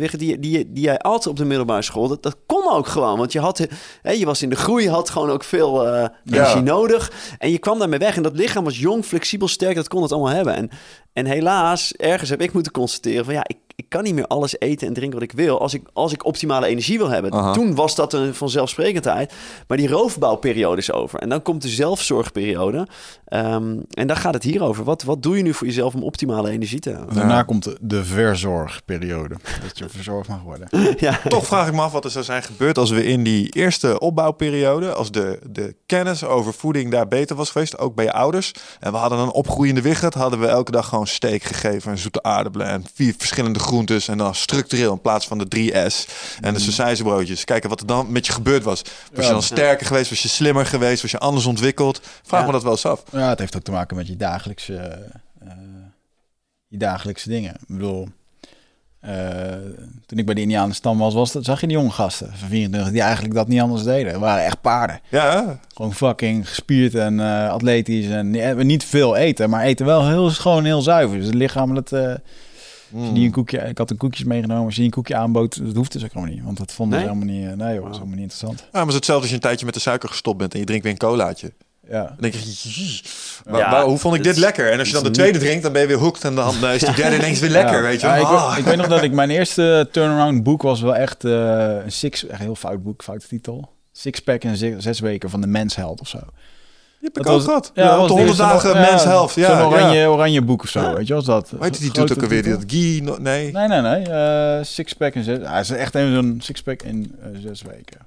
eh, die, die, die jij at op de middelbare school... Dat, dat kon ook gewoon. Want je, had, hè, je was in de groei, je had gewoon ook veel eh energie nodig. En je kwam daarmee weg. En dat lichaam was jong, flexibel, sterk. Dat kon het allemaal hebben. En, en helaas, ergens heb ik moeten constateren van... ja, ik, ik kan niet meer alles eten en drinken wat ik wil... als ik, als ik optimale energie wil hebben. Aha. Toen was dat een vanzelfsprekendheid. Maar die roofbouwperiode is over. En dan komt de zelfzorgperiode. Ehm, en daar gaat het hier over. Wat, wat doe je nu voor jezelf om optimale energie te hebben? Daarna komt de, de verzorgperiode. Dat je verzorgd mag worden. [LAUGHS] ja. Toch vraag ik me af wat er zou zijn gebeurd als we in die eerste opbouwperiode, als de, de kennis over voeding daar beter was geweest, ook bij je ouders. En we hadden een opgroeiende wicht, hadden we elke dag gewoon steak gegeven en zoete aardappelen en vier verschillende groentes en dan structureel in plaats van de 3S en de sausijzenbroodjes. Kijken wat er dan met je gebeurd was. Was je dan sterker geweest? Was je slimmer geweest? Was je anders ontwikkeld? Vraag Ja. me dat wel eens af. Ja, het heeft ook te maken met je dagelijkse, eh, je dagelijkse dingen. Ik bedoel, toen ik bij de Indianenstam was, was dat, zag je die jonge gasten van 24 die eigenlijk dat niet anders deden. Het waren echt paarden. Ja, Gewoon fucking gespierd en eh, atletisch. En niet veel eten, maar eten wel heel schoon, heel zuiver. Dus het lichaam, dat, als je die een koekje, ik had een koekjes meegenomen. Als je die een koekje aanbood, dat hoeft dus ook helemaal niet. Want dat vonden ze Nee? helemaal niet, eh, nee joh, is helemaal niet interessant. Ja, maar het is hetzelfde als je een tijdje met de suiker gestopt bent en je drinkt weer een colaatje. Ja. Dan denk je, "Jee, waar- Ja, waar- hoe vond ik dit is- lekker? En als je dan de tweede drinkt, dan ben je weer hooked. En dan eh, is die derde [LAUGHS] ineens weer lekker, Ja. weet je Ja, wel. ik, Ah. weet- ik weet nog dat ik mijn eerste turnaround boek was wel echt eh, een six, echt een heel fout boek, foute titel. Sixpack in zes, zes weken van de mensheld of zo. Die heb ik Dat ook was- gehad. ja, de de 100 eerste dagen mens helft. Ja, Zo'n oranje, ja. oranje boek of zo, Ja. weet je was dat? Hoe heet die doet ook alweer? Dat Guy... no- Nee. Nee, nee, nee. eh sixpack in zes... Hij is echt even zo'n sixpack in eh, zes weken.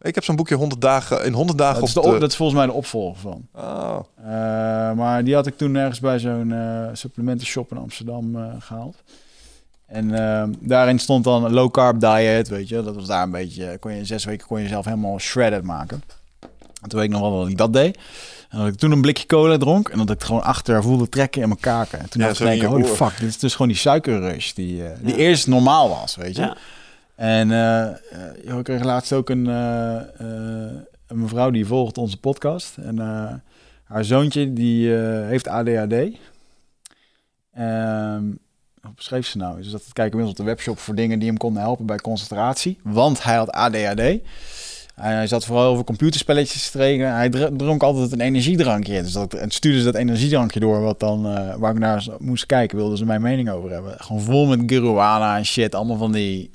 Ik heb zo'n boekje 100 dagen, in 100 dagen Dat is, op de, op- dat is volgens mij de opvolger van. Oh. Eh, maar die had ik toen ergens bij zo'n eh supplementenshop in Amsterdam eh, gehaald. En eh, daarin stond dan een low carb diet, weet je. Dat was daar een beetje, kon je in zes weken kon je jezelf helemaal shredded maken. En toen weet ik nog wel dat ik dat deed. En dat ik toen een blikje cola dronk en dat ik het gewoon achter voelde trekken in mijn kaken. En toen Ja, dacht ik, holy fuck, dit is dus gewoon die suikerrush die, eh, die Ja. eerst normaal was, weet je. Ja. En eh, eh, joh, ik kreeg laatst ook een, eh, een mevrouw die volgt onze podcast. En haar zoontje die heeft ADHD. Ehm hoe beschreef ze nou? Dus dat het kijken inmiddels op de webshop voor dingen die hem konden helpen bij concentratie. Want hij had ADHD. Hij zat vooral over computerspelletjes te trainen. Hij dr- dronk altijd een energiedrankje. Dus dat, en stuurde ze dat energiedrankje door, wat dan, eh, waar ik naar moest kijken, wilden ze mijn mening over hebben. Gewoon vol met guarana en shit. Allemaal van die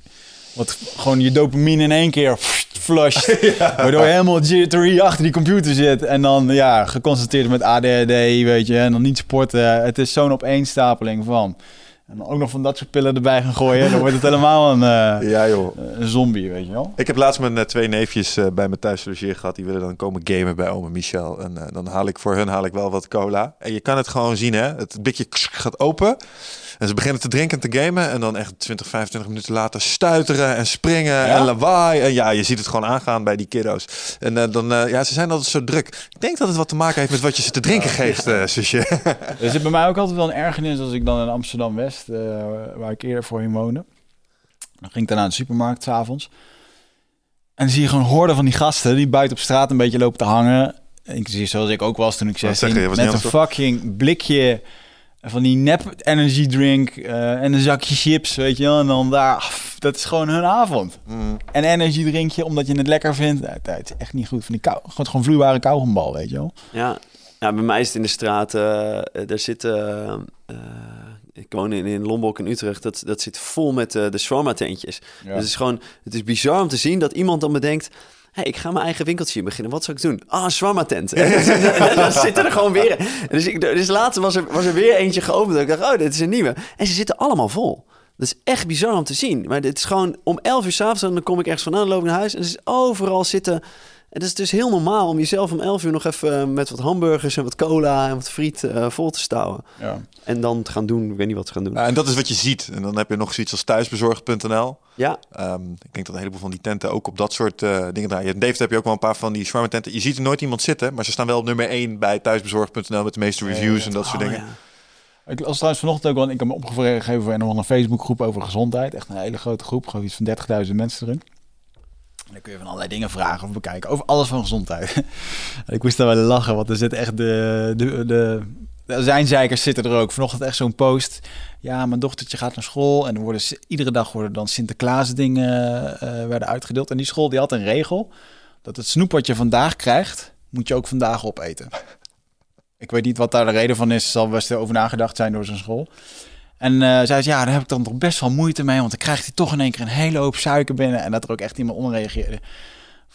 wat gewoon je dopamine in één keer [LAUGHS] flusht. [LAUGHS] Waardoor je helemaal jittery achter die computer zit. En dan ja, geconstateerd met ADHD, weet je. En dan niet sporten. Het is zo'n opeenstapeling van. En dan ook nog van dat soort pillen erbij gaan gooien. Dan wordt het [LAUGHS] helemaal een, eh, Ja, joh. een zombie, weet je wel. Ik heb laatst mijn eh, twee neefjes eh, bij me thuis logeer gehad. Die willen dan komen gamen bij oma Michel. En dan haal ik voor hun haal ik wel wat cola. En je kan het gewoon zien, hè. Het blikje gaat open. En ze beginnen te drinken en te gamen. En dan echt 20, 25 minuten later stuiteren en springen en lawaai. En ja, je ziet het gewoon aangaan bij die kiddo's. En eh, dan, eh, ja, ze zijn altijd zo druk. Ik denk dat het wat te maken heeft met wat je ze te drinken geeft, eh zusje. [LAUGHS] Er zit bij mij ook altijd wel een ergernis als ik dan in Amsterdam-West, waar ik eerder voorheen woonde. Dan ging ik dan naar de supermarkt s'avonds. En dan zie je gewoon horden van die gasten die buiten op straat een beetje lopen te hangen. Inclusief zoals ik ook was toen ik Wat 16 zeg je, was Met een fucking blikje van die nep energy drink eh, en een zakje chips, weet je wel. En dan daar, af, dat is gewoon hun avond. Mm. En energy drinkje omdat je het lekker vindt. Ja, Het is echt niet goed. Van die kou, gewoon, gewoon vloeibare kauwgombal, weet je wel. Ja. ja, bij mij is het in de straat. eh daar zitten. eh, ik woon in, in Lombok in Utrecht. Dat, dat zit vol met eh, de shawarma tentjes. Ja. Dus het is gewoon. Het is bizar om te zien dat iemand dan bedenkt. Hey, ik ga mijn eigen winkeltje beginnen. Wat zou ik doen? Ah, een shawarma tent. En [LAUGHS] dan zitten er gewoon weer. Dus, ik, dus later was er, was er weer eentje geopend. Ik dacht, oh, dit is een nieuwe. En ze zitten allemaal vol. Dat is echt bizar om te zien. Maar het is gewoon om 11 uur s'avonds. En dan kom ik ergens vandaan, dan loop ik naar huis. En er is overal zitten. En het is dus heel normaal om jezelf om 11 uur nog even eh, met wat hamburgers en wat cola en wat friet eh, vol te stouwen. Ja. En dan te gaan doen, ik weet niet wat te gaan doen. Ja, en dat is wat je ziet. En dan heb je nog zoiets als thuisbezorgd.nl. Ja, Ehm, ik denk dat een heleboel van die tenten ook op dat soort eh, dingen draaien. In Deventer heb je ook wel een paar van die shawarma tenten. Je ziet er nooit iemand zitten, maar ze staan wel op nummer 1 bij thuisbezorgd.nl met de meeste reviews en dat soort dingen. ja. Ik las trouwens vanochtend ook wel, ik heb me opgegeven voor een, een Facebookgroep over gezondheid. Echt een hele grote groep, gewoon iets van 30.000 mensen erin. Dan kun je van allerlei dingen vragen of bekijken, over alles van gezondheid. [LAUGHS] Ik moest daar wel lachen, want er zit echt de, de, de, zijnzeikers zitten er ook. Vanochtend echt zo'n post. Ja, mijn dochtertje gaat naar school en worden, iedere dag worden dan Sinterklaas dingen eh, werden uitgedeeld. En die school die had een regel, dat het snoep wat je vandaag krijgt, moet je ook vandaag opeten. Ik weet niet wat daar de reden van is. Zal best over nagedacht zijn door zijn school. En eh zei ze, ja, daar heb ik dan toch best wel moeite mee. Want dan krijgt hij toch in één keer een hele hoop suiker binnen. En dat er ook echt iemand onder reageerde.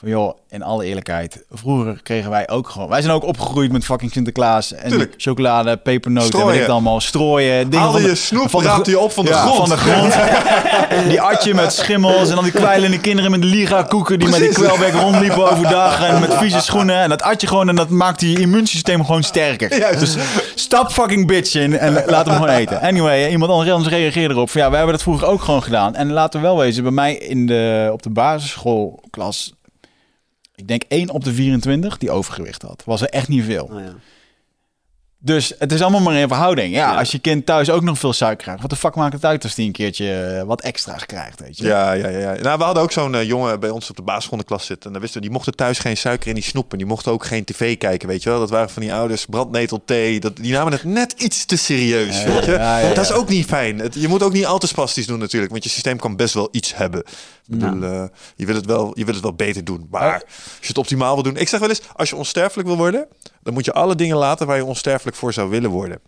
Van joh, in alle eerlijkheid. Vroeger kregen wij ook gewoon... Wij zijn ook opgegroeid met fucking Sinterklaas. En Tuurlijk. chocolade, pepernoten en weet ik het allemaal. Strooien. Dingen je snoep, van de je op van de Ja, grond. van de grond. [LAUGHS] die atje met schimmels. En dan die kwijlende kinderen met de liga koeken. Die met die Precies. kwelbek rondliepen overdag. En met vieze schoenen. En dat atje gewoon. En dat maakt je immuunsysteem gewoon sterker. Juist. Dus stap fucking bitch in en laat hem gewoon eten. Anyway, iemand anders reageerde erop. Van, ja, we hebben dat vroeger ook gewoon gedaan. En laten we wel wezen, bij mij in de, op de basisschoolklas... Ik denk 1 op de 24 die overgewicht had. Was er echt niet veel. Oh, ja. Dus het is allemaal maar in verhouding. Ja, Ja. als je kind thuis ook nog veel suiker krijgt. Wat de fuck maakt het uit als die een keertje eh, wat extra's krijgt, weet je? Ja, ja, ja. Nou, we hadden ook zo'n eh, jongen bij ons op de basisschool in de klas zitten. En dan wisten we, die mochten thuis geen suiker in die snoep. En die mochten ook geen tv kijken, weet je wel. Dat waren van die ouders, brandnetel thee. Dat, die namen het net iets te serieus, Ja, weet je. ja, Dat is ook niet fijn. Het, je moet ook niet al te spastisch doen natuurlijk. Want je systeem kan best wel iets hebben. Ik bedoel, eh, je, wil het wel, je wil het wel beter doen. Maar als je het optimaal wil doen. Ik zeg wel eens, als je onsterfelijk wil worden... dan moet je alle dingen laten waar je onsterfelijk voor zou willen worden.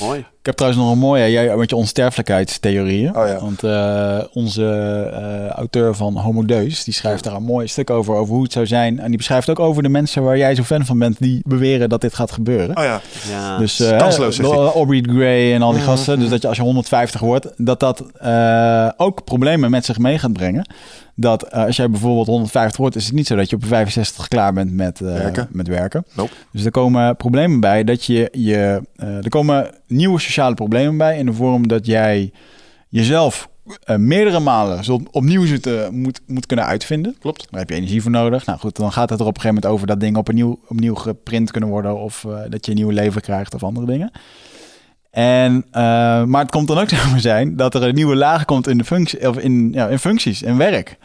Mooi. Ik heb trouwens nog een mooie, jij met je onsterfelijkheidstheorieën. Oh ja. Want eh, onze eh, auteur van Homo Deus, die schrijft daar een mooi stuk over, over hoe het zou zijn. En die beschrijft ook over de mensen waar jij zo fan van bent, die beweren dat dit gaat gebeuren. Oh ja, Ja. Dus eh, kansloos. Aubrey Gray en al die gasten. Dus dat je als je 150 wordt, dat dat eh, ook problemen met zich mee gaat brengen. Dat eh, als jij bijvoorbeeld 150 wordt, is het niet zo dat je op 65 klaar bent met, eh, Werken. met werken. Nope. Dus er komen problemen bij dat je je. eh, er komen nieuwe sociale problemen bij in de vorm dat jij jezelf meerdere malen zult, opnieuw zult, eh, moet, moet kunnen uitvinden. klopt. Daar heb je energie voor nodig. Nou goed, dan gaat het er op een gegeven moment over dat dingen opnieuw, opnieuw geprint kunnen worden. Of dat je een nieuw leven krijgt of andere dingen. En, eh, maar het komt dan ook [LAUGHS] maar zijn dat er een nieuwe laag komt in, de functie, of in, ja, in functies, in werk.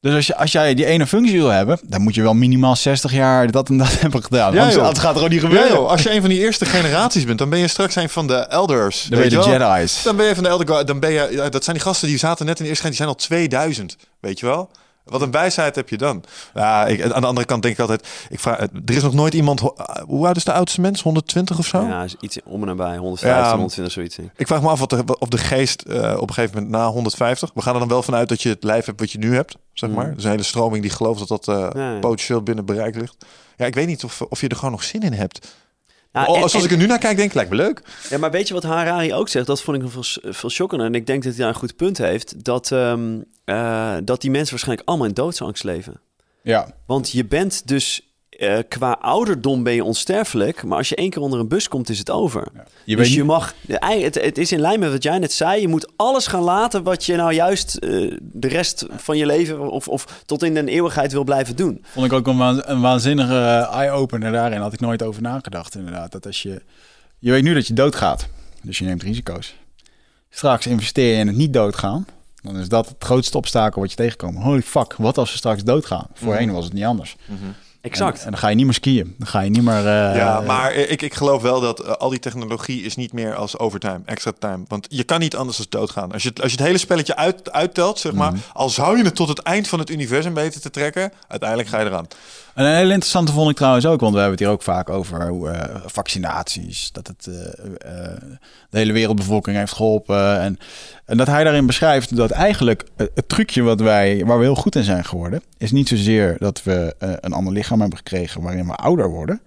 Dus als, je, als jij die ene functie wil hebben, dan moet je wel minimaal 60 jaar dat en dat [LAUGHS] hebben gedaan. Ja, anders, joh. anders gaat het gewoon niet Ja, gebeuren. joh, als je een van die eerste generaties bent, dan ben je straks een van de elders. dan ben je de wel? Jedi's. Dan ben je van de elder. Dan ben je, ja, dat zijn die gasten die zaten net in de eerste generatie, die zijn al 2000. Weet je wel? Wat een wijsheid heb je dan. Ja, ik, aan de andere kant denk ik altijd, ik vraag, er is nog nooit iemand, ho- hoe oud is de oudste mens? 120 of zo? Ja, is iets om en nabij. 150, Ja. 120, zoiets. ik. Vraag me af wat de, of de geest eh, op een gegeven moment na 150, we gaan er dan wel vanuit dat je het lijf hebt wat je nu hebt, zeg maar. Mhm. Er is een hele stroming die gelooft dat dat eh, potentieel binnen bereik ligt. Ja, ik weet niet of, of je er gewoon nog zin in hebt. Oh, en- als en- ik er nu naar kijk, denk ik, lijkt me leuk. Ja, maar weet je wat Harari ook zegt? Dat vond ik veel, veel shockender. En ik denk dat hij daar een goed punt heeft. Dat, ehm, eh, dat die mensen waarschijnlijk allemaal in doodsangst leven. Ja. Want je bent dus... eh, qua ouderdom ben je onsterfelijk, maar als je één keer onder een bus komt, is het over. Je dus weet je niet- mag, het, het is in lijn met wat jij net zei. Je moet alles gaan laten wat je nou juist eh, de rest van je leven of, of tot in een eeuwigheid wil blijven doen. Vond ik ook een, waan- een waanzinnige eye-opener daarin. Had ik nooit over nagedacht, inderdaad. Dat als je... Je weet nu dat je doodgaat. Dus je neemt risico's. Straks investeer je in het niet doodgaan. Dan is dat het grootste obstakel wat je tegenkomt. Holy fuck, wat als we straks doodgaan? Voorheen was het niet anders. Exact. En, en dan ga je niet meer skiën. Dan ga je niet meer... eh, Ja, maar ik, ik geloof wel dat eh, al die technologie is niet meer als overtime, extra time. Want je kan niet anders dan doodgaan. Als je, het- als je het hele spelletje uit, uittelt, zeg maar, al zou je het tot het eind van het universum weten te trekken, uiteindelijk ga je eraan. En een hele interessante vond ik trouwens ook, want we hebben het hier ook vaak over eh, vaccinaties, dat het eh, eh, de hele wereldbevolking heeft geholpen. En, en dat hij daarin beschrijft dat eigenlijk het, trucje wat wij, waar we heel goed in zijn geworden, is niet zozeer dat we een ander lichaam hebben gekregen waarin we ouder worden.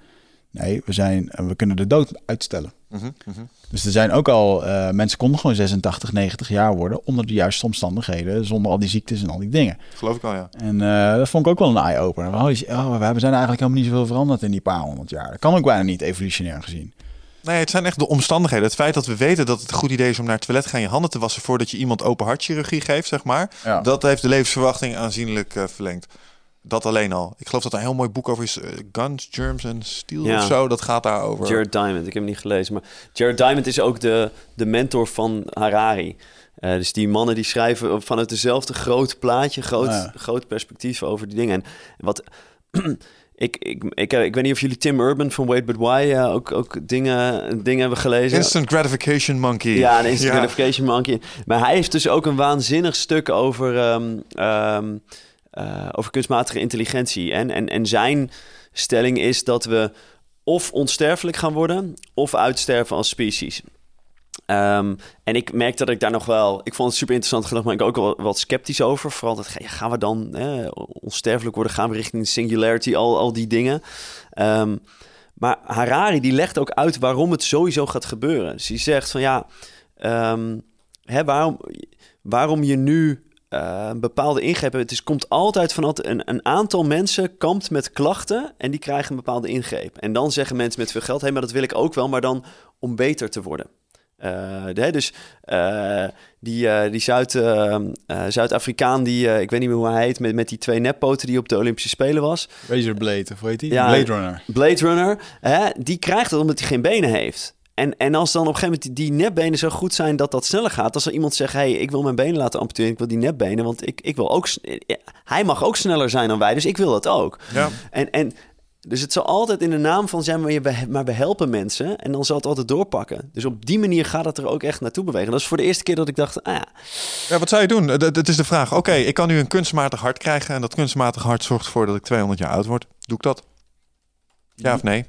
Nee, we, zijn, we kunnen de dood uitstellen. Mhm, mhm. Dus er zijn ook al, eh, mensen konden gewoon 86, 90 jaar worden onder de juiste omstandigheden, zonder al die ziektes en al die dingen. Geloof ik al, ja. En eh, dat vond ik ook wel een eye-opener. Oh, we hebben- zijn eigenlijk helemaal niet zoveel veranderd in die paar honderd jaar. Dat kan ook bijna niet evolutionair gezien. Nee, het zijn echt de omstandigheden. Het feit dat we weten dat het een goed idee is om naar het toilet te gaan je handen te wassen voordat je iemand open hartchirurgie geeft, zeg maar. Ja. Dat heeft de levensverwachting aanzienlijk eh, verlengd. Dat alleen al. Ik geloof dat er een heel mooi boek over is. eh, Guns, Germs en Steel Ja. of zo. Dat gaat daarover. Jared Diamond, ik heb hem niet gelezen. Maar Jared Diamond is ook de, de mentor van Harari. Eh, dus die mannen die schrijven vanuit dezelfde groot plaatje, groot, ja. groot perspectief over die dingen. En wat. [CLEARS THROAT] Ik, ik, ik, ik weet niet of jullie Tim Urban van Wait But Why eh, ook, ook dingen, dingen hebben gelezen. Instant gratification monkey. Ja, een instant Ja. gratification monkey. Maar hij heeft dus ook een waanzinnig stuk over, ehm, ehm, eh, over kunstmatige intelligentie. En, en, en zijn stelling is dat we of onsterfelijk gaan worden... of uitsterven als species. Ehm, en ik merk dat ik daar nog wel... Ik vond het super interessant gedacht, maar ik ook wel wat sceptisch over. Vooral dat, gaan we dan onsterfelijk worden? Gaan we richting singularity? Al, al die dingen. Ehm, maar Harari die legt ook uit waarom het sowieso gaat gebeuren. Dus zegt van ja, ehm, hè, waarom, waarom je nu eh, een bepaalde ingreep. Het is, komt altijd van een, een aantal mensen kampt met klachten en die krijgen een bepaalde ingreep. En dan zeggen mensen met veel geld, hé, maar dat wil ik ook wel, maar dan om beter te worden. Uh, de, dus uh, die, uh, die Zuid, Zuid-Afrikaan, die ik weet niet meer hoe hij heet, met, met die twee neppoten die op de Olympische Spelen was. Razorblade, of hoe heet die? Ja, Blade Runner. Blade Runner, hè, die krijgt het omdat hij geen benen heeft. En, en als dan op een gegeven moment die nepbenen zo goed zijn dat dat sneller gaat. Als er iemand zegt, hey, ik wil mijn benen laten amputeren, ik wil die nepbenen, want ik, ik wil ook... Hij mag ook sneller zijn dan wij, dus ik wil dat ook. Ja. En, en dus het zal altijd in de naam van zijn, maar, we, maar we helpen mensen. En dan zal het altijd doorpakken. Dus op die manier gaat het er ook echt naartoe bewegen. Dat is voor de eerste keer dat ik dacht, ah ja. Ja, wat zou je doen? Het is de vraag. Oké, ik kan nu een kunstmatig hart krijgen. En dat kunstmatig hart zorgt ervoor dat ik 200 jaar oud word. Doe ik dat? Ja of nee?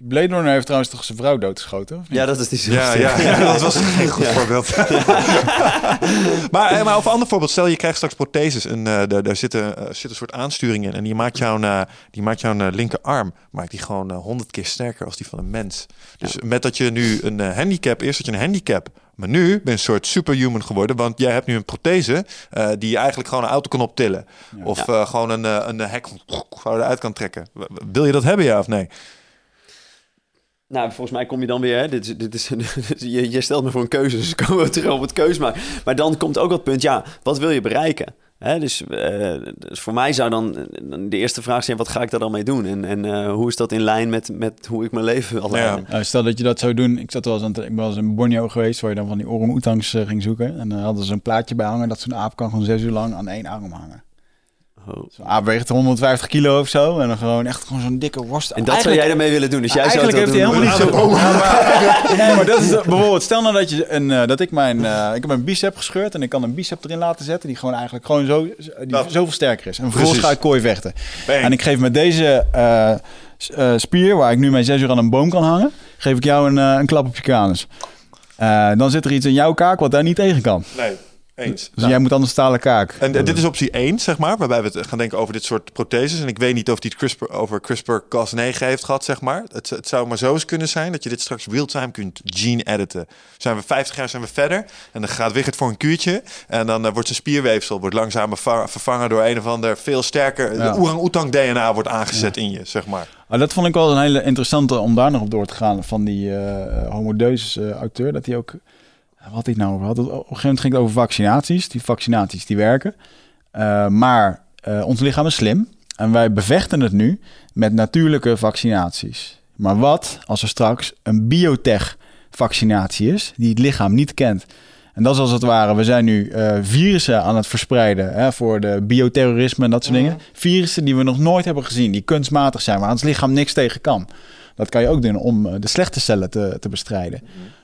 Die Blade Runner heeft trouwens toch zijn vrouw doodgeschoten? Ja, dat is die ja, ja, [LAUGHS] ja, dat was geen goed voorbeeld. [LAUGHS] maar, eh, maar over een ander voorbeeld. Stel, je krijgt straks protheses en uh, daar, daar zit, een, uh, zit een soort aansturing in. En die maakt jouw, uh, die maakt jouw linkerarm maakt die gewoon honderd keer sterker als die van een mens. Dus met dat je nu een handicap, eerst dat je een handicap maar nu ben je een soort superhuman geworden, want jij hebt nu een prothese uh, die je eigenlijk gewoon een auto kan optillen. Of uh, gewoon een, een hek [LAUGHS] eruit kan trekken. Wil je dat hebben, ja of nee? Nou, volgens mij kom je dan weer. Hè, dit, [LAUGHS] dit is, je, je stelt me voor een keuze, [LAUGHS] dus komen we terug op het keus maken. Maar dan komt ook het punt, ja, wat wil je bereiken? Hè, dus, uh, dus, voor mij zou dan de eerste vraag zijn: wat ga ik daar dan mee doen? En, en uh, hoe is dat in lijn met, met hoe ik mijn leven wil leiden? Ja. stel dat je dat zou doen. Ik, zat wel eens aan, ik was in Borneo geweest, waar je dan van die orang-oetangs uh, ging zoeken. En dan hadden ze een plaatje bij hangen dat zo'n aap kan gewoon zes uur lang aan één arm hangen. Oh. Zo, ah, weegt 150 kilo of zo. En dan gewoon echt gewoon zo'n dikke worst. En dat zou jij ermee willen doen. Dus jij eigenlijk zou heeft hij helemaal niet zo. maar, [LAUGHS] nee, maar dat is bijvoorbeeld. Stel nou dat, je een, uh, dat ik mijn, uh, ik heb mijn bicep gescheurd. En ik kan een bicep erin laten zetten. Die gewoon eigenlijk gewoon zo, die zoveel sterker is. En vervolgens ga ik kooi vechten. Bang. En ik geef met deze uh, spier, waar ik nu mijn zes uur aan een boom kan hangen. Geef ik jou een, een klap op je kanus. dan zit er iets in jouw kaak wat daar niet tegen kan. Nee. Eens. Dus jij moet anders stalen kaak. En dit is optie 1, zeg maar, waarbij we gaan denken over dit soort protheses. En ik weet niet of die het CRISPR over CRISPR-Cas9 heeft gehad, zeg maar. Het, het, zou maar zo eens kunnen zijn dat je dit straks real-time kunt gene editen. Zijn we 50 jaar zijn we verder en dan gaat Wigert voor een kuurtje. En dan uh, wordt zijn spierweefsel wordt langzaam vervangen door een of ander veel sterker... Ja. orang-oetang DNA wordt aangezet in je, zeg maar. Maar dat vond ik wel een hele interessante om daar nog op door te gaan van die uh, Homo Deus uh, auteur. Dat hij ook wat ik nou over had. Op een gegeven moment ging het over vaccinaties. Die vaccinaties die werken. Uh, maar uh, ons lichaam is slim. En wij bevechten het nu met natuurlijke vaccinaties. Maar wat als er straks een biotech vaccinatie is die het lichaam niet kent? En dat is als het ware, we zijn nu uh, virussen aan het verspreiden hè, voor de bioterrorisme en dat soort dingen. Virussen die we nog nooit hebben gezien, die kunstmatig zijn, waar ons lichaam niks tegen kan. Dat kan je ook doen om de slechte cellen te, te bestrijden.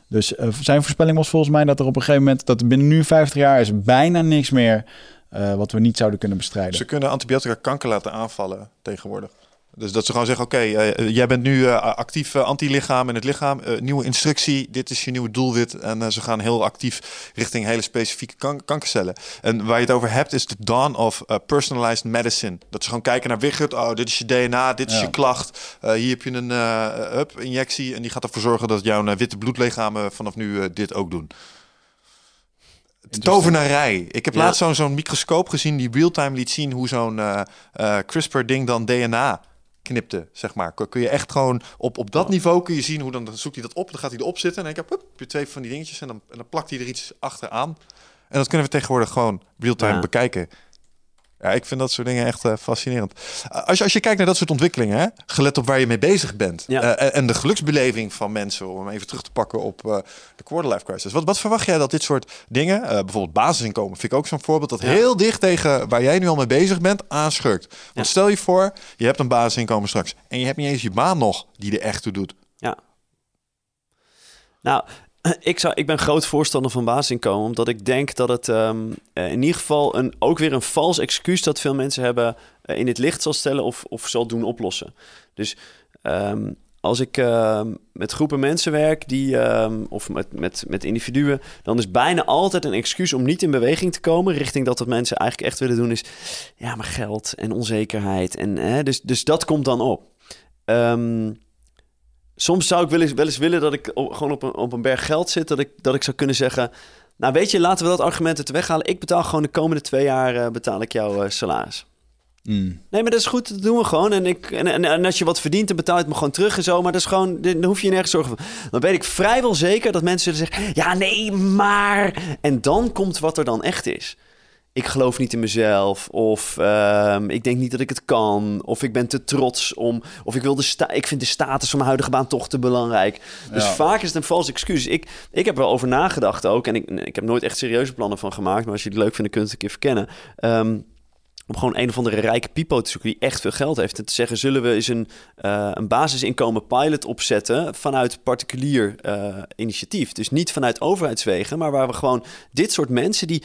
Dus uh, zijn voorspelling was volgens mij dat er op een gegeven moment, dat binnen nu 50 jaar is bijna niks meer uh, wat we niet zouden kunnen bestrijden. Ze kunnen antibiotica kanker laten aanvallen tegenwoordig. Dus dat ze gewoon zeggen, oké, okay, uh, jij bent nu uh, actief uh, antilichaam in het lichaam. nieuwe instructie, dit is je nieuwe doelwit. En ze gaan heel actief richting hele specifieke kan kankercellen. En waar je het over hebt, is de dawn of personalized medicine. Dat ze gewoon kijken naar Wigert. Oh, dit is je DNA, dit is je klacht. hier heb je een up injectie. En die gaat ervoor zorgen dat jouw witte bloedlichamen vanaf nu dit ook doen. Tovenarij. Ik heb ja. laatst zo'n zo'n microscoop gezien die real-time liet zien hoe zo'n CRISPR-ding dan DNA knipte, zeg maar. Kun je echt gewoon op, op dat niveau kun je zien hoe dan, dan zoekt hij dat op, dan gaat hij erop zitten en dan heb je twee van die dingetjes en dan, en dan plakt hij er iets achteraan. En dat kunnen we tegenwoordig gewoon real-time ja. bekijken. Ja, ik vind dat soort dingen echt uh, fascinerend. Uh, als, je, als je kijkt naar dat soort ontwikkelingen, hè, gelet op waar je mee bezig bent. Ja. Uh, en, en de geluksbeleving van mensen, om even terug te pakken op de quarterlife crisis. Wat, wat verwacht jij dat dit soort dingen, bijvoorbeeld basisinkomen, vind ik ook zo'n voorbeeld, dat ja. heel dicht tegen waar jij nu al mee bezig bent, aanschurkt. Want ja. stel je voor, je hebt een basisinkomen straks en je hebt niet eens je baan nog die er echt toe doet. Ja. Nou, [CLEARS THROAT] ik, zou, ik ben groot voorstander van basisinkomen, omdat ik denk dat het um, in ieder geval een, ook weer een vals excuus dat veel mensen hebben uh, in het licht zal stellen of, of zal doen oplossen. Dus um, als ik uh, met groepen mensen werk, die, of met, met, met individuen, dan is bijna altijd een excuus om niet in beweging te komen richting dat wat mensen eigenlijk echt willen doen is, ja, maar geld en onzekerheid. En, dus, dus dat komt dan op. Um, soms zou ik wel eens, wel eens willen dat ik gewoon op een, op een berg geld zit. Dat ik, dat ik zou kunnen zeggen. Nou, weet je, laten we dat argument het weghalen. Ik betaal gewoon de komende twee jaar uh, betaal ik jouw uh, salaris. Mm. Nee, maar dat is goed, dat doen we gewoon. En, ik, en, en, en als je wat verdient, dan betaal je het me gewoon terug en zo. Maar dat is gewoon, dan hoef je je nergens zorgen voor. Dan weet ik vrijwel zeker dat mensen zullen zeggen... Ja, nee, maar... En dan komt wat er dan echt is. Ik geloof niet in mezelf. Of ehm, ik denk niet dat ik het kan. Of ik ben te trots om... Of ik, wil de sta ik vind de status van mijn huidige baan toch te belangrijk. Dus Ja. vaak is het een vals excuus. Ik, ik heb er wel over nagedacht ook. En ik, ik heb nooit echt serieuze plannen van gemaakt. Maar als je het leuk vindt, kun je het een keer verkennen. Ehm, om gewoon een of andere rijke pipo te zoeken die echt veel geld heeft. En te zeggen, zullen we eens een, eh, een basisinkomen pilot opzetten vanuit particulier eh, initiatief. Dus niet vanuit overheidswegen, maar waar we gewoon dit soort mensen die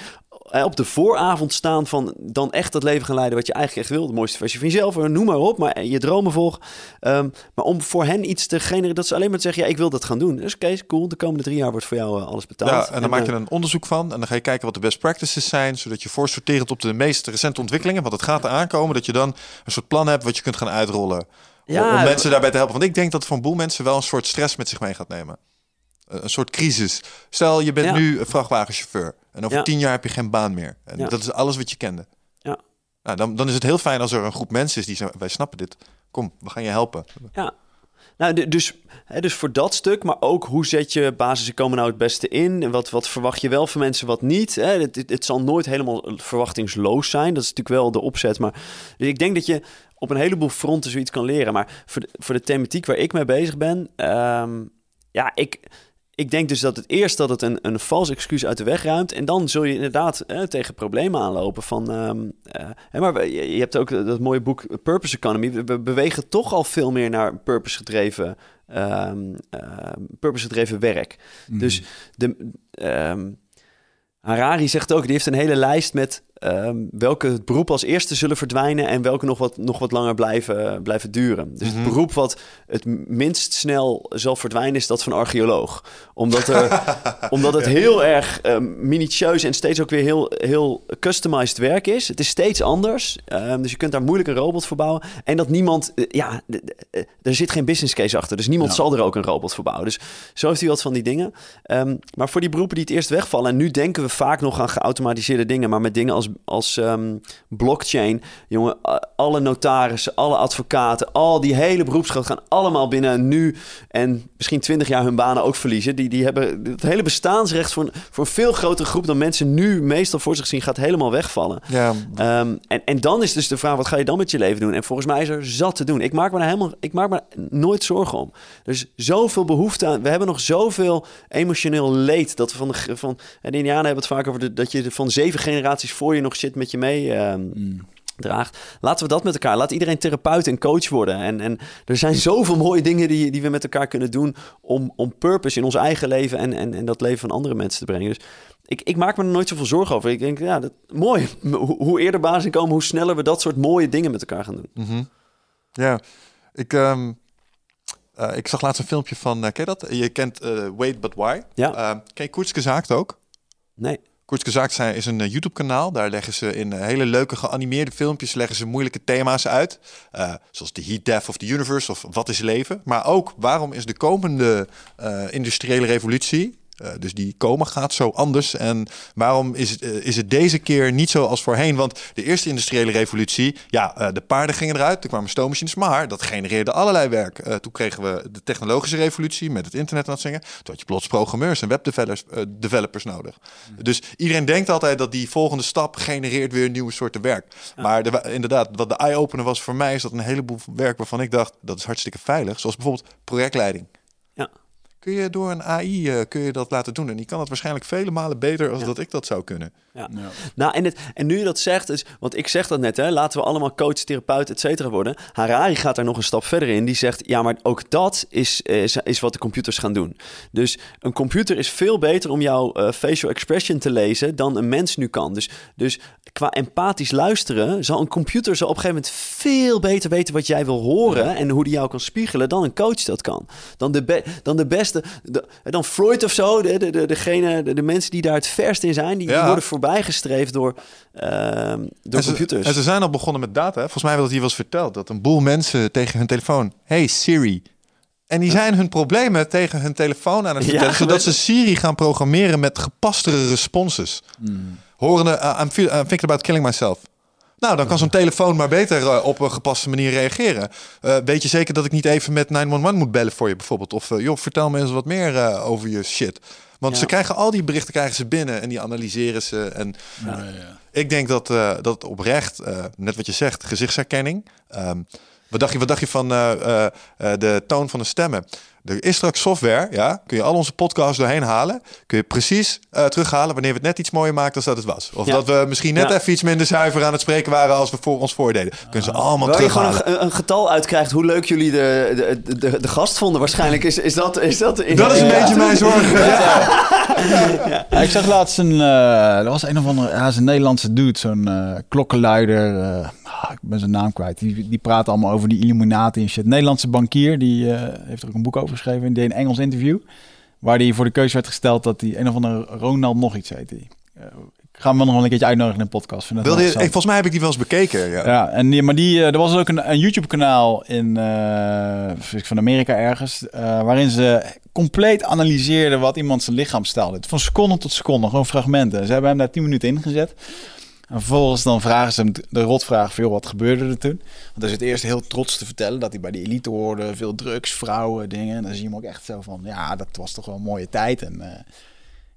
op de vooravond staan van dan echt dat leven gaan leiden wat je eigenlijk echt wil. De mooiste versie van jezelf, eh, noem maar op, maar je dromen volgen. Ehm, maar om voor hen iets te genereren, dat ze alleen maar te zeggen, ja, ik wil dat gaan doen. Dus is cool. De komende drie jaar wordt voor jou eh, alles betaald. Ja, en dan maak je eh, een onderzoek van en dan ga je kijken wat de best practices zijn, zodat je voorsorterend op de meest recente ontwikkelingen, want het gaat eraan komen, dat je dan een soort plan hebt wat je kunt gaan uitrollen. Om- Ja, om mensen daarbij te helpen. Want ik denk dat het voor een boel mensen wel een soort stress met zich mee gaat nemen. Een een soort crisis. Stel, je bent Ja. nu een vrachtwagenchauffeur en over Ja. tien jaar heb je geen baan meer. En Ja. dat is alles wat je kende. Ja. Nou, dan, dan is het heel fijn als er een groep mensen is die zeggen, wij snappen dit. Kom, we gaan je helpen. Ja. Nou, dus, hè, dus voor dat stuk, maar ook hoe zet je basisinkomen nou het beste in? En wat, wat verwacht je wel van mensen, wat niet? Hè? Het, het, het zal nooit helemaal verwachtingsloos zijn. Dat is natuurlijk wel de opzet. Maar dus ik denk dat je op een heleboel fronten zoiets kan leren. Maar voor de, voor de thematiek waar ik mee bezig ben, ehm, ja, ik, ik denk dus dat het eerst dat het een, een vals excuus uit de weg ruimt. En dan zul je inderdaad hè, tegen problemen aanlopen. Van, eh, hè, maar je, hebt ook dat mooie boek Purpose Economy. We, we bewegen toch al veel meer naar purpose gedreven, ehm, ehm, purpose gedreven werk. Dus de, ehm, Harari zegt ook, die heeft een hele lijst met ehm, welke beroepen als eerste zullen verdwijnen en welke nog wat, nog wat langer blijven, blijven duren. Dus Mhm. het beroep wat het minst snel zal verdwijnen is dat van archeoloog. Omdat, er, [LAUGHS] omdat het heel erg ehm, minutieus en steeds ook weer heel, heel customized werk is. Het is steeds anders, ehm, dus je kunt daar moeilijk een robot voor bouwen. En dat niemand, eh, ja, eh, er zit geen business case achter, dus niemand Ja. zal er ook een robot voor bouwen. Dus zo heeft hij wat van die dingen. Maar voor die beroepen die het eerst wegvallen, en nu denken we vaak nog aan geautomatiseerde dingen, maar met dingen als, als ehm, blockchain, jongen, alle notarissen, alle advocaten, al die hele beroepsgroep gaan allemaal binnen nu en misschien twintig jaar hun banen ook verliezen. Die, die hebben het hele bestaansrecht voor een, voor een veel grotere groep dan mensen nu meestal voor zich zien, gaat helemaal wegvallen. Ja, Ehm, en, en dan is dus de vraag, wat ga je dan met je leven doen? En volgens mij is er zat te doen. Ik maak me daar helemaal, ik maak me nooit zorgen om. Er is zoveel behoefte aan. We hebben nog zoveel emotioneel leed. Dat we van de, van, en de Indianen hebben het vaak over de, dat je van zeven generaties voor je nog shit met je mee ehm, draagt. Laten we dat met elkaar. Laat iedereen therapeut en coach worden. En, en er zijn zoveel mooie dingen die, die we met elkaar kunnen doen om, om purpose in ons eigen leven en, en, en dat leven van andere mensen te brengen. Dus ik, ik maak me er nooit zoveel zorgen over. Ik denk, ja, dat, mooi. Hoe, eerder basis komen, hoe sneller we dat soort mooie dingen met elkaar gaan doen. Mhm. Ja, ik, ehm, eh, ik zag laatst een filmpje van, eh, ken je dat? Je kent eh, Wait But Why. Ja. Ken je Koetske Zaakt ook? Nee. Koetske Zaakt zijn, is een eh, YouTube-kanaal. Daar leggen ze in eh, hele leuke geanimeerde filmpjes leggen ze moeilijke thema's uit. Eh, zoals de heat death of the universe of wat is leven. Maar ook waarom is de komende eh, industriële revolutie... eh, dus die komen gaat zo anders. En waarom is het, eh, is het deze keer niet zo als voorheen? Want de eerste industriële revolutie, ja, eh, de paarden gingen eruit, er kwamen stoommachines, maar dat genereerde allerlei werk. Toen kregen we de technologische revolutie met het internet en dat zingen. Toen had je plots programmeurs en webdevelopers developers nodig. Dus iedereen denkt altijd dat die volgende stap genereert weer nieuwe soorten werk. Maar de, inderdaad, wat de eye-opener was voor mij, is dat een heleboel werk waarvan ik dacht, dat is hartstikke veilig. Zoals bijvoorbeeld projectleiding. Kun je door een AI eh, kun je dat laten doen. En die kan het waarschijnlijk vele malen beter als Ja. dat ik dat zou kunnen. Ja. Ja. Nou, en, het, en nu je dat zegt, is, want ik zeg dat net, hè, laten we allemaal coach, therapeut, et cetera worden. Harari gaat daar nog een stap verder in. Die zegt, ja, maar ook dat is, is, is wat de computers gaan doen. Dus een computer is veel beter om jouw eh, facial expression te lezen dan een mens nu kan. Dus, dus qua empathisch luisteren zal een computer zal op een gegeven moment veel beter weten wat jij wil horen en hoe die jou kan spiegelen dan een coach dat kan. Dan de, be- dan de beste, de- dan Freud of zo, de, de, de, degene, de, de mensen die daar het verst in zijn, die, worden voorbijgestreefd door, ehm, door en ze, computers. En ze zijn al begonnen met data. hè. Volgens mij hebben we dat hier wel eens verteld. Dat een boel mensen tegen hun telefoon... Hey Siri. En die zijn hun problemen tegen hun telefoon aan het Ja, vertellen. zodat ze Siri gaan programmeren met gepastere responses. Horende, uh, I'm, feel, I'm thinking about killing myself. Nou, dan kan zo'n telefoon maar beter eh, op een gepaste manier reageren. Eh, weet je zeker dat ik niet even met 911 moet bellen voor je bijvoorbeeld? Of eh, joh, vertel me eens wat meer eh, over je shit. Want Ja. ze krijgen al die berichten krijgen ze binnen en die analyseren ze. En ik denk dat, eh, dat oprecht, eh, net wat je zegt, gezichtsherkenning. Ehm, wat, dacht je, wat dacht je van eh, eh, eh, de toon van de stemmen? Er is straks software, ja, kun je al onze podcasts doorheen halen. Kun je precies eh, terughalen wanneer we het net iets mooier maakten dan dat het was. Of Ja. dat we misschien net Ja. even iets minder zuiver aan het spreken waren als we voor ons voordeden. Kunnen ze allemaal Waar je gewoon terughalen. een, een getal uitkrijgt hoe leuk jullie de, de, de, de gast vonden. Waarschijnlijk is, is dat... Is dat, in- Dat is een Ja. beetje mijn zorg. Ja, ik zag laatst een, eh er was een of andere, ja, is een Nederlandse dude, zo'n eh, klokkenluider, eh, ah, ik ben zijn naam kwijt. Die, die praat allemaal over die Illuminati en shit. Nederlandse bankier, die eh, heeft er ook een boek over geschreven, die deed een Engels interview, waar die voor de keuze werd gesteld dat hij een of andere Ronald nog iets heet. Die. Eh, ik ga hem wel nog wel een keertje uitnodigen in een podcast. Vind dat Wilde je, volgens mij heb ik die wel eens bekeken. Ja. Ja, en die, maar die, eh, er was ook een, een YouTube-kanaal in eh, van Amerika ergens, waarin ze compleet analyseerden wat iemand zijn lichaamstaal deed. Van seconde tot seconde, gewoon fragmenten. Ze hebben hem daar 10 minuten ingezet. En vervolgens dan vragen ze hem de rotvraag veel wat gebeurde er toen? Want hij zit eerst heel trots te vertellen dat hij bij de elite hoorde, veel drugs, vrouwen, dingen. En dan zie je hem ook echt zo van, ja, dat was toch wel een mooie tijd. En, eh,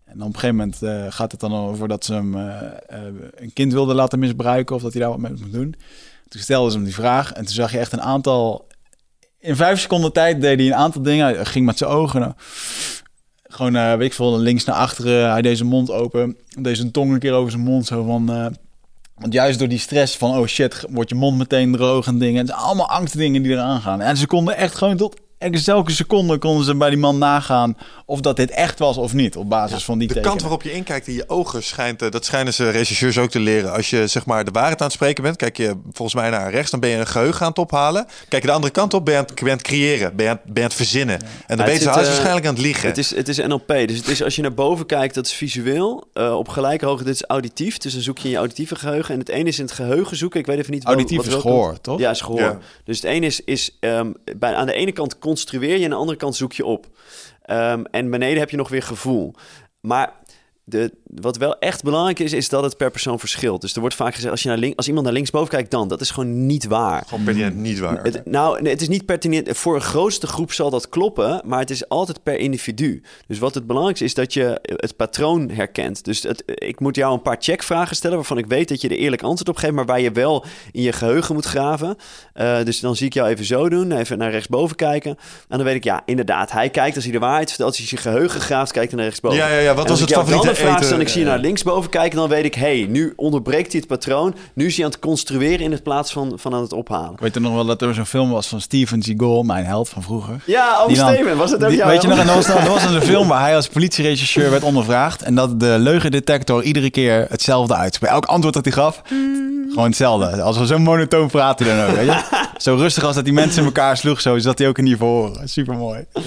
en op een gegeven moment eh, gaat het dan over dat ze hem eh, een kind wilden laten misbruiken of dat hij daar wat mee moet doen. Toen stelden ze hem die vraag en toen zag je echt een aantal... In vijf seconden tijd deed hij een aantal dingen. Hij ging met zijn ogen... gewoon, weet ik veel, links naar achteren. Hij deed zijn mond open. Deed zijn tong een keer over zijn mond. Zo van... want juist door die stress van... Oh shit, wordt je mond meteen droog en dingen. Het zijn allemaal angstdingen die eraan gaan. En ze konden echt gewoon tot... Elke seconde konden ze bij die man nagaan... of dat dit echt was of niet. Op basis van die De tekenen. kant waarop je inkijkt in je ogen schijnt, eh, dat schijnen ze regisseurs ook te leren. Als je zeg maar de waarheid aan het spreken bent, kijk je volgens mij naar rechts, dan ben je een geheugen aan het ophalen. Kijk je de andere kant op, ben je aan het, ben je aan het creëren, ben je aan, het- ben je aan het verzinnen. En dan zit, hij is eh, waarschijnlijk aan het liegen. Het is, het is NLP. Dus het is als je naar boven kijkt, dat is visueel. Eh, op gelijke hoogte, dit is auditief. Dus dan zoek je in je auditieve geheugen. En het ene is in het geheugen zoeken. Ik weet even niet Auditief wat is gehoor, toch? Ja, is gehoor. Ja. Dus het ene is, is ehm, bij, aan de ene kant construeer je, aan de andere kant zoek je op. Ehm, en beneden heb je nog weer gevoel. Maar de, wat wel echt belangrijk is, is dat het per persoon verschilt. Dus er wordt vaak gezegd, als, je naar link, als iemand naar linksboven kijkt, dan. Dat is gewoon niet waar. Gewoon pertinent niet waar. Het, nou, nee, het is niet pertinent. Voor een grootste groep zal dat kloppen, maar het is altijd per individu. Dus wat het belangrijkste is dat je het patroon herkent. Dus het, ik moet jou een paar checkvragen stellen waarvan ik weet dat je er eerlijk antwoord op geeft, maar waar je wel in je geheugen moet graven. Eh, dus dan zie ik jou even zo doen, even naar rechtsboven kijken. En dan weet ik, ja, inderdaad, hij kijkt als hij de waarheid vertelt. Als hij je geheugen graaft, kijkt hij naar rechtsboven. Ja, ja, ja. Wat was het favoriete een vraag en ik zie je naar linksboven kijken, dan weet ik, hé, hey, nu onderbreekt hij het patroon. Nu is hij aan het construeren in het plaats van, van aan het ophalen. Ik weet er nog wel dat er zo'n film was van Steven Seagal, mijn held van vroeger. Ja, dan- Steven, was het ook Die- jou? weet je nog, en er was, er was een film waar hij als politieregisseur werd ondervraagd. En dat de leugendetector iedere keer hetzelfde uitspreekt. Elk antwoord dat hij gaf, gewoon hetzelfde. Als we zo monotoon praten dan ook, weet je? Zo rustig als dat die mensen in elkaar sloeg, zo zat hij ook in die verhoren. Super mooi. Ja.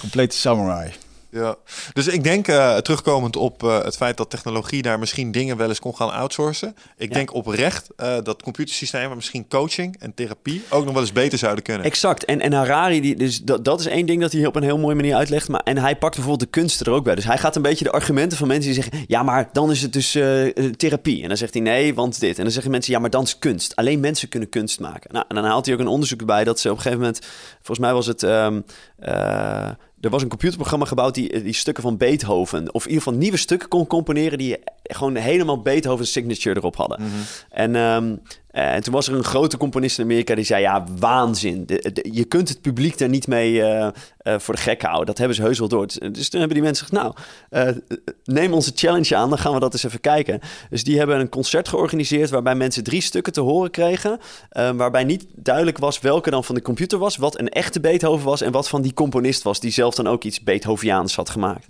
Complete samurai. Ja, dus ik denk uh, terugkomend op uh, het feit dat technologie daar misschien dingen wel eens kon gaan outsourcen. Ik Ja. denk oprecht uh, dat computersystemen misschien coaching en therapie ook nog wel eens beter zouden kunnen. Exact. En, en Harari, die, dus dat, dat is één ding dat hij op een heel mooie manier uitlegt. Maar, en hij pakt bijvoorbeeld de kunsten er ook bij. Dus hij gaat een beetje de argumenten van mensen die zeggen... ja, maar dan is het dus eh, eh, therapie. En dan zegt hij nee, want dit. En dan zeggen mensen, ja, maar dan is kunst. Alleen mensen kunnen kunst maken. Nou, en dan haalt hij ook een onderzoek erbij dat ze op een gegeven moment... volgens mij was het... ehm, eh, er was een computerprogramma gebouwd die, die stukken van Beethoven... of in ieder geval nieuwe stukken kon componeren... die gewoon helemaal Beethoven signature erop hadden. Mhm. En, ehm, en toen was er een grote componist in Amerika die zei... ja, waanzin. De- de- je kunt het publiek daar niet mee eh, eh, voor de gek houden. Dat hebben ze heus wel door. Dus, dus toen hebben die mensen gezegd... nou, eh, neem onze challenge aan, dan gaan we dat eens even kijken. Dus die hebben een concert georganiseerd... waarbij mensen drie stukken te horen kregen... eh, waarbij niet duidelijk was welke dan van de computer was... wat een echte Beethoven was... en wat van die componist was... die zelf dan ook iets Beethoviaans had gemaakt.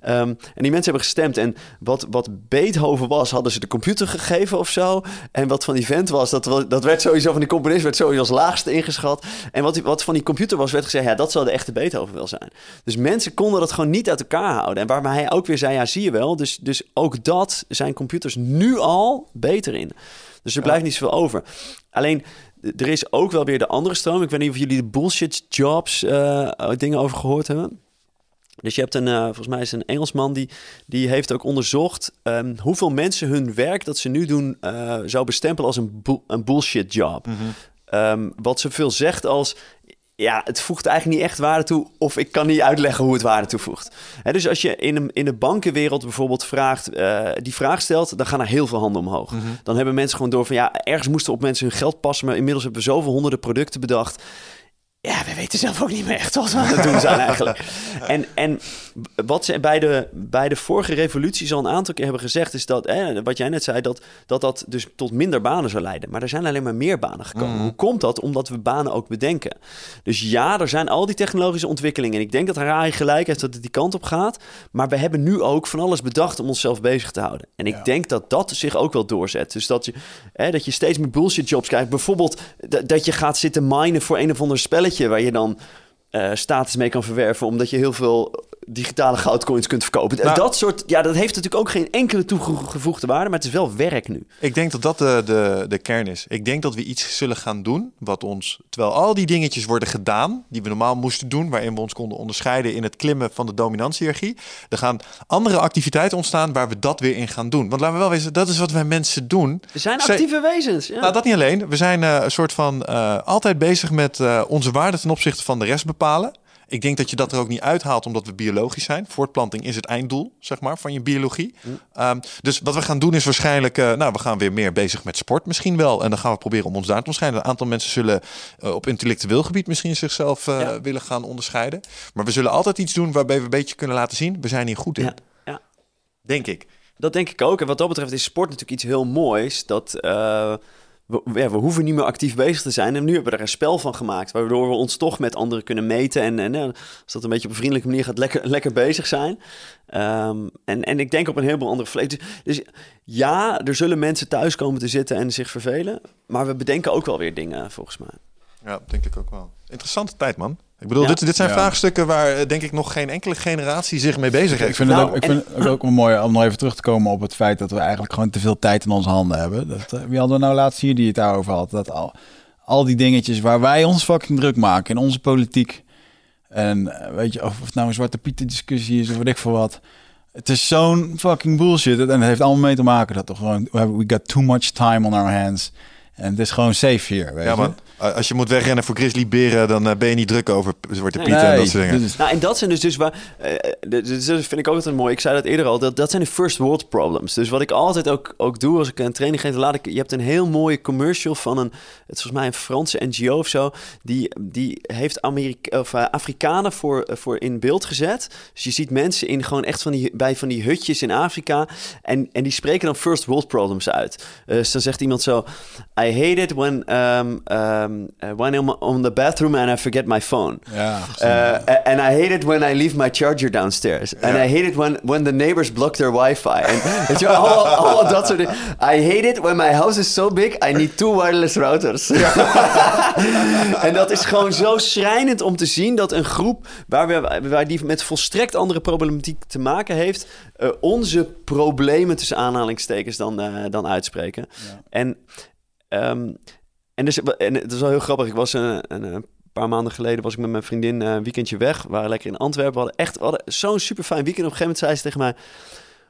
Ehm, en die mensen hebben gestemd. En wat, wat Beethoven was, hadden ze de computer gegeven of zo. En wat van die vent was, dat, wa- dat werd sowieso van die componist werd sowieso als laagste ingeschat. En wat, wat van die computer was, werd gezegd, ja, dat zal de echte Beethoven wel zijn. Dus mensen konden dat gewoon niet uit elkaar houden. En waarbij hij ook weer zei, ja, zie je wel. Dus, dus ook dat zijn computers nu al beter in. Dus er blijft niet zoveel over. Alleen, er is ook wel weer de andere stroom. Ik weet niet of jullie de bullshit jobs eh, dingen over gehoord hebben. Dus je hebt een, uh, volgens mij is een Engelsman die, die heeft ook onderzocht um, hoeveel mensen hun werk dat ze nu doen uh, zou bestempelen als een, een bullshit job. Mm -hmm. um, wat zoveel zegt als ja, het voegt eigenlijk niet echt waarde toe. Of ik kan niet uitleggen hoe het waarde toevoegt. He, dus als je in, een, in de bankenwereld bijvoorbeeld vraagt, uh, die vraag stelt, dan gaan er heel veel handen omhoog. Mm -hmm. Dan hebben mensen gewoon door van ja, ergens moesten op mensen hun geld passen. Maar inmiddels hebben we zoveel honderden producten bedacht. Ja, we weten zelf ook niet meer echt wat we aan het doen zijn eigenlijk. [LAUGHS] En, en wat ze bij de, bij de vorige revoluties al een aantal keer hebben gezegd... is dat, wat jij net zei, dat, dat dat dus tot minder banen zou leiden. Maar er zijn alleen maar meer banen gekomen. Mm. Hoe komt dat? Omdat we banen ook bedenken. Dus ja, er zijn al die technologische ontwikkelingen. En ik denk dat Harari gelijk heeft dat het die kant op gaat. Maar we hebben nu ook van alles bedacht om onszelf bezig te houden. En ik ja. denk dat dat zich ook wel doorzet. Dus dat je, dat je steeds meer bullshit jobs krijgt. Bijvoorbeeld dat je gaat zitten minen voor een of ander spelletje waar je dan uh, status mee kan verwerven, omdat je heel veel digitale goudcoins kunt verkopen. Nou, dat soort, ja, dat heeft natuurlijk ook geen enkele toegevoegde waarde, maar het is wel werk nu. Ik denk dat dat de, de, de kern is. Ik denk dat we iets zullen gaan doen, wat ons, terwijl al die dingetjes worden gedaan, die we normaal moesten doen, waarin we ons konden onderscheiden in het klimmen van de dominantieergie, er gaan andere activiteiten ontstaan waar we dat weer in gaan doen. Want laten we wel weten, dat is wat wij mensen doen. We zijn actieve wezens. Ja. Nou, dat niet alleen. We zijn uh, een soort van uh, altijd bezig met uh, onze waarde ten opzichte van de rest bepalen. Ik denk dat je dat er ook niet uithaalt omdat we biologisch zijn. Voortplanting is het einddoel, zeg maar, van je biologie. Mm. Um, dus wat we gaan doen is waarschijnlijk, uh, nou, we gaan weer meer bezig met sport misschien wel. En dan gaan we proberen om ons daar te onderscheiden. Een aantal mensen zullen uh, op intellectueel gebied misschien zichzelf uh, ja. willen gaan onderscheiden. Maar we zullen altijd iets doen waarbij we een beetje kunnen laten zien, we zijn hier goed in. Ja. ja. Denk ik. Dat denk ik ook. En wat dat betreft is sport natuurlijk iets heel moois. Dat we, we hoeven niet meer actief bezig te zijn. En nu hebben we er een spel van gemaakt. Waardoor we ons toch met anderen kunnen meten. En, en als dat een beetje op een vriendelijke manier gaat, lekker, lekker bezig zijn. Um, en, en ik denk op een heleboel andere vlees. Dus, dus, ja, er zullen mensen thuis komen te zitten en zich vervelen. Maar we bedenken ook wel weer dingen, volgens mij. Ja, denk ik ook wel. Interessante tijd, man. Ik bedoel, ja. dit, dit zijn ja. vraagstukken waar denk ik nog geen enkele generatie zich mee bezig heeft. Ik vind, nou, het, ook, ik vind het ook wel mooi om nog even terug te komen op het feit dat we eigenlijk gewoon te veel tijd in onze handen hebben. Dat, uh, wie hadden we nou laatst hier die het daarover had? Dat al, al die dingetjes waar wij ons fucking druk maken in onze politiek. En weet je, of het nou een zwarte pieten discussie is of weet ik veel wat. Het is zo'n fucking bullshit. En het heeft allemaal mee te maken dat we gewoon, we got too much time on our hands. En het is gewoon safe hier, weet ja, je. Man. Als je moet wegrennen voor grizzly beren, dan uh, ben je niet druk over zwarte pieten nee, en dat soort dingen. Dus, nou, en dat zijn dus, dus waar, uh, dus vind ik ook altijd mooi. Ik zei dat eerder al, dat, dat zijn de first world problems. Dus wat ik altijd ook, ook doe als ik een training geef, laat ik, je hebt een heel mooie commercial van een, het is volgens mij een Franse NGO of zo, die, die heeft Amerika, of, uh, Afrikanen voor, voor in beeld gezet. Dus je ziet mensen in gewoon echt van die, bij van die hutjes in Afrika en, en die spreken dan first world problems uit. dus dan zegt iemand zo, I hate it when um, um, uh, when I'm on the bathroom and I forget my phone. Ja, uh, and I hate it when I leave my charger downstairs. And I hate it when, when the neighbors block their wifi. En je, allemaal, allemaal dat soort dingen. I hate it when my house is so big, I need two wireless routers. Ja. [LAUGHS] en dat is gewoon zo schrijnend om te zien dat een groep waar, we, waar die met volstrekt andere problematiek te maken heeft, uh, onze problemen tussen aanhalingstekens dan, uh, dan uitspreken. Ja. En um, en, dus, en het is wel heel grappig. Ik was een, een, een, paar maanden geleden was ik met mijn vriendin een weekendje weg. We waren lekker in Antwerpen. We hadden echt zo'n super fijn weekend. Op een gegeven moment zei ze tegen mij: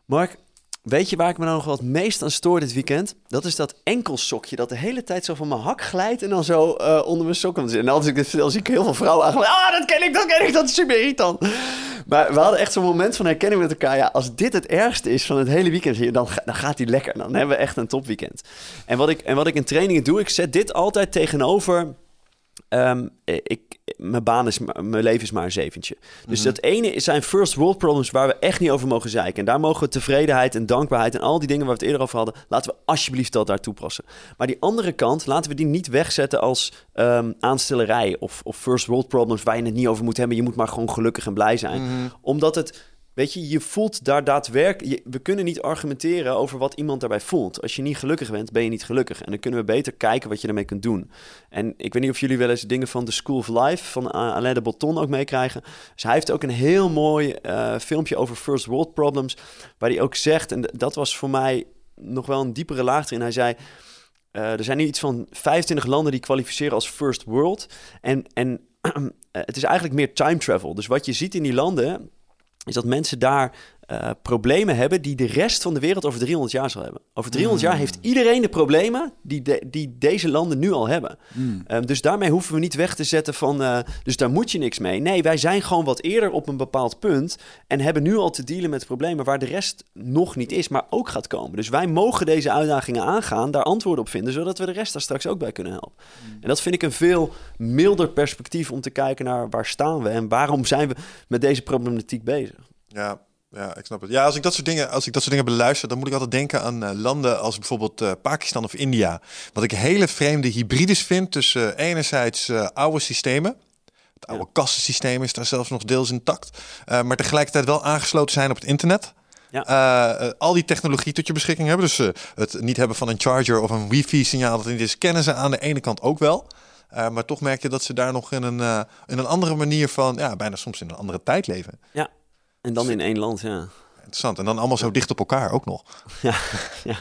Mark, weet je waar ik me nou nog wat meest aan stoor dit weekend? Dat is dat enkelsokje dat de hele tijd zo van mijn hak glijdt en dan zo uh, onder mijn sokken zit. En als ik dit zie ik heel veel vrouwen aan. Ah, dat ken ik, dat ken ik, dat is super irritant. Maar we hadden echt zo'n moment van herkenning met elkaar. Ja, als dit het ergste is van het hele weekend hier, dan, dan gaat hij lekker. Dan hebben we echt een topweekend. En wat ik, en wat ik in trainingen doe, ik zet dit altijd tegenover. Um, ik, mijn baan is, mijn leven is maar een zeventje. Dus mm-hmm. dat ene zijn first world problems waar we echt niet over mogen zeiken. En daar mogen we tevredenheid en dankbaarheid en al die dingen waar we het eerder over hadden, laten we alsjeblieft dat daar toepassen. Maar die andere kant, laten we die niet wegzetten als um, aanstellerij of, of first world problems waar je het niet over moet hebben. Je moet maar gewoon gelukkig en blij zijn. Mm-hmm. Omdat het Weet je, je voelt daar daadwerkelijk. We kunnen niet argumenteren over wat iemand daarbij voelt. Als je niet gelukkig bent, ben je niet gelukkig. En dan kunnen we beter kijken wat je ermee kunt doen. En ik weet niet of jullie wel eens dingen van The School of Life van Alain de ook meekrijgen. Dus hij heeft ook een heel mooi uh, filmpje over first world problems. Waar hij ook zegt, en dat was voor mij nog wel een diepere laag erin. Hij zei. Uh, er zijn nu iets van 25 landen die kwalificeren als first world. En, en [CLEARS THROAT] het is eigenlijk meer time travel. Dus wat je ziet in die landen is dat mensen daar eh, problemen hebben die de rest van de wereld over 300 jaar zal hebben. Over 300 jaar heeft iedereen de problemen die, de- die deze landen nu al hebben. Ehm, dus daarmee hoeven we niet weg te zetten van, eh, dus daar moet je niks mee. Nee, wij zijn gewoon wat eerder op een bepaald punt en hebben nu al te dealen met problemen waar de rest nog niet is, maar ook gaat komen. Dus wij mogen deze uitdagingen aangaan, daar antwoorden op vinden, zodat we de rest daar straks ook bij kunnen helpen. En dat vind ik een veel milder perspectief om te kijken naar waar staan we en waarom zijn we met deze problematiek bezig. Ja, ja, ik snap het. Ja, als ik dat soort dingen, als ik dat soort dingen beluister, dan moet ik altijd denken aan eh, landen als bijvoorbeeld eh, Pakistan of India. Wat ik hele vreemde hybrides vind tussen eh, enerzijds oude systemen. Het oude kassensysteem is daar zelfs nog deels intact. maar tegelijkertijd wel aangesloten zijn op het internet. Ja. Al die technologie tot je beschikking hebben. Dus het niet hebben van een charger of een wifi-signaal dat niet is, kennen ze aan de ene kant ook wel. Maar toch merk je dat ze daar nog in een, in een andere manier van, ja, bijna soms in een andere tijd leven. En dan in één land, ja. Interessant. En dan allemaal zo dicht op elkaar ook nog. [LAUGHS] Ja, ja.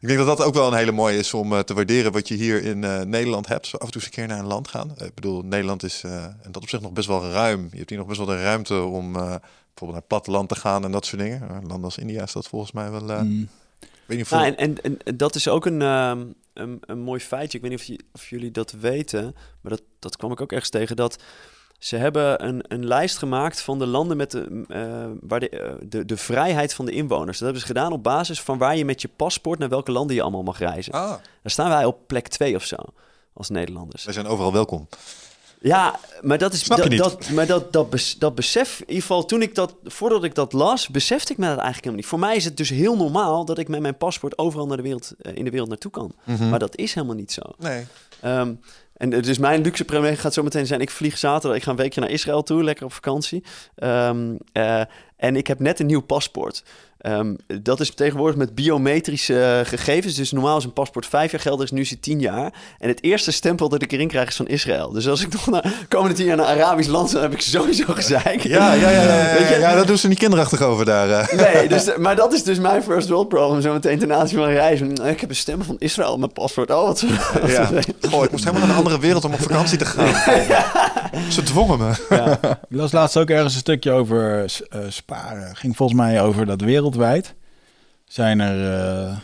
Ik denk dat dat ook wel een hele mooie is om eh, te waarderen wat je hier in eh, Nederland hebt. Zo af en toe eens een keer naar een land gaan. Eh, ik bedoel, Nederland is uh, en dat op zich nog best wel ruim. Je hebt hier nog best wel de ruimte om uh, bijvoorbeeld naar platteland te gaan en dat soort dingen. Landen als India is dat volgens mij wel. Uh, mm. weet niet nou, en, en, en, dat is ook een, um, een, een, mooi feitje. Ik weet niet of, je, of jullie dat weten, maar dat, dat kwam ik ook ergens tegen. Dat ze hebben een, een lijst gemaakt van de landen met de, uh, waar de, uh, de, de vrijheid van de inwoners. Dat hebben ze gedaan op basis van waar je met je paspoort naar welke landen je allemaal mag reizen. Ah. Daar staan wij op plek 2 of zo als Nederlanders. Wij zijn overal welkom. Ja, maar dat is Snap je dat, niet? dat, maar dat, dat, bes, dat besef, in ieder geval toen ik dat, voordat ik dat las, besefte ik me dat eigenlijk helemaal niet. Voor mij is het dus heel normaal dat ik met mijn paspoort overal naar de wereld, uh, in de wereld naartoe kan. Mhm. Mm -hmm. Maar dat is helemaal niet zo. Nee. Um, en dus mijn luxe premier gaat zo meteen zijn: ik vlieg zaterdag, ik ga een weekje naar Israël toe, lekker op vakantie. Um, uh, en ik heb net een nieuw paspoort. Um, dat is tegenwoordig met biometrische uh, gegevens. Dus normaal is een paspoort vijf jaar geldig, is nu is het tien jaar. En het eerste stempel dat ik erin krijg is van Israël. Dus als ik nog naar komende tien jaar naar Arabisch land dan heb ik sowieso gezeik. Ja, ja, ja, ja, ja, ja, ja dat doen ze niet kinderachtig over daar. Uh. Nee, dus, [LAUGHS] maar dat is dus mijn first world problem. Zo meteen ten aanzien van reizen. Ik heb een stempel van Israël op mijn paspoort. Oh, wat ja. [LAUGHS] Goh, ik moest helemaal naar een andere wereld om op vakantie te gaan. [LAUGHS] ja. [LAUGHS] Ze dwongen me. Ja. Ik las laatst ook ergens een stukje over uh, sparen. Ging volgens mij over dat wereldwijd zijn er uh,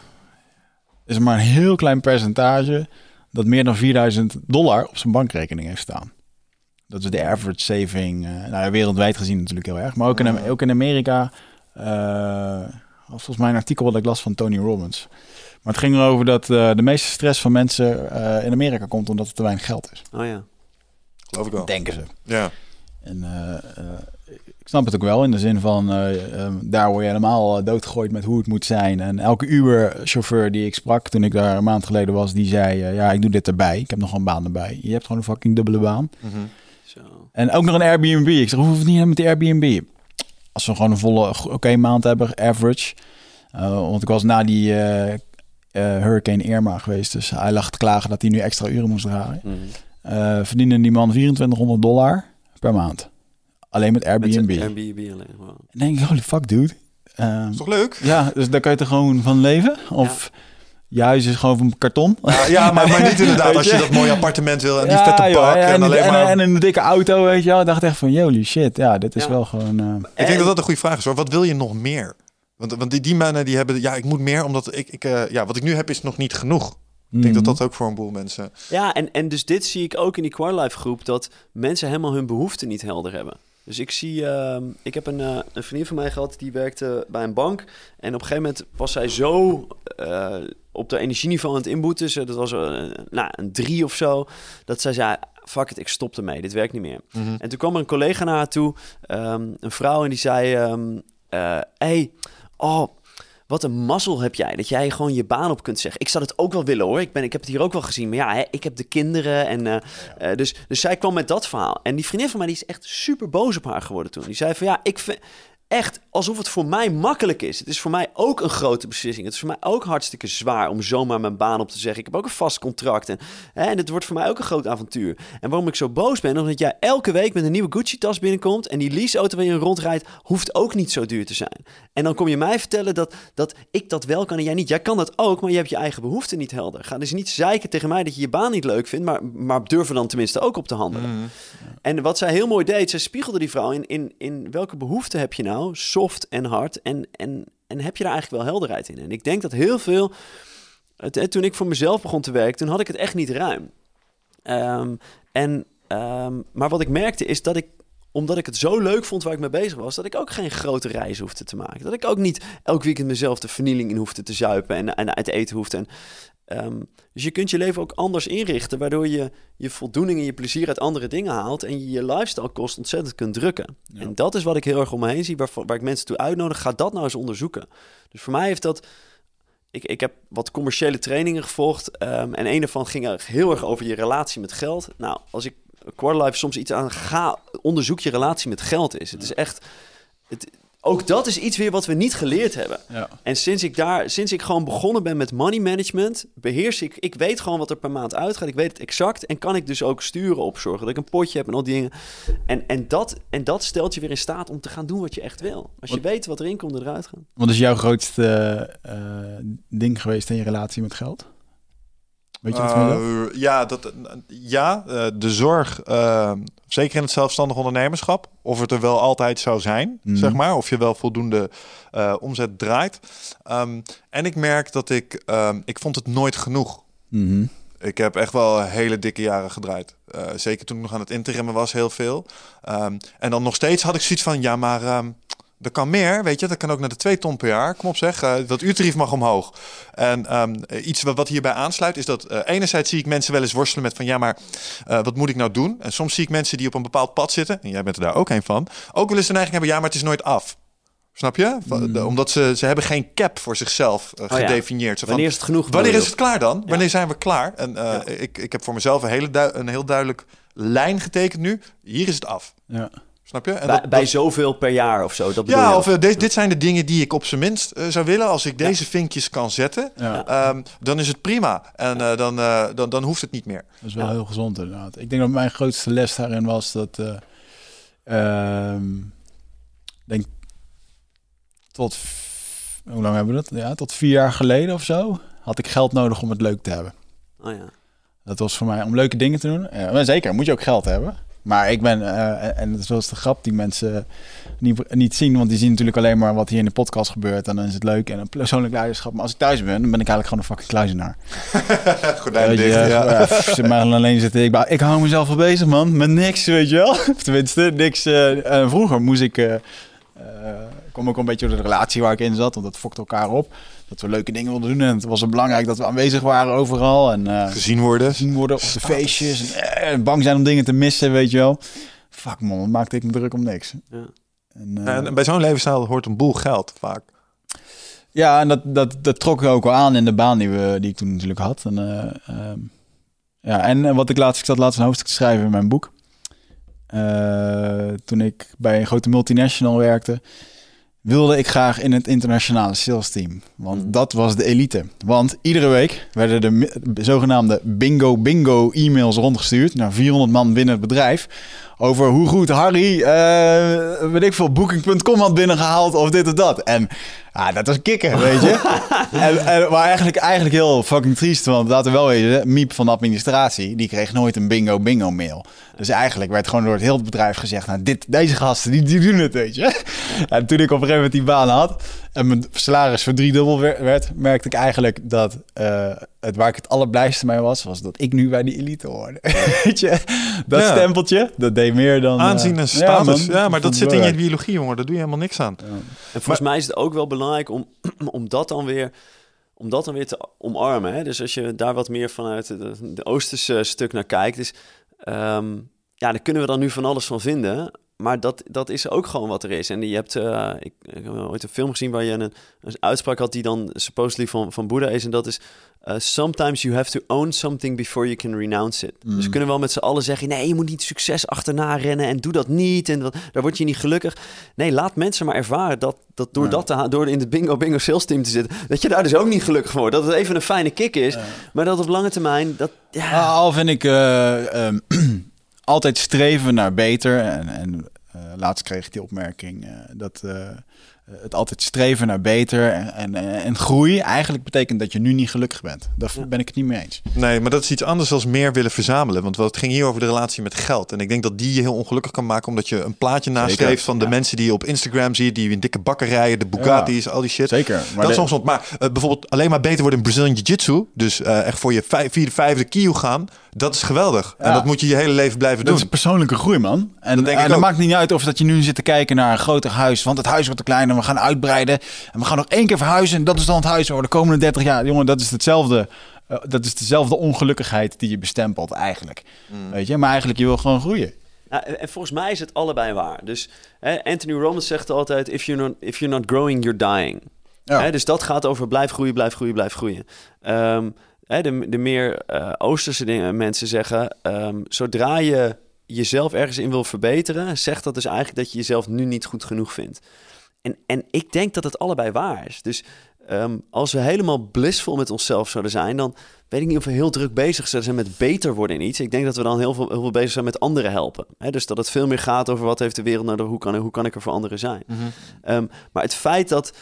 is er maar een heel klein percentage dat meer dan 4000 dollar op zijn bankrekening heeft staan. Dat is de average saving, uh, nou, wereldwijd gezien natuurlijk heel erg, maar ook in, ook in Amerika. Uh, volgens mij een artikel wat ik las van Tony Robbins. Maar het ging erover dat uh, de meeste stress van mensen in Amerika komt omdat er te weinig geld is. Oh ja. Geloof ik wel. Denken ze. Ja. En uh, ik snap het ook wel in de zin van um, daar word je helemaal doodgegooid met hoe het moet zijn. En elke Uber-chauffeur die ik sprak toen ik daar een maand geleden was, die zei: Ja, ik doe dit erbij. Ik heb nog een baan erbij. Je hebt gewoon een fucking dubbele baan. Mm -hmm. En ook nog een Airbnb. Ik zeg: Hoe hoeft het niet met de Airbnb? Als we gewoon een volle oké okay, maand hebben, average. Uh, want ik was na die uh, uh, Hurricane Irma geweest. Dus hij lag te klagen dat hij nu extra uren moest draaien. Mm -hmm. Verdiende die man 2400 dollar per maand. Alleen met Airbnb. Met Airbnb alleen. Wow. En denk ik, holy fuck, dude. Um, is toch leuk? Ja, dus daar kan je er gewoon van leven? Of ja. huis is gewoon van karton? Ja, ja maar, maar niet [LAUGHS] inderdaad als je dat mooie appartement wil en die ja, vette joh, park. ja, en, en, alleen en, maar... en, een dikke auto, weet je wel. Ik dacht echt van, holy shit. Ja, dit is Ja. wel gewoon... uh, Ik denk dat dat een goede vraag is hoor. Wat wil je nog meer? Want, want die, die mannen die hebben, ja, ik moet meer, omdat ik, ik uh, ja, wat ik nu heb is nog niet genoeg. Ik denk dat dat ook voor een boel mensen. Ja, en, en dus dit zie ik ook in die Quarlife groep, dat mensen helemaal hun behoeften niet helder hebben. Dus ik zie, uh, ik heb een, uh, een vriendin van mij gehad die werkte bij een bank. En op een gegeven moment was zij zo uh, op de energieniveau aan het inboeten. Dus dat was een, nou, een drie of zo. Dat zij zei, fuck it, ik stop ermee, dit werkt niet meer. Mm -hmm. En toen kwam er een collega naar haar toe, um, een vrouw, en die zei... Um, hey, oh, wat een mazzel heb jij, dat jij gewoon je baan op kunt zeggen. Ik zou het ook wel willen hoor, ik, ben, ik heb het hier ook wel gezien. Maar ja, hè, ik heb de kinderen en... Uh, uh, dus, dus zij kwam met dat verhaal. En die vriendin van mij die is echt super boos op haar geworden toen. Die zei van ja, ik vind... echt alsof het voor mij makkelijk is. Het is voor mij ook een grote beslissing. Het is voor mij ook hartstikke zwaar om zomaar mijn baan op te zeggen. Ik heb ook een vast contract. En, hè, en het wordt voor mij ook een groot avontuur. En waarom ik zo boos ben, omdat jij elke week met een nieuwe Gucci-tas binnenkomt. En die leaseauto waar je rondrijdt, hoeft ook niet zo duur te zijn. En dan kom je mij vertellen dat, dat ik dat wel kan en jij niet. Jij kan dat ook, maar je hebt je eigen behoeften niet helder. Ga dus niet zeiken tegen mij dat je je baan niet leuk vindt. Maar, maar durf er dan tenminste ook op te handelen. Mhm. En wat zij heel mooi deed, zij spiegelde die vrouw in, in, in welke behoeften heb je nou, soft en hard, en, en, en heb je daar eigenlijk wel helderheid in? En ik denk dat heel veel, toen ik voor mezelf begon te werken, toen had ik het echt niet ruim. Ehm, en, ehm, maar wat ik merkte is dat ik, omdat ik het zo leuk vond waar ik mee bezig was, dat ik ook geen grote reis hoefde te maken. Dat ik ook niet elk weekend mezelf de vernieling in hoefde te zuipen en, en uit eten hoefde. En, Ehm, dus je kunt je leven ook anders inrichten, waardoor je je voldoening en je plezier uit andere dingen haalt en je je lifestyle kost ontzettend kunt drukken. En dat is wat ik heel erg om me heen zie, waar, waar ik mensen toe uitnodig. Ga dat nou eens onderzoeken. Dus voor mij heeft dat. Ik, ik heb wat commerciële trainingen gevolgd ehm, en een daarvan ging er heel erg over je relatie met geld. Nou, als ik Quarterlife soms iets aan ga, onderzoek je relatie met geld is. Het is echt. Het, ook dat is iets weer wat we niet geleerd hebben. Ja. En sinds ik daar, sinds ik gewoon begonnen ben met money management, beheers ik, ik weet gewoon wat er per maand uitgaat. Ik weet het exact en kan ik dus ook sturen op zorgen dat ik een potje heb en al die dingen. En, en, dat, en dat stelt je weer in staat om te gaan doen wat je echt wil. Als je Wat- weet wat erin komt en eruit gaat. Wat is jouw grootste eh, ding geweest in je relatie met geld? Weet je wat uh, Uh, ja, dat, ja uh, de zorg, uh, zeker in het zelfstandig ondernemerschap, of het er wel altijd zou zijn, Mhm. zeg maar, of je wel voldoende uh, omzet draait. Um, en ik merk dat ik, um, ik vond het nooit genoeg. Mhm. Ik heb echt wel hele dikke jaren gedraaid. Zeker toen ik nog aan het interimmen was, heel veel. Um, en dan nog steeds had ik zoiets van, ja, maar er kan meer, weet je. Dat kan ook naar de 2 ton per jaar. Kom op zeg, uh, dat uurtarief mag omhoog. En um, iets wat, wat hierbij aansluit is dat uh, enerzijds zie ik mensen wel eens worstelen met van... ja, maar uh, wat moet ik nou doen? En soms zie ik mensen die op een bepaald pad zitten... en jij bent er daar ook een van... ook wel eens de neiging hebben, ja, maar het is nooit af. Snap je? Mm. De, omdat ze, ze hebben geen cap voor zichzelf uh, oh, gedefinieerd. Ja. wanneer is het genoeg? Wanneer is het klaar dan? Ja. Wanneer zijn we klaar? En uh, ja. ik, ik heb voor mezelf een, hele een heel duidelijk lijn getekend nu. Hier is het af. Ja. Snap je? En bij, dat, bij zoveel per jaar of zo. Dat ja, je of uh, dit, dit zijn de dingen die ik op zijn minst uh, zou willen. Als ik deze ja. vinkjes kan zetten, ja. um, dan is het prima. En uh, dan, dan, dan hoeft het niet meer. Dat is wel heel gezond inderdaad. Ik denk dat mijn grootste les daarin was dat... Um, denk tot... Hoe lang hebben we dat? Ja, tot vier jaar geleden of zo had ik geld nodig om het leuk te hebben. Oh ja. Dat was voor mij om leuke dingen te doen. Ja, zeker, moet je ook geld hebben. Maar ik ben, uh, en dat is de grap die mensen niet, niet zien, want die zien natuurlijk alleen maar wat hier in de podcast gebeurt. En dan is het leuk en een persoonlijk leiderschap. Maar als ik thuis ben, dan ben ik eigenlijk gewoon een fucking kluizenaar. [LAUGHS] Gordijn dicht, ja. ja. Ze maar alleen zitten. Ik, ik hou mezelf wel bezig, man. Met niks, weet je wel. [LAUGHS] Tenminste, niks. Uh, vroeger moest ik... Kom ook een beetje door de relatie waar ik in zat, want dat fokte elkaar op. Dat we leuke dingen wilden doen en het was er belangrijk dat we aanwezig waren overal. En, uh, gezien worden. Gezien worden op de feestjes. En, en, bang zijn om dingen te missen, weet je wel. Fuck man, wat maakte ik me druk om niks. Ja. En, uh, en, bij zo'n levensstijl hoort een boel geld vaak. Ja, en dat, dat, dat trok ik ook wel aan in de baan die, we, die ik toen natuurlijk had. En, uh, ja, en wat ik laatst, ik zat laatst een hoofdstuk te schrijven in mijn boek. Uh, toen ik bij een grote multinational werkte, wilde ik graag in het internationale sales team. Want mm. dat was de elite. Want iedere week werden de zogenaamde bingo bingo e-mails rondgestuurd naar 400 man binnen het bedrijf. Over hoe goed Harry, uh, weet ik veel, booking.com had binnengehaald of dit of dat. En ah, dat was kicken, weet je. [LAUGHS] en, en, maar eigenlijk, eigenlijk heel fucking triest, want laten we wel weten, Miep van de administratie, die kreeg nooit een bingo bingo mail. Dus eigenlijk werd gewoon door het hele bedrijf gezegd, nou dit, deze gasten, die, die doen het, weet je. [LAUGHS] En toen ik op een gegeven moment die baan had en mijn salaris verdriedubbeld werd, merkte ik eigenlijk dat uh, het waar ik het allerblijste mee was, was dat ik nu bij die elite hoorde. [LAUGHS] weet je, dat ja. stempeltje, dat deed meer dan... Aanzien en status, ja, ja maar dat zit in je biologie, jongen. Daar doe je helemaal niks aan. Ja. En volgens maar, mij is het ook wel belangrijk om, [CLEARS THROAT] om dat dan weer om dat dan weer te omarmen. Hè? Dus als je daar wat meer vanuit de, de Oosterse stuk naar kijkt, is, um, ja, daar kunnen we dan nu van alles van vinden. Maar dat, dat is ook gewoon wat er is. En je hebt, uh, ik, ik, heb ooit een film gezien waar je een, een uitspraak had die dan supposedly van, van Boeddha is. En dat is, uh, sometimes you have to own something before you can renounce it. Mm. Dus we kunnen wel met z'n allen zeggen, nee, je moet niet succes achterna rennen en doe dat niet. En dat, daar word je niet gelukkig. Nee, laat mensen maar ervaren dat, dat door Ja. dat te door in het bingo bingo sales team te zitten, dat je daar dus ook niet gelukkig wordt. Dat het even een fijne kick is, maar dat op lange termijn, dat, ja... Ah, Al vind ik eh, ehm, [CLEARS THROAT] altijd streven naar beter. En, en eh, laatst kreeg ik die opmerking eh, dat eh, het altijd streven naar beter en, en, en groei eigenlijk betekent dat je nu niet gelukkig bent. Daar ben ik het niet mee eens. Nee, maar dat is iets anders dan meer willen verzamelen. Want het ging hier over de relatie met geld. En ik denk dat die je heel ongelukkig kan maken... omdat je een plaatje nastreeft van de ja. mensen die je op Instagram ziet... die in dikke bakkerijen, de Bugatti's, al die shit. Zeker. Maar dat want Maar eh, bijvoorbeeld alleen maar beter worden in Brazilian Jiu-Jitsu... dus eh, echt voor je vijf, vierde, vijfde kilo gaan... dat is geweldig. En dat moet je je hele leven blijven Dat doen. is persoonlijke groei, man. En, Dat denk en ik dat ook. maakt niet uit of dat je nu zit te kijken naar een groter huis. Want het huis wordt te klein en we gaan uitbreiden. En we gaan nog één keer verhuizen. En dat is dan het huis voor de komende 30 jaar. Jongen, dat is hetzelfde. eh, dat is dezelfde ongelukkigheid die je bestempelt eigenlijk. Mm. Weet je? Maar eigenlijk, je wil gewoon groeien. Nou, en en volgens mij is het allebei waar. Dus hè, Anthony Robbins zegt altijd: if you're not, if you're not growing, you're dying. Ja. Hè, dus dat gaat over blijf groeien, blijf groeien, blijf groeien. Ehm, hè, de, de meer eh, Oosterse dingen, mensen zeggen: ehm, zodra je jezelf ergens in wil verbeteren, zegt dat dus eigenlijk dat je jezelf nu niet goed genoeg vindt. En, en ik denk dat het allebei waar is. Dus ehm, als we helemaal blissvol met onszelf zouden zijn, dan weet ik niet of we heel druk bezig zouden zijn met beter worden in iets. Ik denk dat we dan heel veel, heel veel bezig zijn met anderen helpen. Dus dat het veel meer gaat over wat heeft de wereld nodig, hoe kan, hoe kan ik er voor anderen zijn. Ehm, maar het feit dat,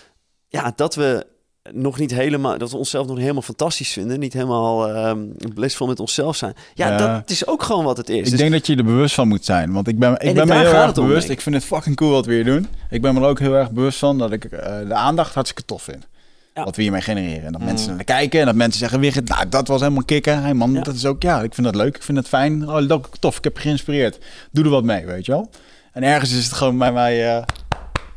ja, dat we nog niet helemaal, dat we onszelf nog helemaal fantastisch vinden, niet helemaal ehm blissvol met onszelf zijn. Ja, Ja. dat is ook gewoon wat het is. Ik Dus- denk dat je er bewust van moet zijn. Want ik ben, ik En ben me heel erg om, bewust. ik. Vind het fucking cool wat we hier doen. Ik ben me er ook heel erg bewust van dat ik eh, de aandacht hartstikke tof vind. Ja. Wat we hiermee genereren. En dat mensen naar kijken en dat mensen zeggen, Wigert, nou dat was helemaal kicken. Hey man, Ja. dat is ook, ja, ik vind dat leuk. Ik vind het fijn. Oh, dat tof. Ik heb je geïnspireerd. Doe er wat mee, weet je wel. En ergens is het gewoon bij mij, eh,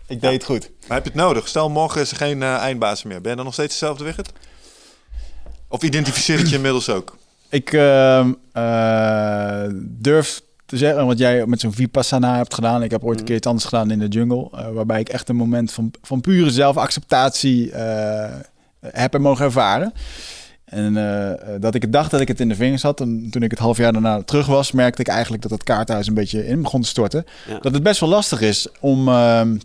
ik deed het goed. Maar heb je het nodig? Stel, morgen is er geen eh eindbaas meer. Ben je dan nog steeds dezelfde Wigert? Of identificeer het je inmiddels ook? Ik ehm, eh, durf te zeggen, wat jij met zo'n Vipassana hebt gedaan. Ik heb ooit een keer iets anders gedaan in de jungle. eh, waarbij ik echt een moment van, van pure zelfacceptatie heb en mogen ervaren. En dat ik dacht dat ik het in de vingers had. En toen ik het half jaar daarna terug was, merkte ik eigenlijk dat het kaarthuis een beetje in begon te storten. Ja. Dat het best wel lastig is om, ehm,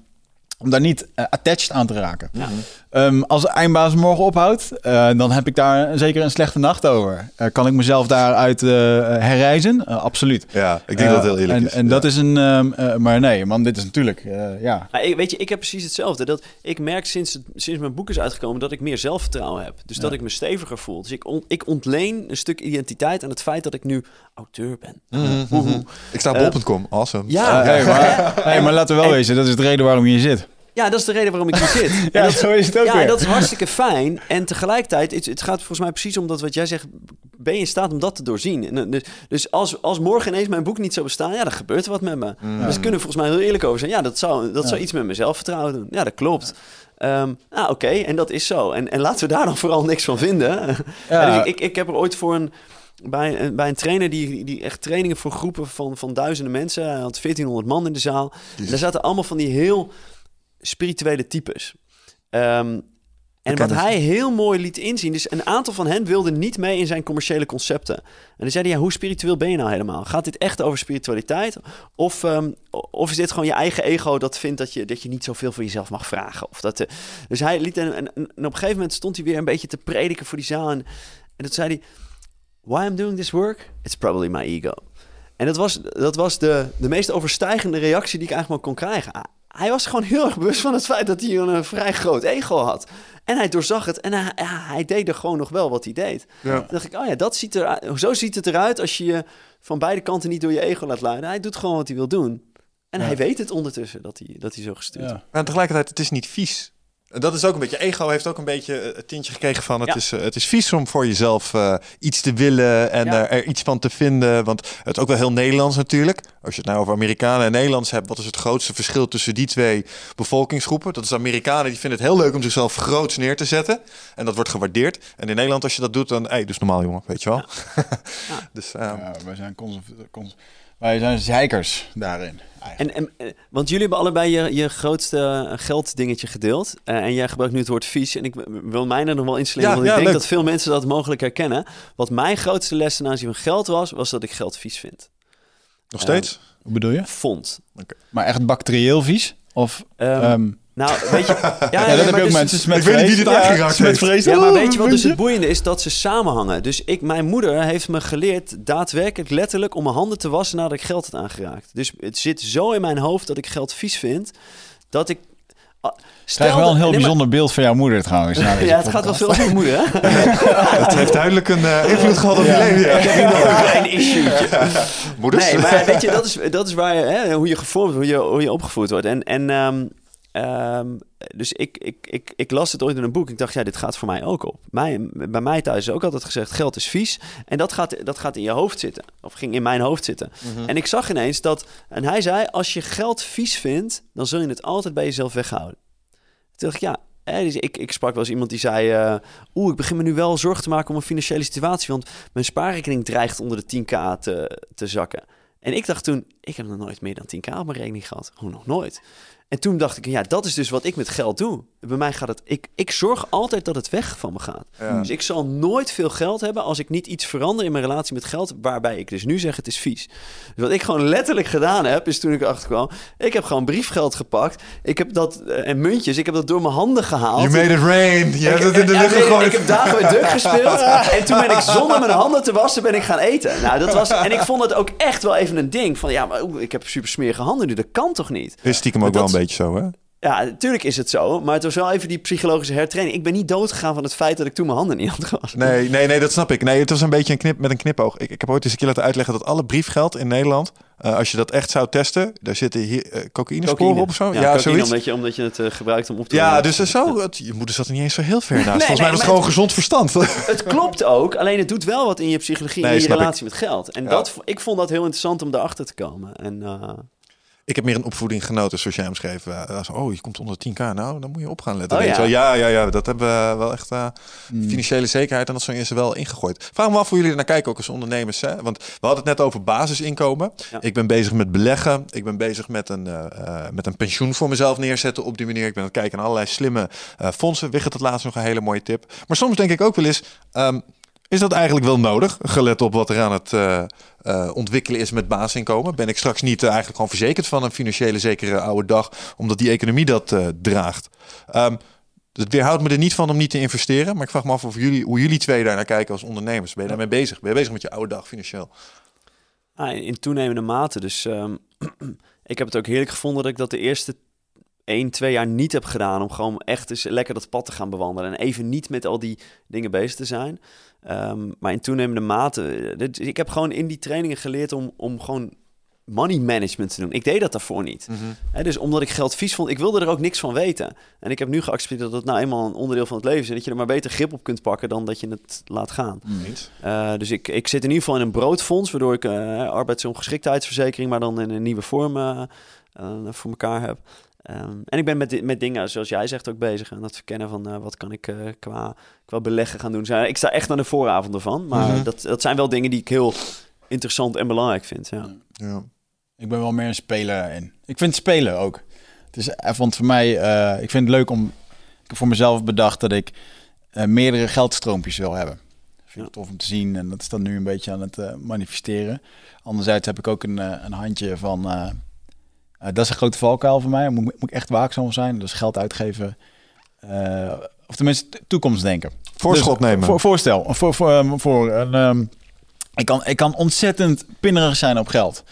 om daar niet eh, attached aan te raken. Ja. Ehm, als de eindbaas morgen ophoudt, eh, dan heb ik daar zeker een slechte nacht over. Eh, kan ik mezelf daaruit eh, herreizen? Absoluut. Ja, ik denk dat het heel eerlijk en, is. En Ja. dat is een... ehm, eh, maar nee, man, dit is natuurlijk... eh, ja. Maar ik, weet je, ik heb precies hetzelfde. Dat ik merk sinds, het- sinds mijn boek is uitgekomen dat ik meer zelfvertrouwen heb. Dus dat ik me steviger voel. Dus ik, on- ik ontleen een stuk identiteit aan het feit dat ik nu auteur ben. Mhm, mhm. Ik sta op bol.com. Awesome. Ja, hey, maar, [LAUGHS] hey, maar laten we wel En- wezen, dat is de reden waarom je hier zit. Ja, dat is de reden waarom ik hier zit. [LAUGHS] En Ja, dat, zo is het ook ja, weer. dat is hartstikke fijn. En tegelijkertijd, het, het gaat volgens mij precies om dat wat jij zegt. Ben je in staat om dat te doorzien? En, eh, dus dus als, als morgen ineens mijn boek niet zou bestaan, ja, dan gebeurt er wat met me. Dus kunnen we volgens mij heel eerlijk over zijn. Ja, dat zou, dat zou iets met mijn zelfvertrouwen doen. Ja, dat klopt. Ehm, nou, oké, en dat is zo. En, en laten we daar dan vooral niks van vinden. Ja. [LAUGHS] Ja, dus ik, ik, ik heb er ooit voor een, bij, een- bij een trainer die, die echt trainingen voor groepen van, van duizenden mensen. Hij had 1400 man in de zaal. En daar zaten allemaal van die heel spirituele types. Ehm, en wat hij heel mooi liet inzien, dus een aantal van hen wilden niet mee in zijn commerciële concepten. En dan zei hij, ja, hoe spiritueel ben je nou helemaal? Gaat dit echt over spiritualiteit? Of, ehm, of is dit gewoon je eigen ego dat vindt dat je, dat je niet zoveel van jezelf mag vragen? Of dat, eh, dus hij liet, en, en, en op een gegeven moment stond hij weer een beetje te prediken voor die zaal. En, en dat zei hij, why I'm doing this work? It's probably my ego. En dat was, dat was de, de meest overstijgende reactie die ik eigenlijk maar kon krijgen. Hij was gewoon heel erg bewust van het feit dat hij een, eh, vrij groot ego had. En hij doorzag het en hij, ja, hij deed er gewoon nog wel wat hij deed. Ja. Toen dacht ik, oh ja, dat ziet er, zo ziet het eruit als je je van beide kanten niet door je ego laat leiden. Hij doet gewoon wat hij wil doen. En Ja. hij weet het ondertussen dat hij, dat hij zo gestuurd Ja. Maar tegelijkertijd, het is niet vies. En Dat is ook een beetje, ego heeft ook een beetje eh, het tintje gekregen van... het, Ja. is, eh, het is vies om voor jezelf eh, iets te willen en Ja. er, er iets van te vinden. Want het is ook wel heel Nederlands natuurlijk. Als je het nou over Amerikanen en Nederlands hebt... wat is het grootste verschil tussen die twee bevolkingsgroepen? Dat is Amerikanen, die vinden het heel leuk om zichzelf groots neer te zetten. En dat wordt gewaardeerd. En in Nederland, als je dat doet, dan... Hé, hey, dus normaal jongen, weet je wel. [LAUGHS] dus, ehm, Ja, wij zijn cons- Wij zijn zeikers daarin. En, en, eh, want jullie hebben allebei je, je grootste eh, gelddingetje gedeeld. Eh, en jij gebruikt nu het woord vies. En ik wil mij er nog wel. Ja, want ik denk leuk. dat veel mensen dat mogelijk herkennen. Wat mijn grootste les ten aanzien van geld was, was dat ik geld vies vind. Nog steeds? Hoe bedoel je? Vond. Maar echt bacterieel vies? Of, Ehm, ehm, nou, weet je... [LAUGHS] Ja, ja, nee, dat heb maar je ook dus- mensen. Smet ik weet niet wie dit vrees. aangeraakt heeft. vrees. Ja, maar weet je wat dus je? het boeiende is? Dat ze samenhangen. Dus ik, mijn moeder heeft me geleerd, daadwerkelijk letterlijk, om mijn handen te wassen nadat ik geld had aangeraakt. Dus het zit zo in mijn hoofd dat ik geld vies vind, dat ik... ah, Ik Stel krijg wel een heel nee, maar- bijzonder beeld van jouw moeder trouwens. [LAUGHS] Ja, het gaat wel veel over moeder, hè? [LAUGHS] Het heeft duidelijk een eh, invloed gehad op je leven. Ja. Ik heb hier nog een klein. Moeders? Nee, maar weet je, dat is, dat is waar, hè, hoe je gevormd wordt, hoe je, hoe je opgevoed wordt. En, en ehm, ehm, dus ik, ik, ik, ik las het ooit in een boek. Ik dacht, ja, dit gaat voor mij ook op. Mij, bij mij thuis is ook altijd gezegd, geld is vies. En dat gaat, dat gaat in je hoofd zitten. Of ging in mijn hoofd zitten. En ik zag ineens dat, en hij zei, als je geld vies vindt, dan zul je het altijd bij jezelf weghouden. Toen dacht ik, ja, dus ik, ik sprak wel eens iemand die zei... eh, Oeh, ik begin me nu wel zorgen te maken om mijn financiële situatie... want mijn spaarrekening dreigt onder de 10k te, te zakken. En ik dacht toen, ik heb nog nooit meer dan 10k op mijn rekening gehad. Hoe nog nooit? En toen dacht ik, ja, dat is dus wat ik met geld doe. Bij mij gaat het... Ik, ik zorg altijd dat het weg van me gaat. Ja. Dus ik zal nooit veel geld hebben als ik niet iets verander in mijn relatie met geld, waarbij ik dus nu zeg het is vies. Dus wat ik gewoon letterlijk gedaan heb, is toen ik erachter kwam, ik heb gewoon briefgeld gepakt, ik heb dat, eh, en muntjes, ik heb dat door mijn handen gehaald. You made it rain. Je hebt het in de lucht gegooid. Ik heb dagen met Duck gespeeld. [LAUGHS] En toen ben ik zonder mijn handen te wassen, ben ik gaan eten. Nou, dat was, en ik vond het ook echt wel even een ding. Van ja, maar ik heb super smerige handen nu. Dat kan toch niet? Is stiekem ook Dat- wel een beetje zo, hè? Ja, natuurlijk is het zo. Maar het was wel even die psychologische hertraining. Ik ben niet doodgegaan van het feit dat ik toen mijn handen niet had gewassen. Nee, nee, nee, dat snap ik. Nee, het was een beetje een knip met een knipoog. Ik, ik heb ooit eens een keer laten uitleggen dat alle briefgeld in Nederland, eh, als je dat echt zou testen, daar zitten hier uh, cocaïnesporen op of zo. Ja, Ja, cocaïne, zoiets. Omdat je, omdat je het eh, gebruikt om op te Ja, dus eh, zo, het, je moeder zat er niet eens zo heel ver naast. [LAUGHS] Nee, Volgens nee, mij was het gewoon gezond verstand. [LAUGHS] Het klopt ook, alleen het doet wel wat in je psychologie Nee, en in je ik. relatie met geld. En Ja. dat, ik vond dat heel interessant om daarachter te komen. En eh, ik heb meer een opvoeding genoten, zoals jij hem schreef. Eh, oh, je komt onder 10k, nou, dan moet je op gaan letten. Oh, ja. wel. ja, ja, ja, dat hebben we wel echt eh, financiële zekerheid en dat is er wel ingegooid. Vraag me af hoe jullie er naar kijken, ook als ondernemers. Hè? Want we hadden het net over basisinkomen. Ja. Ik ben bezig met beleggen. Ik ben bezig met een, eh, met een pensioen voor mezelf neerzetten op die manier. Ik ben aan het kijken naar allerlei slimme fondsen. Wigget het laatst nog een hele mooie tip. Maar soms denk ik ook wel eens... ehm, is dat eigenlijk wel nodig? Gelet op wat er aan het eh, eh, ontwikkelen is met basisinkomen. Ben ik straks niet eh, eigenlijk gewoon verzekerd van een financiële zekere oude dag, omdat die economie dat draagt. Ehm het weerhoudt me er niet van om niet te investeren. Maar ik vraag me af of jullie, hoe jullie twee daar naar kijken als ondernemers. Ben je daarmee bezig? Ben je bezig met je oude dag financieel? ah, in, in toenemende mate. Dus ehm, [CLEARS THROAT] ik heb het ook heerlijk gevonden dat ik dat de eerste 1, 2 jaar niet heb gedaan. Om gewoon echt eens lekker dat pad te gaan bewandelen. En even niet met al die dingen bezig te zijn. Ehm, maar in toenemende mate. eh, dit- Ik heb gewoon in die trainingen geleerd om, om gewoon money management te doen. Ik deed dat daarvoor niet. Hè, dus omdat ik geld vies vond, ik wilde er ook niks van weten. En ik heb nu geaccepteerd dat het nou eenmaal een onderdeel van het leven is. En dat je er maar beter grip op kunt pakken dan dat je het laat gaan. Niet. Uh, dus ik, ik zit in ieder geval in een broodfonds, waardoor ik uh, arbeidsongeschiktheidsverzekering, maar dan in een nieuwe vorm uh, voor elkaar heb. Um, en ik ben met, met dingen, zoals jij zegt, ook bezig aan het verkennen van uh, wat kan ik uh, qua, qua beleggen gaan doen. Ik sta echt aan de vooravonden van, maar mm -hmm. dat, dat zijn wel dingen die ik heel interessant en belangrijk vind. Ja. ja. Ik ben wel meer een speler in. Ik vind spelen ook. Het is, want voor mij, uh, ik vind het leuk om. Ik heb voor mezelf bedacht dat ik meerdere geldstroompjes wil hebben. Dat vind ik ja. tof om te zien en dat is dan nu een beetje aan het manifesteren. Anderzijds heb ik ook een, een handje van. Uh, dat is een grote valkuil voor mij. Moet, moet ik echt waakzaam zijn. Dus geld uitgeven. uh, of tenminste toekomstdenken. Voorschot dus, nemen. Voor, voorstel. Voor, voor, voor een, um, ik, kan, ik kan ontzettend pinnerig zijn op geld.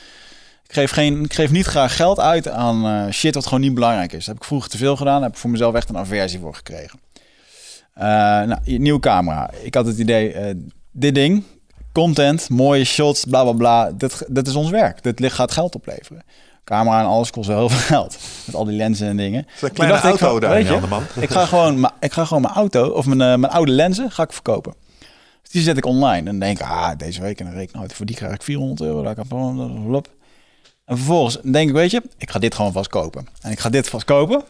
Ik geef, geen, ik geef niet graag geld uit aan uh, shit wat gewoon niet belangrijk is. Dat heb ik vroeger te veel gedaan. Daar heb ik voor mezelf echt een aversie voor gekregen. Nou, nieuwe camera. Ik had het idee, dit ding, content, mooie shots, bla bla bla. Dat, dat is ons werk. Dit gaat geld opleveren. Camera en alles kost wel heel veel geld. Met al die lenzen en dingen. Het is een kleine auto ik, daar, weet je, man. Ik ga gewoon, ik ga gewoon mijn auto of mijn, uh, mijn oude lenzen ga ik verkopen. Dus die zet ik online. En denk ik, ah, deze week en dan reken voor die krijg ik 400 euro. Daar kan ik en vervolgens denk ik, weet je, ik ga dit gewoon vast kopen. En ik ga dit vast kopen.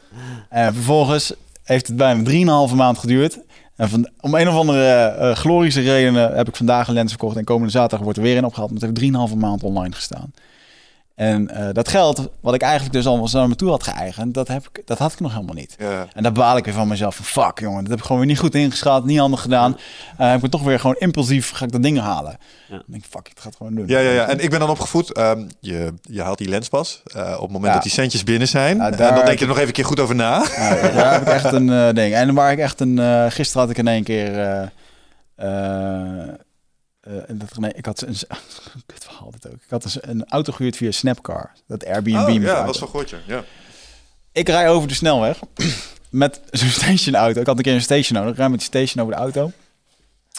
En vervolgens heeft het bij me 3,5 maand geduurd. En van, om een of andere uh, glorische redenen heb ik vandaag een lens verkocht. En komende zaterdag wordt er weer een opgehaald. Maar het heeft 3,5 maand online gestaan. En eh, dat geld, wat ik eigenlijk dus al zo naar me toe had geëigend, dat, heb ik, dat had ik nog helemaal niet. En daar baal ik weer van mezelf. Van, fuck jongen, dat heb ik gewoon weer niet goed ingeschat, niet handig gedaan. Heb ik toch weer gewoon impulsief, ga ik dat ding halen. Ja. Denk ik, fuck, ik ga het gewoon doen. Ja, ja, ja. En ik ben dan opgevoed. ehm, je, je haalt die lenspas. eh, op het moment Ja. dat die centjes binnen zijn. Ja, en daar dan denk je er nog even een keer goed over na. Ja, daar heb ik echt een ding. En waar ik echt een... gisteren had ik in één keer... eh, eh, dat, nee, ik had een... [LAUGHS] Kut verhaal dit ook. Ik had dus een auto gehuurd via Snapcar. Dat Airbnb. Oh, ja, dat was. Ja. Ik rij over de snelweg [CLEARS THROAT] met [LAUGHS] zo'n stationauto. Ik had een keer een station nodig. Ik rij met die station over de auto.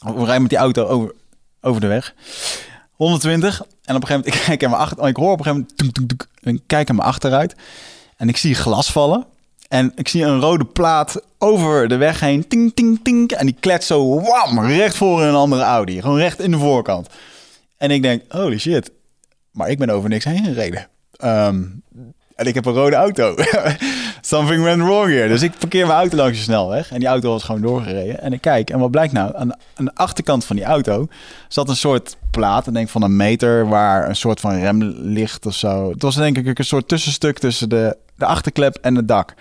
We rijden met die auto over, over de weg. 120. En op een gegeven moment, [LAUGHS] ik kijk in mijn achter, ik hoor op een gegeven moment, toek, toek, toek, en ik kijk in mijn achteruit. En ik zie glas vallen. En ik zie een rode plaat over de weg heen. Ting, ting, ting. En die kletst zo wam, recht voor een andere Audi. Gewoon recht in de voorkant. En ik denk, holy shit. Maar ik ben over niks heen gereden. Ehm, en ik heb een rode auto. [LAUGHS] Something went wrong here. Dus ik parkeer mijn auto langs de snelweg. En die auto was gewoon doorgereden. En ik kijk, en wat blijkt nou? Aan de, aan de achterkant van die auto zat een soort plaat, ik denk van een meter, waar een soort van rem ligt of zo. Het was denk ik een soort tussenstuk tussen de, de achterklep en het dak.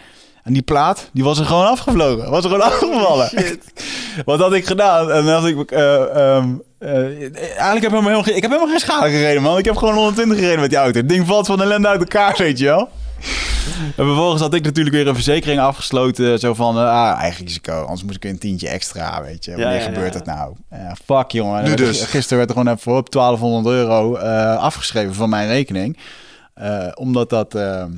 En die plaat, die was er gewoon afgevlogen. Was er gewoon afgevallen. [LAUGHS] Wat had ik gedaan? En dan had ik... eh, ehm, eh, eigenlijk heb ik, helemaal, ik heb helemaal geen schade gereden, man. Ik heb gewoon 120 gereden met die auto. Het ding valt van ellende uit elkaar, weet je wel. En vervolgens had ik natuurlijk weer een verzekering afgesloten. Zo van, eh, ah, eigen risico. Anders moest ik een tientje extra, weet je. Wanneer ja, gebeurt ja. dat nou? Ja, fuck, jongen. Nu dus. Gisteren werd er gewoon even op 1200 euro afgeschreven van mijn rekening. Omdat dat, eh, eh,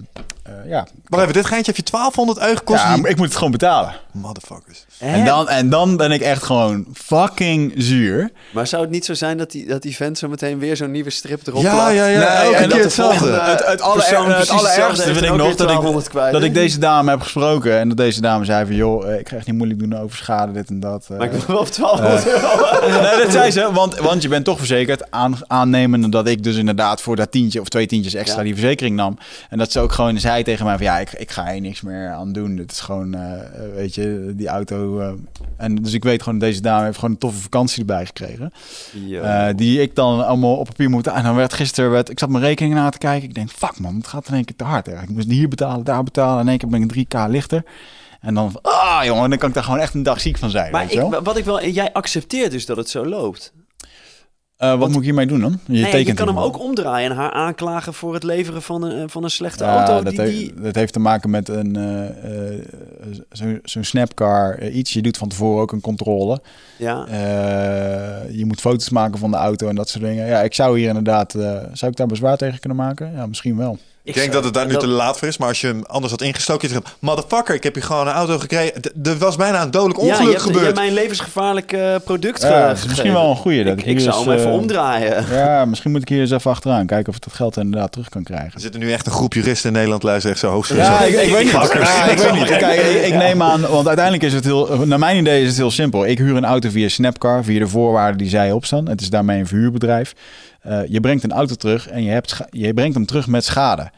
ja... Maar even, dit geintje heb je 1200 euro gekost. Ja, die- maar ik moet het gewoon betalen. Motherfuckers. En dan, en dan ben ik echt gewoon fucking zuur. Maar zou het niet zo zijn dat die, dat die vent zo meteen weer zo'n nieuwe strip erop Ja, plakt? ja, ja. Nee, en dat hetzelfde. Het, het, aller, persoon het precies allerergste vind ik nog dat ik, 1200 kwijt. dat ik deze dame heb gesproken. En dat deze dame zei van... joh, eh, ik ga echt niet moeilijk doen over schade, dit en dat. eh. Maar ik wil wel op 1200 euro. [LAUGHS] nee, dat zei ze, want, want je bent toch verzekerd. Aan, aannemende dat ik dus inderdaad voor dat tientje of twee tientjes extra Ja. die verzekering nam. En dat ze ook gewoon zei tegen mij van... ja, ik, ik ga hier niks meer aan doen. Dit is gewoon, eh, weet je, die auto... eh, en dus ik weet gewoon, deze dame heeft gewoon een toffe vakantie erbij gekregen. Eh, die ik dan allemaal op papier moet. En dan werd gisteren, werd, ik zat mijn rekening na te kijken. Ik denk, fuck man, het gaat in één keer te hard. Hè. Ik moest hier betalen, daar betalen. In één keer ben ik 3k lichter. En dan, ah jongen, dan kan ik daar gewoon echt een dag ziek van zijn. maar weet ik, wat ik wel, jij accepteert dus dat het zo loopt. Eh, wat moet ik hiermee doen dan? Je nee, je tekent kan hem ook omdraaien en haar aanklagen voor het leveren van een, van een slechte Ja, auto. dat, Die, dat heeft te maken met een eh, eh, zo'n zo'n snapcar eh, iets. Je doet van tevoren ook een controle. ja. Eh, je moet foto's maken van de auto en dat soort dingen. Ja, ik zou hier inderdaad... eh, zou ik daar bezwaar tegen kunnen maken? Ja, misschien wel. Ik denk dat het daar nu te laat voor is, maar als je hem anders had ingestoken, je zegt, motherfucker, ik heb hier gewoon een auto gekregen. Er was bijna een dodelijk Ja, je ongeluk hebt, je gebeurd. hebt mij een levensgevaarlijk eh, product Ja, ge- dat is misschien wel een goeie. Dat Ik, ik zou hem even eh, omdraaien. [LAUGHS] Ja, misschien moet ik hier eens even achteraan kijken of ik dat geld inderdaad terug kan krijgen. Er zitten nu echt een groep juristen in Nederland luisteren, echt zo hoogstens. Ja, ik, ik weet niet. Ja, ik weet niet. Kijk, ik, ik neem aan, want uiteindelijk is het heel, naar mijn idee is het heel simpel. Ik huur een auto via Snapcar, via de voorwaarden die zij opstaan. Het is daarmee een verhuurbedrijf. Eh, je brengt een auto terug en je, hebt je brengt hem terug met schade.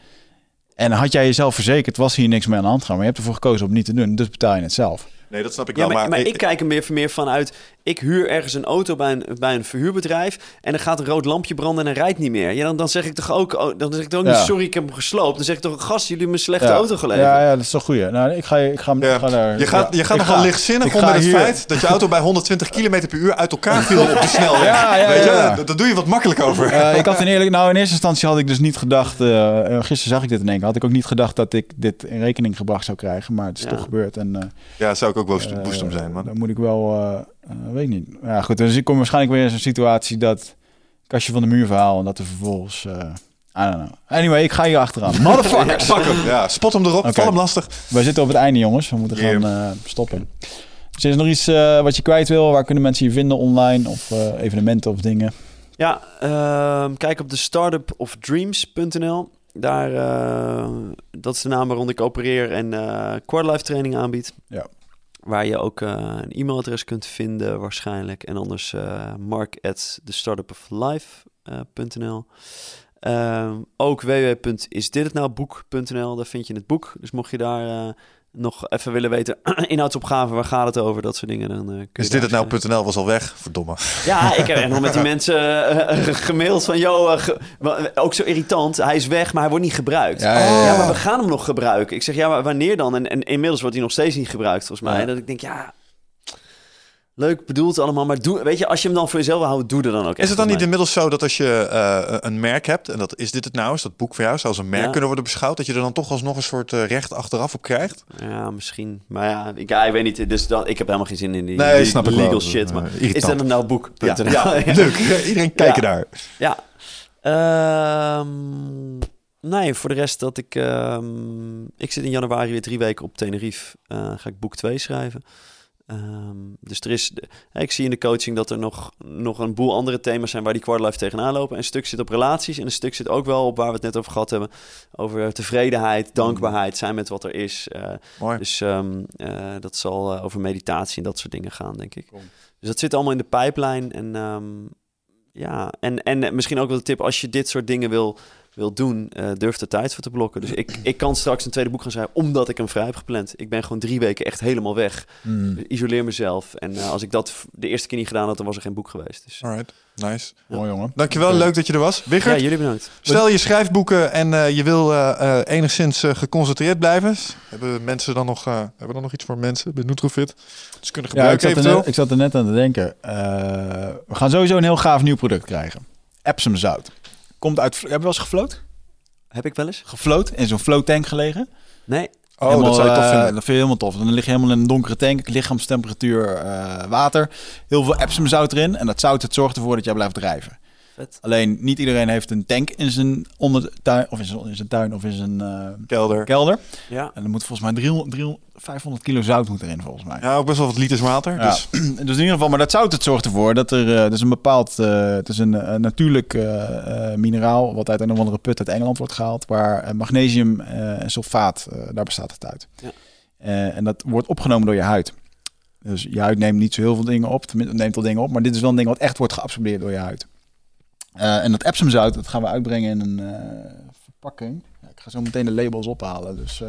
En had jij jezelf verzekerd, was hier niks mee aan de hand gaan. Maar je hebt ervoor gekozen om het niet te doen, dus betaal je het zelf. Nee, dat snap ik Ja, wel. maar, maar ik- ik kijk er meer, meer vanuit. Ik huur ergens een auto bij een, bij een verhuurbedrijf. En er gaat een rood lampje branden en hij rijdt niet meer. Ja, dan, dan zeg ik toch ook, oh, dan zeg ik toch ook Ja. niet, sorry, ik heb hem gesloopt. Dan zeg ik toch, gast, jullie hebben me een slechte ja. auto geleverd. Ja, ja, dat is toch goed. Nou, ik ga, ik ga, Ja. ik ga daar... je gaat, ja, je gaat ik nogal ga- lichtzinnig om ga met het hier- feit dat je auto bij 120 km per uur uit elkaar viel op de [LAUGHS] snelweg. Ja, ja, Weet je, ja. dat- Daar doe je wat makkelijk over. Eh, ik had in eerlijk, nou in eerste instantie had ik dus niet gedacht. eh, eh, gisteren zag ik dit in één keer. Had ik ook niet gedacht dat ik dit in rekening gebracht zou krijgen. Maar het is Ja. toch gebeurd. En eh, Ja, zou ik ook woest, eh, woest om zijn, man. Dan moet ik wel, eh, eh, weet ik niet. Ja, goed. Dus ik kom waarschijnlijk weer in zo'n situatie dat kastje van de muur verhaal en dat er vervolgens. eh I don't know. Anyway, ik ga hier achteraan. [LAUGHS] Motherfuckers. Pak hem. Ja, spot hem erop, Oké. val hem lastig. We zitten op het einde, jongens. We moeten gaan eh, stoppen. Dus is er nog iets eh, wat je kwijt wil? Waar kunnen mensen je vinden online? Of eh, evenementen of dingen? Ja, ehm, kijk op de startupofdreams.nl. Daar, eh, dat is de naam waaronder ik opereer en eh quarterlife training aanbied. Ja. Waar je ook eh, een e-mailadres kunt vinden waarschijnlijk. En anders eh mark at thestartupoflife.nl. Ehm ook www.isdithetnouboek.nl, daar vind je het boek. Dus mocht je daar eh, nog even willen weten, [CLEARS THROAT] inhoudsopgave, waar gaat het over, dat soort dingen. Dan, eh, kun je Is dit het nou.nl was al weg? Verdomme. Ja, [LAUGHS] ik heb nog met die mensen eh, eh, gemaild van, joh, ook zo irritant. Hij is weg, maar hij wordt niet gebruikt. Ja, ja, ja. Ja, maar we gaan hem nog gebruiken. Ik zeg, ja, maar wanneer dan? En, en inmiddels wordt hij nog steeds niet gebruikt, volgens mij. Ja. Dat ik denk, ja, leuk bedoeld allemaal, maar doe, weet je, als je hem dan voor jezelf houden, doe er dan ook Is het dan niet inmiddels zo dat als je eh, een merk hebt, en dat is dit het nou, is dat boek voor jou, zou als een merk Ja. kunnen worden beschouwd, dat je er dan toch alsnog een soort eh, recht achteraf op krijgt? Ja, misschien. Maar ja, ik, ja, ik weet niet. Dus dat, ik heb helemaal geen zin in die, Nee, die snap ik wel. legal shit. Maar Eh, is irritant. dat nou boek? Ja, [LAUGHS] leuk. Iedereen [LAUGHS] kijken daar. Ja. Ehm, nee, voor de rest dat ik... ehm, ik zit in januari weer drie weken op Tenerife. Ga ik boek 2 schrijven. Ehm, dus er is... Ik zie in de coaching dat er nog, nog een boel andere thema's zijn... waar die quarterlife tegenaan lopen. Een stuk zit op relaties. En een stuk zit ook wel op waar we het net over gehad hebben. Over tevredenheid, dankbaarheid, zijn met wat er is. Mooi. dus ehm, eh, dat zal eh, over meditatie en dat soort dingen gaan, denk ik. Dus dat zit allemaal in de pijplijn. En ehm, ja, en, en misschien ook wel de tip, als je dit soort dingen wil, wil doen, eh, durf er tijd voor te blokken. Dus ik, ik kan straks een tweede boek gaan schrijven, omdat ik hem vrij heb gepland. Ik ben gewoon drie weken echt helemaal weg. Hmm. Isoleer mezelf. En eh, als ik dat de eerste keer niet gedaan had, dan was er geen boek geweest. Dus Alright, nice. Mooi jongen. Dankjewel, leuk dat je er was. ja, Wigert, jullie bedankt. stel je schrijft boeken en eh, je wil enigszins geconcentreerd blijven. Hebben mensen dan nog, eh, hebben we dan nog iets voor mensen bij Nutrofit? Ze kunnen Ja, ik gebruiken zat, er net, ik zat er net aan te denken. Eh, we gaan sowieso een heel gaaf nieuw product krijgen. Epsom zout. Komt uit... Hebben we wel eens gefloat? Heb ik wel eens? Gefloat? In zo'n float tank gelegen? Nee. Oh, Helemaal, dat zou je tof eh, vinden. dat vind je helemaal tof. Dan lig je helemaal in een donkere tank, lichaamstemperatuur, eh, water. Heel veel Epsom zout erin. En dat zout het zorgt ervoor dat jij blijft drijven. Vet. Alleen niet iedereen heeft een tank in zijn ondertuin of in zijn, in zijn tuin of in zijn eh, Kelder. kelder. Ja. En er moet volgens mij 300, 300, 500 kilo zout moet erin volgens mij. Ja, ook best wel wat liters water. Ja. Dus [CLEARS THROAT] Dus in ieder geval, maar dat zout het zorgt ervoor dat er, eh, het is een bepaald, eh, het is een natuurlijk eh, eh, mineraal wat uit een of andere put uit Engeland wordt gehaald, waar magnesium eh, en sulfaat, eh, daar bestaat het uit. Ja. Eh, en dat wordt opgenomen door je huid. Dus je huid neemt niet zo heel veel dingen op, tenminste neemt wel dingen op, maar dit is wel een ding wat echt wordt geabsorbeerd door je huid. Eh, en dat Epsomzout, dat gaan we uitbrengen in een eh, verpakking. Ja, ik ga zo meteen de labels ophalen, dus eh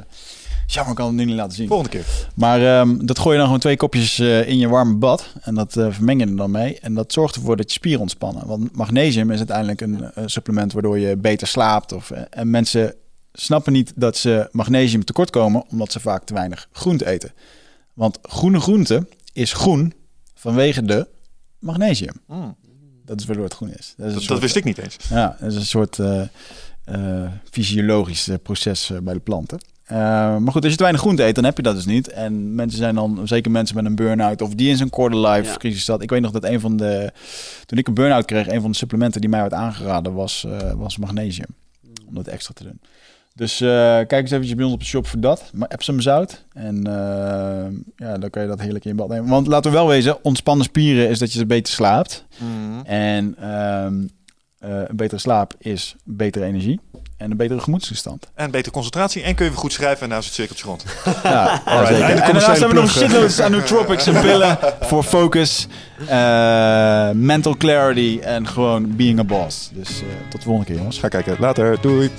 jammer, ik kan het nu niet laten zien. volgende keer. Maar ehm, dat gooi je dan gewoon twee kopjes in je warme bad. En dat eh, vermeng je er dan mee. En dat zorgt ervoor dat je spieren ontspannen. Want magnesium is uiteindelijk een supplement waardoor je beter slaapt. Of, en mensen snappen niet dat ze magnesium tekort komen, omdat ze vaak te weinig groente eten. Want groene groente is groen vanwege de magnesium. Mm. Dat is waardoor het groen is. Dat, is wist ik niet eens. ja, dat is een soort eh, eh, fysiologisch eh, proces eh, bij de planten. Eh, maar goed, als je te weinig groente eet, dan heb je dat dus niet. En mensen zijn dan, zeker mensen met een burn-out of die in zo'n quarter life Ja. crisis zat. Ik weet nog dat een van de, toen ik een burn-out kreeg, een van de supplementen die mij werd aangeraden was, eh, was magnesium. Om dat extra te doen. Dus eh, kijk eens eventjes bij ons op de shop voor dat. Maar Epsom zout. En eh, ja, dan kan je dat heerlijk in bad nemen. Want laten we wel wezen, ontspannen spieren is dat je beter slaapt. En ehm, eh, een betere slaap is betere energie en een betere gemoedstoestand. En betere concentratie. En kun je weer goed schrijven en is het cirkeltje rond. [LAUGHS] Ja, zeker. En daarnaast hebben we nog shitloads aan nootropics en pillen [LAUGHS] voor focus, mental clarity en gewoon being a boss. Dus tot de volgende keer jongens. Ga kijken. Later. Doei.